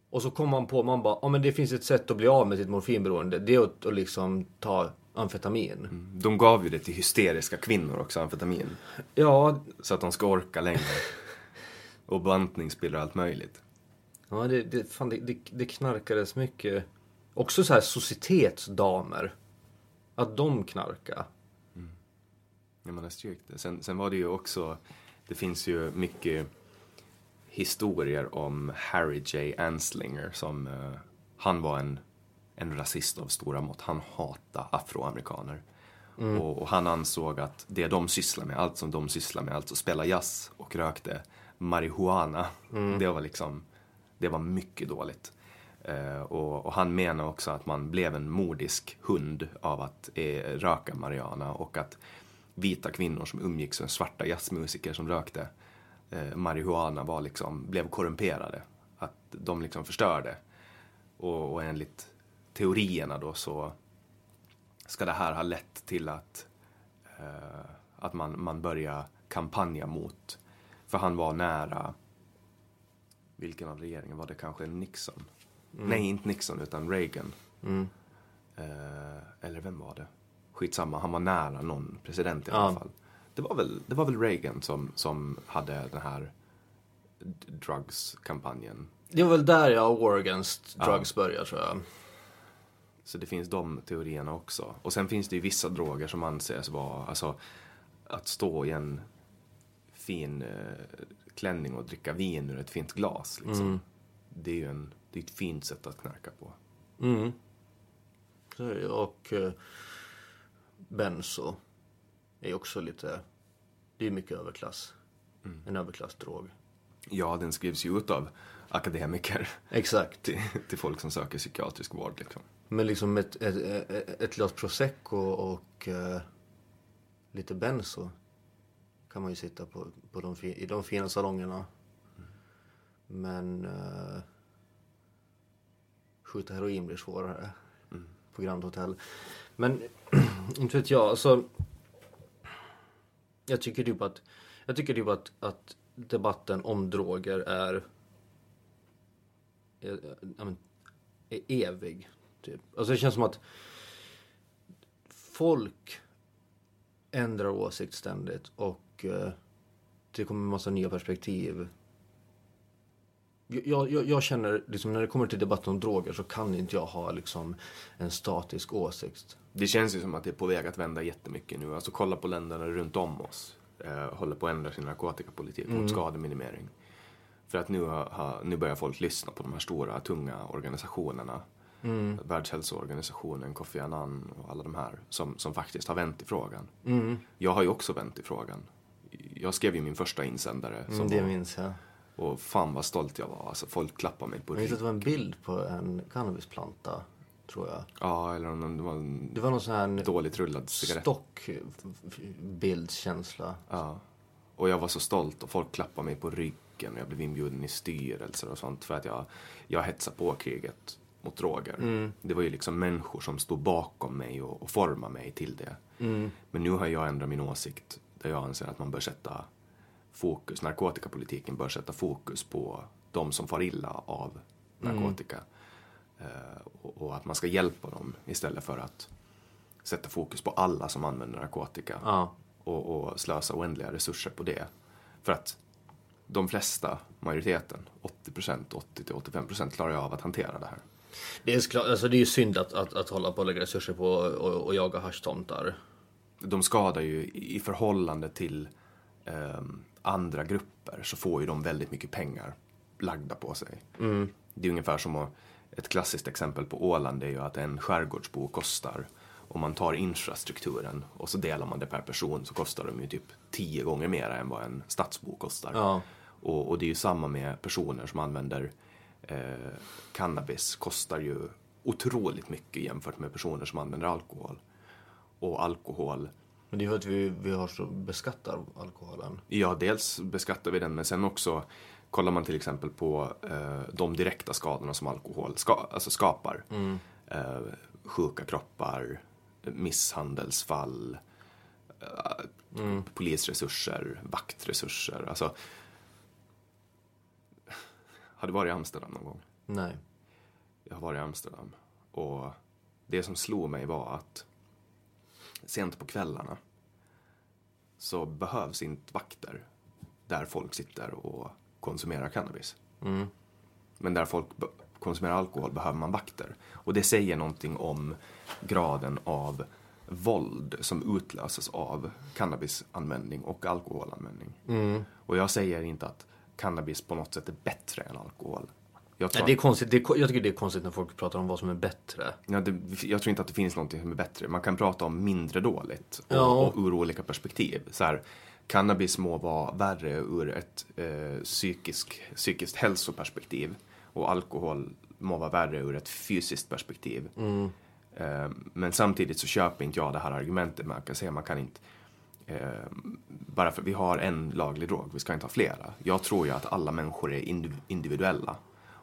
Och så kom man på, man bara, ja men det finns ett sätt att bli av med sitt morfinberoende. Det är att, att liksom ta amfetamin. De gav ju det till hysteriska kvinnor också, amfetamin. Ja, Så att de ska orka längre. <laughs> Och bantningspiller och allt möjligt. ja det, det, fan, det, det, det knarkades mycket. Också så här societetsdamer. Att de knarka. Ja, man har styrkt det. Sen, sen var det ju också, det finns ju mycket historier om Harry J. Anslinger som, eh, han var en, en rasist av stora mått. Han hatade afroamerikaner. Och, och han ansåg att det de sysslar med, allt som de sysslar med, alltså spela jazz och rökte marijuana, det var liksom, det var mycket dåligt. Eh, och, och han menar också att man blev en mordisk hund av att eh, röka marijuana och att vita kvinnor som umgicks med svarta jazzmusiker som rökte eh, marijuana var liksom, blev korrumperade. Att de liksom förstörde. Och, och enligt teorierna då så ska det här ha lett till att, eh, att man, man börjar kampanja mot, för han var nära, vilken av regeringen var det kanske Nixon? Nej, inte Nixon utan Reagan. Eh, eller vem var det? Skitsamma, han var nära någon president i alla Ja. fall. Det var väl, det var väl Reagan som, som hade den här drugs-kampanjen. Det var väl där jag War Against Drugs började tror jag. Så det finns de teorierna också. Och sen finns det ju vissa droger som anses vara, alltså att stå i en fin eh, klänning och dricka vin ur ett fint glas. Liksom. Det är ju en, det är ett fint sätt att knarka på. Mm. Och eh, benzo är också lite, det är mycket överklass. En överklassdrog. Ja, den skrivs ju ut av akademiker Exakt. <laughs> till, till folk som söker psykiatrisk vård. Liksom. Men liksom ett, ett, ett, ett glas prosecco och eh, lite benzo kan man ju sitta på, på de, i de fina salongerna. Men eh, skjuta heroin blir svårare på Grand Hotel. Men <clears throat> inte vet jag, alltså. Jag tycker typ att, jag tycker typ att, att debatten om droger är, är, ja, men, är evig. Typ. Alltså det känns som att folk ändrar åsikt ständigt och eh, det kommer en massa nya perspektiv. Jag, jag, jag känner, liksom, när det kommer till debatten om droger så kan inte jag ha liksom, en statisk åsikt. Det känns ju som att det är på väg att vända jättemycket nu. Alltså kolla på länderna runt om oss. Eh, håller på att ändra sin narkotikapolitik mot skademinimering. För att nu, har, nu börjar folk lyssna på de här stora, tunga organisationerna. Världshälsoorganisationen, Kofi Annan och alla de här som, som faktiskt har vänt i frågan. Jag har ju också vänt i frågan. Jag skrev ju min första insändare. Som Mm, det var, minns jag. och fan vad stolt jag var. Alltså, folk klappade mig på Jag minns att det ryggen. var en bild på en cannabisplanta, tror jag. Ja, eller om det var en Det var någon sån här dåligt rullad cigarett. stockbildskänsla. Ja. Och jag var så stolt och folk klappade mig på ryggen och jag blev inbjuden i styrelser och sånt för att jag, jag hetsade på kriget mot droger. Det var ju liksom människor som stod bakom mig och, och formade mig till det. Men nu har jag ändrat min åsikt där jag anser att man bör sätta fokus, narkotikapolitiken bör sätta fokus på de som far illa av narkotika. Eh, och, och att man ska hjälpa dem istället för att sätta fokus på alla som använder narkotika Ja. och, och slösa oändliga resurser på det. För att de flesta, majoriteten, 80%, 80-85% klarar ju av att hantera det här. Det är, klart, alltså det är ju synd att, att, att hålla på och lägga resurser på och, och jaga haschtomtar. De skadar ju i förhållande till ehm, andra grupper så får ju de väldigt mycket pengar lagda på sig. Det är ungefär som att, ett klassiskt exempel på Åland är ju att en skärgårdsbo kostar om man tar infrastrukturen och så delar man det per person så kostar de ju typ tio gånger mer än vad en stadsbo kostar. Ja. Och, och det är ju samma med personer som använder eh, cannabis kostar ju otroligt mycket jämfört med personer som använder alkohol. Och alkohol Men det är för att vi, vi har så beskattar alkoholen. Ja, dels beskattar vi den, men sen också kollar man till exempel på eh, de direkta skadorna som alkohol ska, alltså skapar. Eh, sjuka kroppar, misshandelsfall, eh, polisresurser, vaktresurser. Alltså, har du varit i Amsterdam någon gång? Nej. Jag har varit i Amsterdam och det som slog mig var att sent på kvällarna så behövs inte vakter där folk sitter och konsumerar cannabis. Men där folk konsumerar alkohol behöver man vakter. Och det säger någonting om graden av våld som utlöses av cannabisanvändning och alkoholanvändning. Och jag säger inte att cannabis på något sätt är bättre än alkohol. Jag tror Nej, det är konstigt. Det är, jag tycker det är konstigt när folk pratar om vad som är bättre. Ja, det, jag tror inte att det finns något som är bättre. Man kan prata om mindre dåligt och, Ja. och ur olika perspektiv. Så här, cannabis må vara värre ur ett eh, psykisk, psykiskt hälsoperspektiv och alkohol må vara värre ur ett fysiskt perspektiv. Eh, men samtidigt så köper inte jag det här argumentet. Man kan säga man kan inte eh, bara för vi har en laglig drog, vi ska inte ha flera. Jag tror ju att alla människor är indiv- individuella.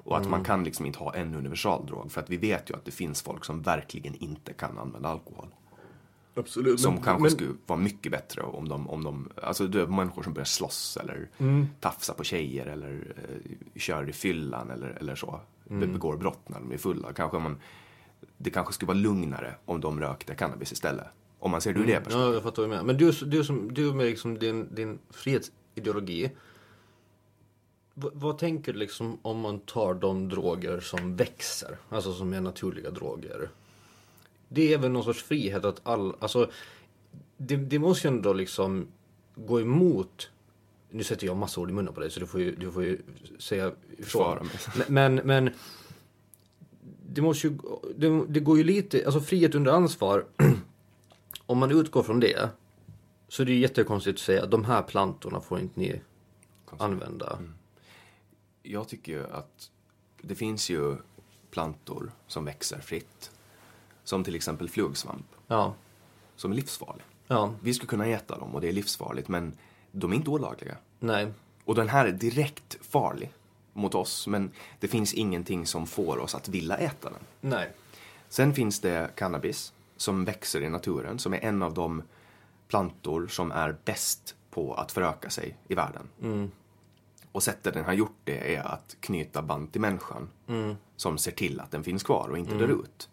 Och att man kan liksom inte ha en universaldrog. För att vi vet ju att det finns folk som verkligen inte kan använda alkohol. Absolut. Som kanske skulle vara mycket bättre om de, om de, alltså det är människor som börjar slåss eller tafsa på tjejer eller eh, kör i fyllan eller, eller så. Be- Begår brott när de är fulla. Kanske man, det kanske skulle vara lugnare om de rökte cannabis istället. Om man ser det ur det perspektivet. Ja, jag fattar vad du menar. Men du, du, som, du med liksom din, din frihetsideologi. Vad, tänker du liksom om man tar de droger som växer? Alltså som är naturliga droger. Det är väl någon sorts frihet att all, alltså det, det måste ju ändå liksom gå emot nu sätter jag massa ord i munnen på dig så du får ju, du får ju säga ifrån. Men, men, men det måste ju, det, det går ju lite, alltså frihet under ansvar. <clears throat> om man utgår från det så är det ju jättekonstigt att säga att de här plantorna får inte ni använda. Jag tycker ju att det finns ju plantor som växer fritt. Som till exempel flugsvamp, Ja, som är livsfarlig. ja, Vi skulle kunna äta dem och det är livsfarligt, men de är inte olagliga. nej, Och den här är direkt farlig mot oss, men det finns ingenting som får oss att vilja äta den. nej. Sen finns det cannabis som växer i naturen, som är en av de plantor som är bäst på att föröka sig i världen. Och sättet den har gjort det är att knyta band till människan som ser till att den finns kvar och inte dör ut.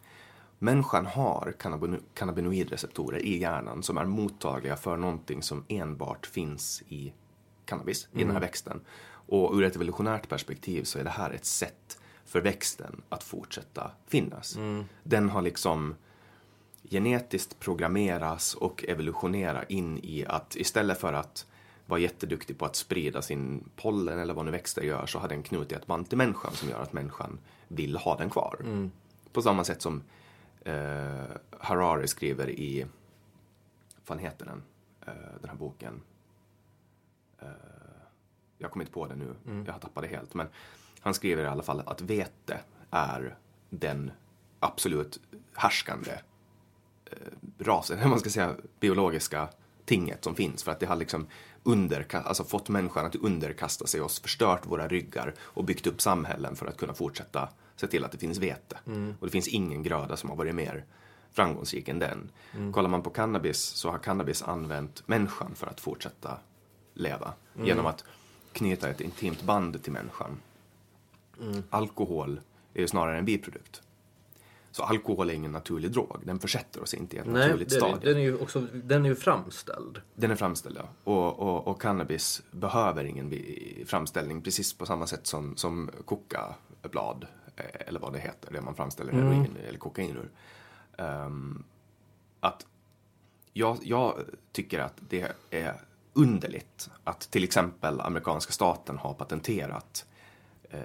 Människan har cannabino- cannabinoidreceptorer i hjärnan som är mottagliga för någonting som enbart finns i cannabis, i den här växten. Och ur ett evolutionärt perspektiv så är det här ett sätt för växten att fortsätta finnas. Den har liksom genetiskt programmeras och evolutionera in i att istället för att vara jätteduktig på att sprida sin pollen eller vad nu växter gör så har den knutit ett band till människan som gör att människan vill ha den kvar. På samma sätt som eh, Harari skriver i, vad heter den, eh, den här boken? Eh, jag kommer inte på det nu, jag har tappat det helt. Men han skriver i alla fall att vete är den absolut härskande eh, rasen, <laughs> eller man ska säga biologiska tinget som finns. För att det har liksom underka- alltså fått människan att underkasta sig oss, förstört våra ryggar och byggt upp samhällen för att kunna fortsätta se till att det finns vete. Och det finns ingen gröda som har varit mer framgångsrik än den. Kollar man på cannabis så har cannabis använt människan för att fortsätta leva. Genom att knyta ett intimt band till människan. Alkohol är ju snarare en biprodukt. Så alkohol är ingen naturlig drog. Den försätter oss inte i ett Nej, naturligt stadie. den är ju också, den är ju framställd. Den är framställd, ja. Och, och, och cannabis behöver ingen framställning precis på samma sätt som, som kokablad, eh, eller vad det heter, det man framställer heroin eller kokain ur. Ehm, att jag, jag tycker att det är underligt att till exempel amerikanska staten har patenterat eh,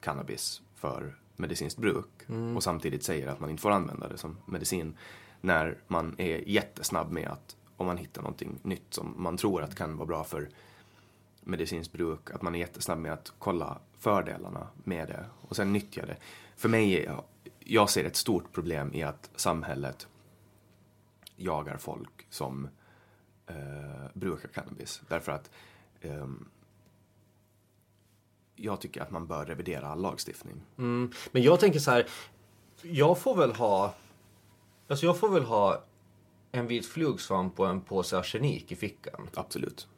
cannabis för medicinskt bruk och samtidigt säger att man inte får använda det som medicin när man är jättesnabb med att om man hittar någonting nytt som man tror att kan vara bra för medicinskt bruk, att man är jättesnabb med att kolla fördelarna med det och sen nyttja det. För mig, är- jag ser ett stort problem i att samhället jagar folk som eh, brukar cannabis. Därför att ehm, jag tycker att man bör revidera all lagstiftning. Mm. Men jag tänker så här. Jag får väl ha. Alltså jag får väl ha en vit flugsvamp och en påse arsenik i fickan. Absolut.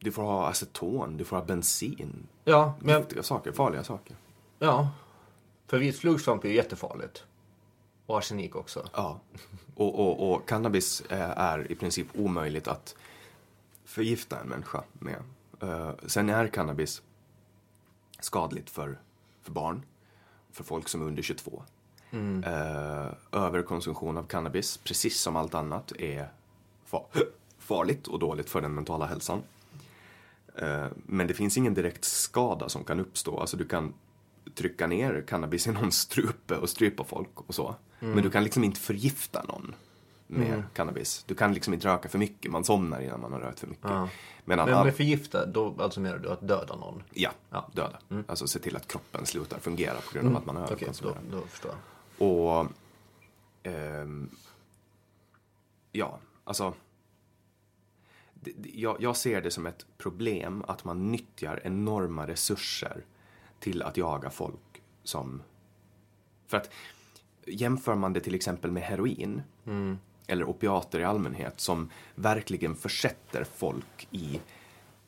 Du får ha aceton, du får ha bensin. Ja, men Giftiga saker, farliga saker. ja. För vit flugsvamp är ju jättefarligt. Och arsenik också. Ja. <laughs> Och, och, och cannabis eh, är i princip omöjligt att förgifta en människa med. Eh, Sen är cannabis skadligt för, för barn, för folk som är under 22. Eh, Överkonsumtion av cannabis, precis som allt annat, är fa- <laughs> farligt och dåligt för den mentala hälsan. Eh, Men det finns ingen direkt skada som kan uppstå. Alltså du kan trycka ner cannabis i någons strupe och strypa folk och så. Men du kan liksom inte förgifta någon med cannabis. Du kan liksom inte röka för mycket, man somnar innan man har rökt för mycket. Ja. Men all- med förgifta, då alltså menar du att döda någon? Ja, Ja. döda. Alltså se till att kroppen slutar fungera på grund av att man har Okej, då, då förstår jag. Och... ehm, ja, alltså... Det, det, jag, jag ser det som ett problem att man nyttjar enorma resurser till att jaga folk som... För att jämför man det till exempel med heroin eller opiater i allmänhet som verkligen försätter folk i,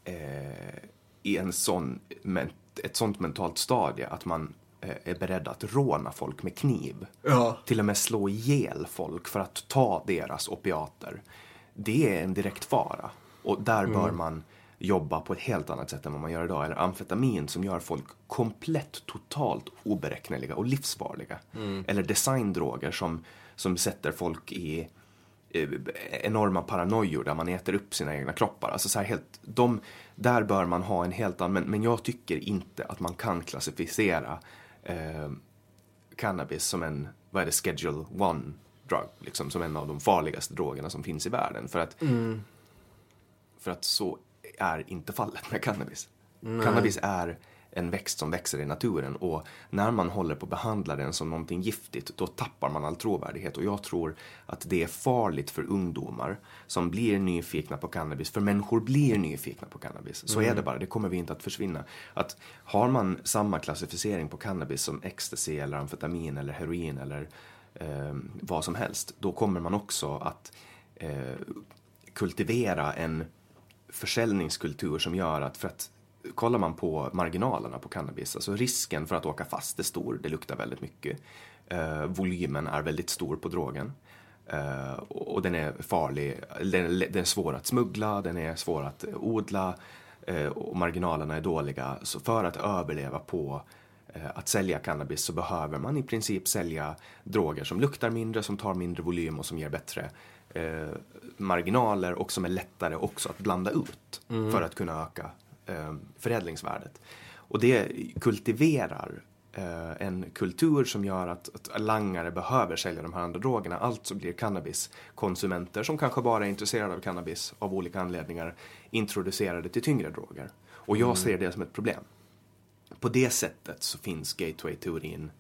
eh, i en sån, ett sånt mentalt stadie att man eh, är beredd att råna folk med kniv. Till och med slå ihjäl folk för att ta deras opiater. Det är en direkt fara. Och där bör man jobba på ett helt annat sätt än vad man gör idag. Eller amfetamin som gör folk komplett, totalt oberäkneliga och livsfarliga. Eller designdroger som, som sätter folk i enorma paranoior där man äter upp sina egna kroppar. Alltså så helt, de, där bör man ha en helt annan, men, men jag tycker inte att man kan klassificera eh, cannabis som en, vad är det, schedule one drug, liksom som en av de farligaste drogerna som finns i världen. För att, för att så är inte fallet med cannabis. Cannabis är en växt som växer i naturen och när man håller på att behandla den som någonting giftigt då tappar man all trovärdighet och jag tror att det är farligt för ungdomar som blir nyfikna på cannabis, för människor blir nyfikna på cannabis. Så är det bara, det kommer vi inte att försvinna. Att har man samma klassificering på cannabis som ecstasy eller amfetamin eller heroin eller eh, vad som helst, då kommer man också att eh, kultivera en försäljningskultur som gör att, för att kollar man på marginalerna på cannabis, alltså risken för att åka fast är stor, det luktar väldigt mycket. Eh, volymen är väldigt stor på drogen. Eh, och den är farlig, den är, den är svår att smuggla, den är svår att odla eh, och marginalerna är dåliga. Så för att överleva på eh, att sälja cannabis så behöver man i princip sälja droger som luktar mindre, som tar mindre volym och som ger bättre eh, marginaler och som är lättare också att blanda ut för att kunna öka eh, förädlingsvärdet. Och det kultiverar eh, en kultur som gör att, att langare behöver sälja de här andra drogerna. Alltså blir cannabiskonsumenter som kanske bara är intresserade av cannabis av olika anledningar introducerade till tyngre droger. Och jag ser det som ett problem. På det sättet så finns gateway-teorin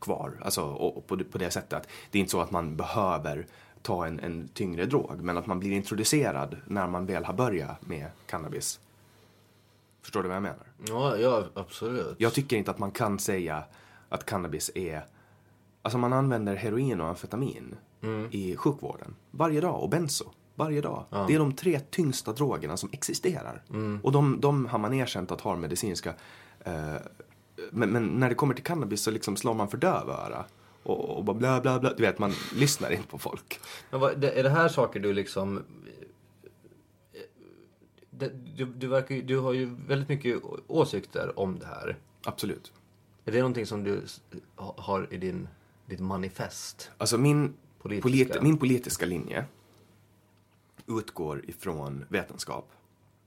kvar. Alltså, och, på, det- på det sättet att det är inte så att man behöver ta en, en tyngre drog, men att man blir introducerad när man väl har börjat med cannabis. Förstår du vad jag menar? Ja, ja absolut. Jag tycker inte att man kan säga att cannabis är... Alltså man använder heroin och amfetamin i sjukvården varje dag och benzo varje dag. Det är de tre tyngsta drogerna som existerar. Och de, de har man erkänt att har medicinska... Eh, men, men när det kommer till cannabis så liksom slår man för dövöra. Och, och bla bla bla. Du vet, man lyssnar inte på folk. Men vad, är det här saker du liksom... Du, du, verkar, du har ju väldigt mycket åsikter om det här. Absolut. Är det någonting som du har i din, ditt manifest? Alltså min Politiska. politi- min politiska linje utgår ifrån vetenskap.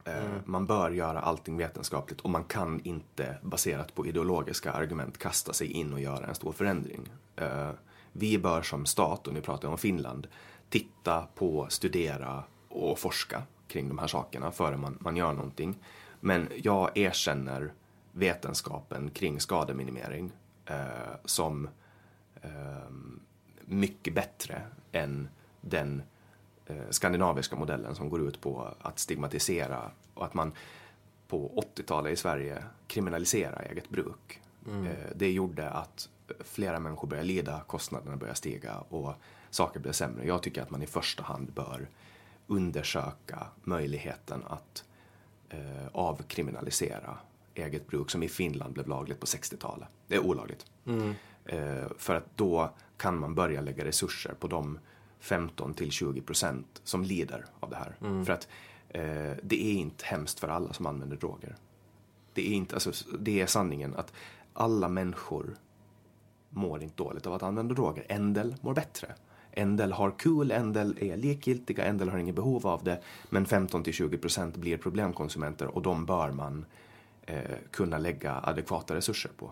Eh, Man bör göra allting vetenskapligt och man kan inte baserat på ideologiska argument kasta sig in och göra en stor förändring. Eh, Vi bör som stat, och nu pratar jag om Finland, titta på, studera och forska kring de här sakerna före man, man gör någonting. Men jag erkänner vetenskapen kring skademinimering eh, som eh, mycket bättre än den eh, skandinaviska modellen som går ut på att stigmatisera och att man på 80-talet i Sverige kriminalisera eget bruk. Eh, det gjorde att flera människor började lida, kostnaderna började stiga och saker blev sämre. Jag tycker att man i första hand bör undersöka möjligheten att eh, avkriminalisera eget bruk som i Finland blev lagligt på 60-talet. Det är olagligt. Eh, för att då kan man börja lägga resurser på de 15 till 20 procent som lider av det här. För att eh, det är inte hemskt för alla som använder droger. Det är, inte, alltså, det är sanningen att alla människor mår inte dåligt av att använda droger. En del mår bättre. En del har kul, en del är likgiltiga, en del har inget behov av det. Men 15-20% blir problemkonsumenter och de bör man eh, kunna lägga adekvata resurser på.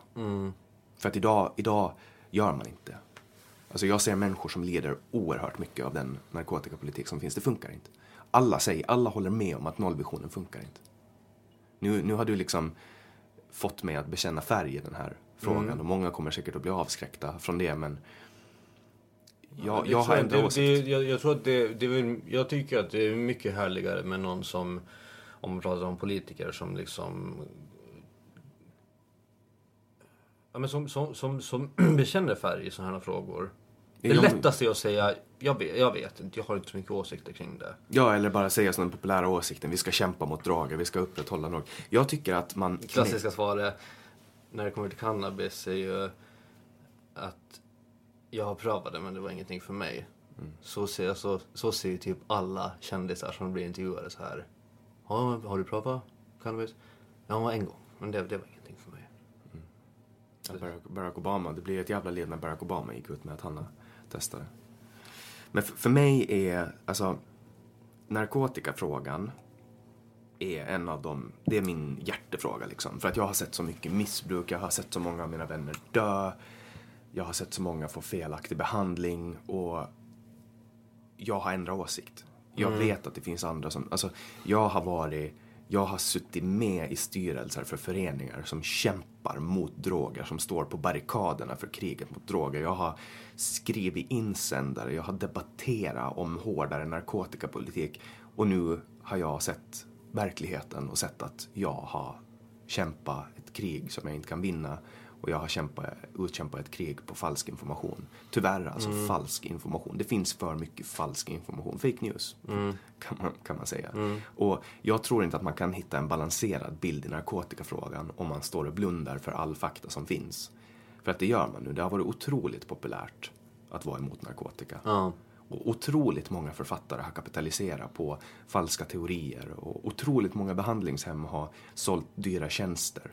För att idag, idag gör man inte. Alltså jag ser människor som lider oerhört mycket av den narkotikapolitik som finns. Det funkar inte. Alla säger, alla håller med om att nollvisionen funkar inte. Nu, nu har du liksom fått mig att bekänna färg i den här frågan och många kommer säkert att bli avskräckta från det men jag, jag har ändrat det, åsikt. jag, jag tror att det, det jag tycker att det är mycket härligare med någon som, om man pratar om politiker som liksom Ja, men som, som, som, som <clears throat> bekänner färg i sådana här frågor. Det Jag- lättaste är att säga, jag vet, jag vet inte, jag har inte så mycket åsikter kring det. Ja, eller bara säga som den populära åsikten, vi ska kämpa mot droger, vi ska upprätthålla droger. Jag tycker att man... Klassiska svaret när det kommer till cannabis är ju att jag har prövat det men det var ingenting för mig. Så, ser, så, så ser ju typ alla kändisar som blir intervjuade så här. Ja, har du provat cannabis? Ja, en gång. Men det, det var ingenting för mig. Ja, Barack, Barack Obama, det blir ett jävla led när Barack Obama gick ut med att han har testat det. Men för, för mig är, alltså, narkotikafrågan är en av de, det är min hjärtefråga liksom. För att jag har sett så mycket missbruk, jag har sett så många av mina vänner dö, jag har sett så många få felaktig behandling och jag har ändrat åsikt. Jag vet att det finns andra som, alltså jag har varit, jag har suttit med i styrelser för föreningar som kämpar mot droger, som står på barrikaderna för kriget mot droger. Jag har skrivit insändare, jag har debatterat om hårdare narkotikapolitik och nu har jag sett verkligheten och sett att jag har kämpat ett krig som jag inte kan vinna och jag har kämpat, utkämpat ett krig på falsk information. Tyvärr alltså falsk information. Det finns för mycket falsk information. Fake news kan, man, kan man säga. Och jag tror inte att man kan hitta en balanserad bild i narkotikafrågan om man står och blundar för all fakta som finns. För att det gör man nu. Det har varit otroligt populärt att vara emot narkotika. Ja. Och otroligt många författare har kapitaliserat på falska teorier och otroligt många behandlingshem har sålt dyra tjänster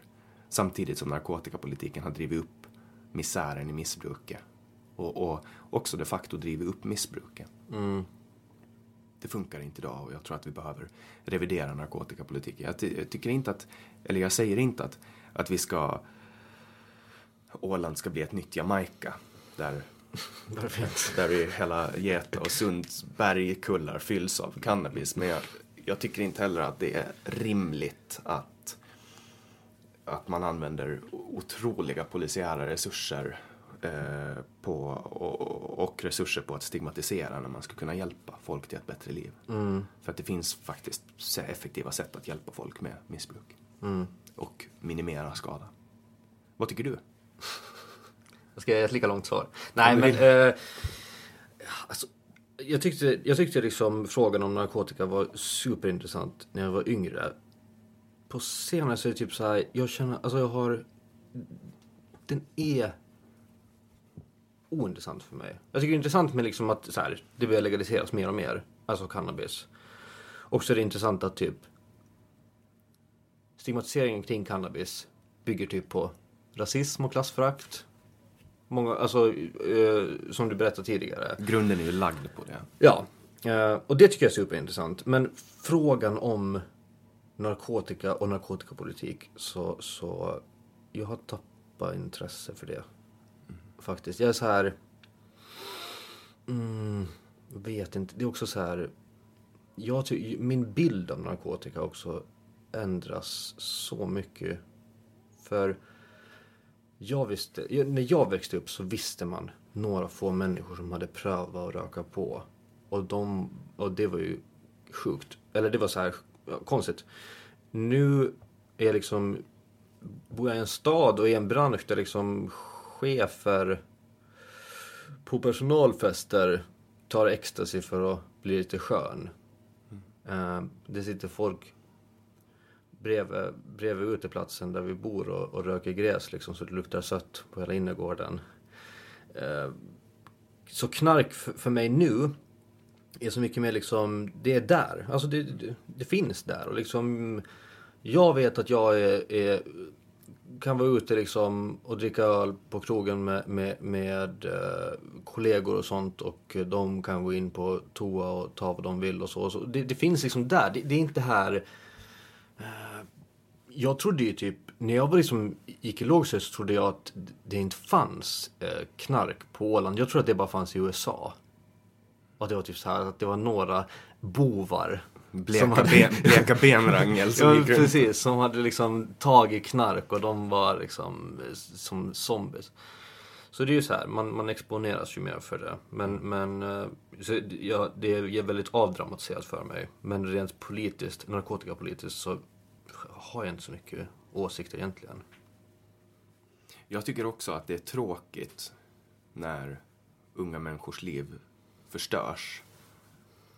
samtidigt som narkotikapolitiken har drivit upp misären i missbruket och, och också de facto drivit upp missbruket. Det funkar inte idag och jag tror att vi behöver revidera narkotikapolitiken. Jag, ty- jag tycker inte att, eller jag säger inte att, att vi ska Åland ska bli ett nytt Jamaica där <laughs> där vi hela Geta och Sundsberg kullar fylls av cannabis. Men jag, jag tycker inte heller att det är rimligt att, att man använder otroliga polisiära resurser eh, på, och, och resurser på att stigmatisera när man ska kunna hjälpa folk till ett bättre liv. För att det finns faktiskt effektiva sätt att hjälpa folk med missbruk. Och minimera skada. Vad tycker du? Jag ska ge ett lika långt svar. Nej, men... Eh, alltså, jag, tyckte, jag tyckte liksom frågan om narkotika var superintressant när jag var yngre. På senare så är det typ så här, jag känner, alltså jag har... Den är ointressant för mig. Jag tycker det är intressant med liksom att så här, det börjar legaliseras mer och mer. Alltså cannabis. Och så är det intressant att typ stigmatiseringen kring cannabis bygger typ på rasism och klassförakt. Många, alltså, eh, som du berättade tidigare. Grunden är ju lagd på det. Ja, eh, och det tycker jag är superintressant. Men frågan om narkotika och narkotikapolitik så, så jag har tappat intresse för det. Faktiskt. Jag är så här... Mm, vet inte. Det är också så här... Jag ty- min bild av narkotika också ändras så mycket. För jag visste, när jag växte upp så visste man några få människor som hade prövat att röka på. och, de, och det var ju sjukt. Eller det var så här ja, konstigt. Nu är jag liksom, bor jag i en stad och i en bransch där liksom chefer på personalfester tar ecstasy för att bli lite skön. Mm. det sitter folk bredvid, bredvid uteplatsen där vi bor och, och röker gräs liksom så det luktar sött på hela innergården. Eh, så knark för mig nu är så mycket mer liksom, det är där. Alltså det, det, det finns där och liksom jag vet att jag är, är, kan vara ute liksom och dricka öl på krogen med, med, med eh, kollegor och sånt och de kan gå in på toa och ta vad de vill och så. Och så. Det, det, finns liksom där. Det, det är inte här... Eh, jag trodde ju typ, när jag var liksom, gick i lågstadiet så trodde jag att det inte fanns eh, knark på Åland. Jag trodde att det bara fanns i USA. Och det var typ så här att det var några bovar Bleka, hade... ben, <laughs> bleka benrangel som gick runt. precis. Som hade liksom tagit knark och de var liksom som zombies. Så det är ju så här, man, man exponeras ju mer för det. Men, men så, ja, det är väldigt avdramatiserat för mig. Men rent politiskt, narkotikapolitiskt så har jag inte så mycket åsikter egentligen. Jag tycker också att det är tråkigt när unga människors liv förstörs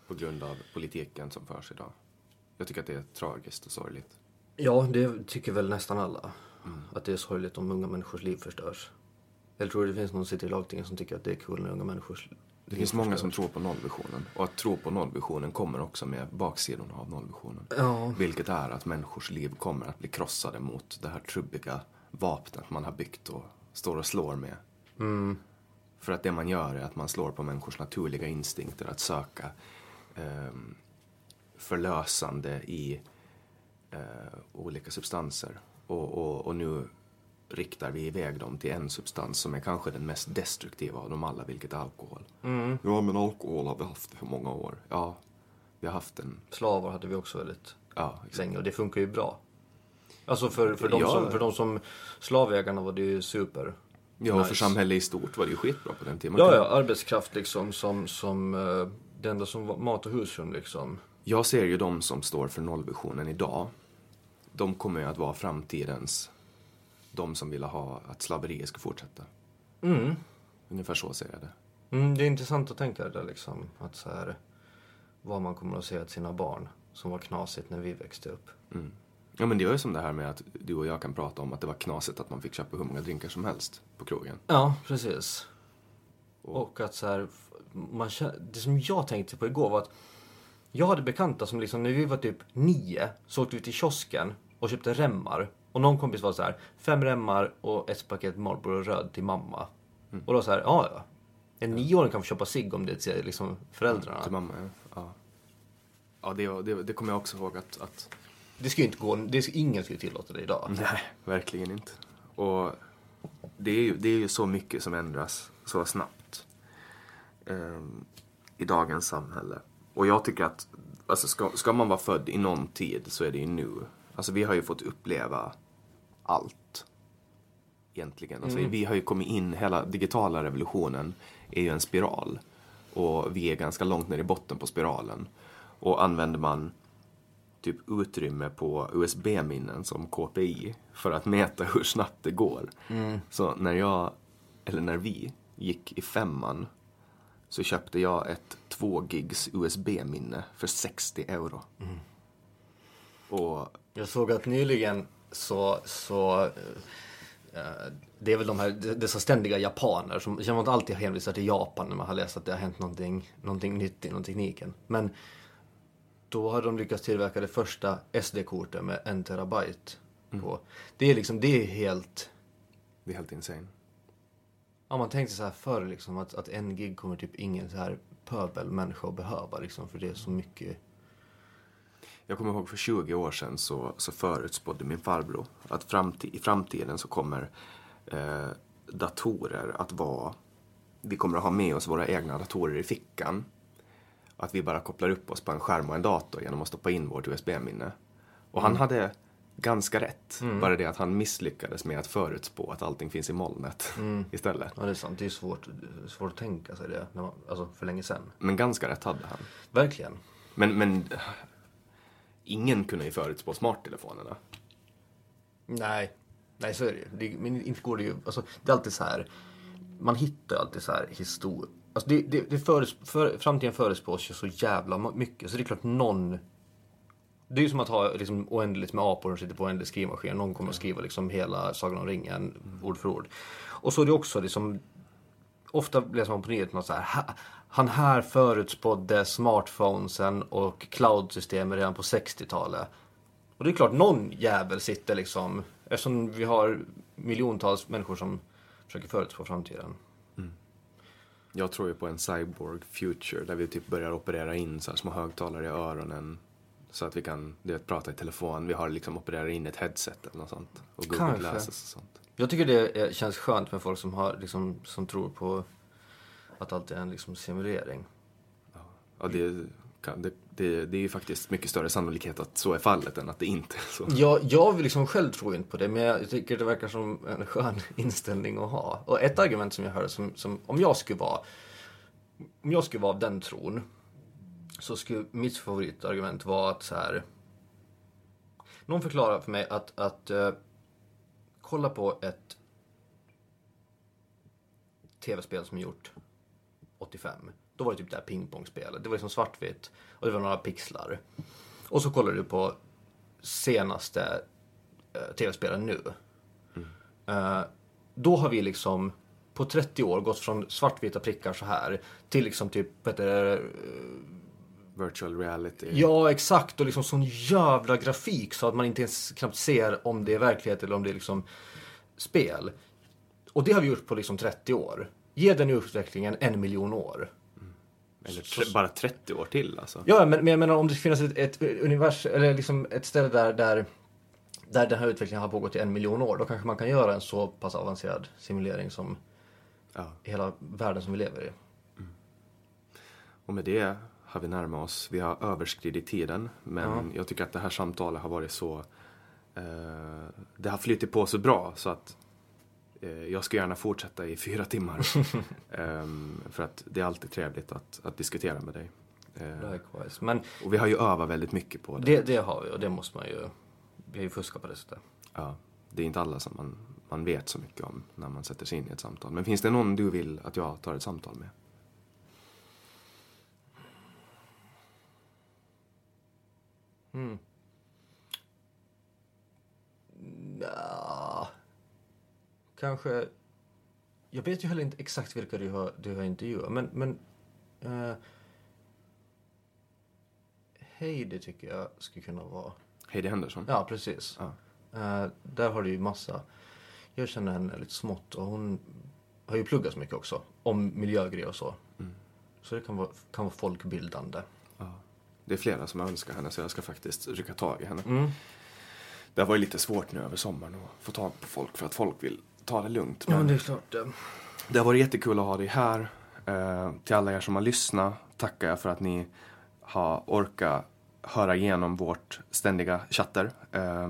på grund av politiken som förs idag. Jag tycker att det är tragiskt och sorgligt. Ja, det tycker väl nästan alla. Mm. Att det är sorgligt om unga människors liv förstörs. Eller tror du det finns någon som sitter i lagtinget som tycker att det är kul när unga människors det finns många som tror på nollvisionen. Och att tro på nollvisionen kommer också med baksidan av nollvisionen. Ja. Vilket är att människors liv kommer att bli krossade mot det här trubbiga vapnet man har byggt och står och slår med. Mm. För att det man gör är att man slår på människors naturliga instinkter att söka eh, förlösande i eh, olika substanser. Och, och, och, nu riktar vi iväg dem till en substans som är kanske den mest destruktiva av dem alla, vilket är alkohol. Mm. Ja, men alkohol har vi haft i många år. Ja, vi har haft en... Slavar hade vi också väldigt ja, länge och det funkar ju bra. Alltså för, för, de, ja. som, för de som slavägarna var det ju super. Ja, nice. för samhället i stort var det ju skitbra på den tiden. Ja, ja, arbetskraft liksom som, som uh, det enda som var mat och husrum liksom. Jag ser ju de som står för nollvisionen idag. De kommer ju att vara framtidens, de som vill ha att slaveriet ska fortsätta. Mm. Ungefär så ser jag det. Mm, det är intressant att tänka det liksom. Att så här, vad man kommer att säga till sina barn som var knasigt när vi växte upp. Mm. Ja men det är ju som det här med att du och jag kan prata om att det var knasigt att man fick köpa hur många drinkar som helst på krogen. Ja, precis. Och, och att så här, man, det som jag tänkte på igår var att jag hade bekanta som liksom, när vi var typ nio så åkte vi till kiosken och köpte remmar. Och någon kompis var så här, fem remmar och ett paket Marlboro röd till mamma. Mm. Och då så här, ja ja. En nioåring kan få köpa cigg om det är till liksom föräldrarna. Till mamma, ja. Ja, ja det, det, det kommer jag också ihåg att, att... Det skulle inte gå, det, ingen skulle tillåta det idag. Nej, verkligen inte. Och det är ju, det är ju så mycket som ändras så snabbt eh, i dagens samhälle. Och jag tycker att alltså ska, ska man vara född i någon tid så är det ju nu. Alltså vi har ju fått uppleva allt. Egentligen. Alltså, mm. Vi har ju kommit in, hela digitala revolutionen är ju en spiral. Och vi är ganska långt ner i botten på spiralen. Och använder man typ utrymme på USB-minnen som KPI för att mäta hur snabbt det går. Mm. Så när jag, eller när vi gick i femman så köpte jag ett 2 gigs USB-minne för 60 euro. Mm. Och... Jag såg att nyligen så, så äh, det är väl de här, dessa ständiga japaner som, jag inte alltid hänvisar till Japan när man har läst att det har hänt någonting, någonting nytt inom tekniken. Men då har de lyckats tillverka det första SD-kortet med en terabyte mm. på. Det är liksom, det är helt... Det är helt insane. Ja, man tänkte så här förr liksom att, att en gig kommer typ ingen så här pöbelmänniska att behöva liksom för det är så mycket. Jag kommer ihåg för 20 år sedan så, så förutspådde min farbror att framtid, i framtiden så kommer eh, datorer att vara, vi kommer att ha med oss våra egna datorer i fickan. Att vi bara kopplar upp oss på en skärm och en dator genom att stoppa in vårt USB-minne. Och han mm. hade ganska rätt. Bara det att han misslyckades med att förutspå att allting finns i molnet <laughs> istället. Ja, det är sant. Det är svårt, svårt att tänka sig det, när man, alltså för länge sedan. Men ganska rätt hade han. Verkligen. Men, men ingen kunde ju förutspå smarttelefonerna. Nej, nej så är det ju. Men inte går det ju, alltså det är alltid så här, man hittar alltid så här historia. Alltså det, det, det föres, för, framtiden förespås ju så jävla mycket, så det är klart någon det är ju som att ha liksom, oändligt med apor som sitter på oändlig skrivmaskin. Någon kommer att skriva liksom hela Sagan om ringen, ord för ord. Och så är det också liksom, ofta läser man på nyheterna så här, "Ha- han här förutspådde smartphonesen och cloud-systemet redan på 60-talet. Och det är klart, någon jävel sitter liksom, eftersom vi har miljontals människor som försöker förutspå framtiden. Jag tror ju på en cyborg future där vi typ börjar operera in så här små högtalare i öronen. Så att vi kan du vet, prata i telefon. Vi har liksom opererat in ett headset eller något sånt. Och Google. Glasses och sånt. Jag tycker det är, känns skönt med folk som, har, liksom, som tror på att allt är en liksom, simulering. Ja, det, kan, det, det, det är ju faktiskt mycket större sannolikhet att så är fallet än att det inte är så. Jag, jag liksom själv tror inte på det, men jag tycker det verkar som en skön <laughs> inställning att ha. Och ett argument som jag hörde, som, som om jag skulle vara om jag skulle vara av den tron, så skulle mitt favoritargument vara att så här. Någon förklarar för mig att, att uh, kolla på ett tv-spel som är gjort 85. Då var det typ det här pingpongspelet. Det var liksom svartvitt och det var några pixlar. Och så kollar du på senaste eh, tv-spelen nu. Eh, då har vi liksom på 30 år gått från svartvita prickar så här till liksom typ, vad heter det, Virtual reality. Ja, exakt. Och liksom sån jävla grafik så att man inte ens knappt ser om det är verklighet eller om det är liksom spel. Och det har vi gjort på liksom 30 år. Ge den utvecklingen en miljon år. Eller tre, bara 30 år till alltså. Ja, men, men jag menar om det finns ett, ett univers, eller liksom ett ställe där, där, där den här utvecklingen har pågått i en miljon år, då kanske man kan göra en så pass avancerad simulering som Ja. hela världen som vi lever i. Och med det har vi närmat oss. Vi har överskridit tiden. Men jag tycker att det här samtalet har varit så... Eh, det har flyttit på så bra så att jag ska gärna fortsätta i fyra timmar. <laughs> Ehm, för att det är alltid trevligt att, att diskutera med dig. Eh, Likewise. Men och vi har ju övat väldigt mycket på det. det, det har vi och det måste man ju, vi har ju fuskat på det sättet. Ja, det är inte alla som man, man vet så mycket om när man sätter sig in i ett samtal. Men finns det någon du vill att jag tar ett samtal med? Ja, kanske... Jag vet ju heller inte exakt vilka du har, du har intervjuat, men... men uh, Heidi tycker jag skulle kunna vara... Heidi Henderson? Ja, precis. Ja. Eh, där har du ju massa... Jag känner henne lite smått och hon har ju pluggat så mycket också. Om miljögrejer och så. Så det kan vara, kan vara folkbildande. Det är flera som önskar henne så jag ska faktiskt rycka tag i henne. Mm. Det har varit lite svårt nu över sommaren att få tag på folk för att folk vill ta det lugnt. Ja, Men men det är klart. det har varit jättekul att ha dig här. Eh, till alla er som har lyssnat tackar jag för att ni har orkat höra igenom vårt ständiga chatter. Eh,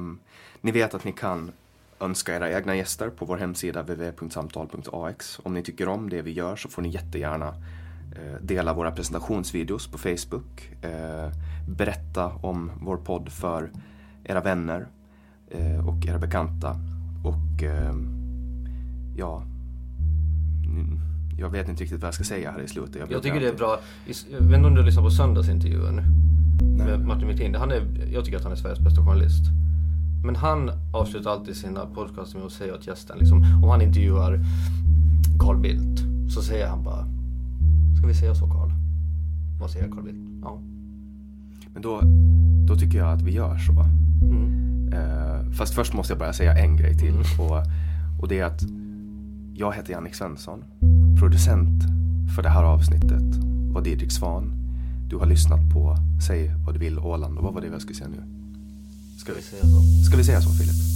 ni vet att ni kan önska era egna gäster på vår hemsida www.samtal.ax. Om ni tycker om det vi gör så får ni jättegärna eh, dela våra presentationsvideos på Facebook. Eh, berätta om vår podd för era vänner eh, och era bekanta. Och eh, ja, mm, jag vet inte riktigt vad jag ska säga här i slutet. Jag brukar tycker det är bra. Jag vet inte om du lyssnar på söndagsintervjun med Martin. Han är, jag tycker att han är Sveriges bästa journalist. Men han avslutar alltid sina podcaster med att säga åt gästen, liksom, om han intervjuar Carl Bildt, så säger han bara Ska vi säga så Carl? Vad säger Carl Bildt? Ja. Men då, då tycker jag att vi gör så. Eh, fast först måste jag bara säga en grej till. Och, och det är att jag heter Jannik Svensson. Producent för det här avsnittet var Didrik Svan. Du har lyssnat på Säg vad du vill Åland. Och vad var det jag skulle säga nu? Ska vi, säga så? ska vi säga så Filip?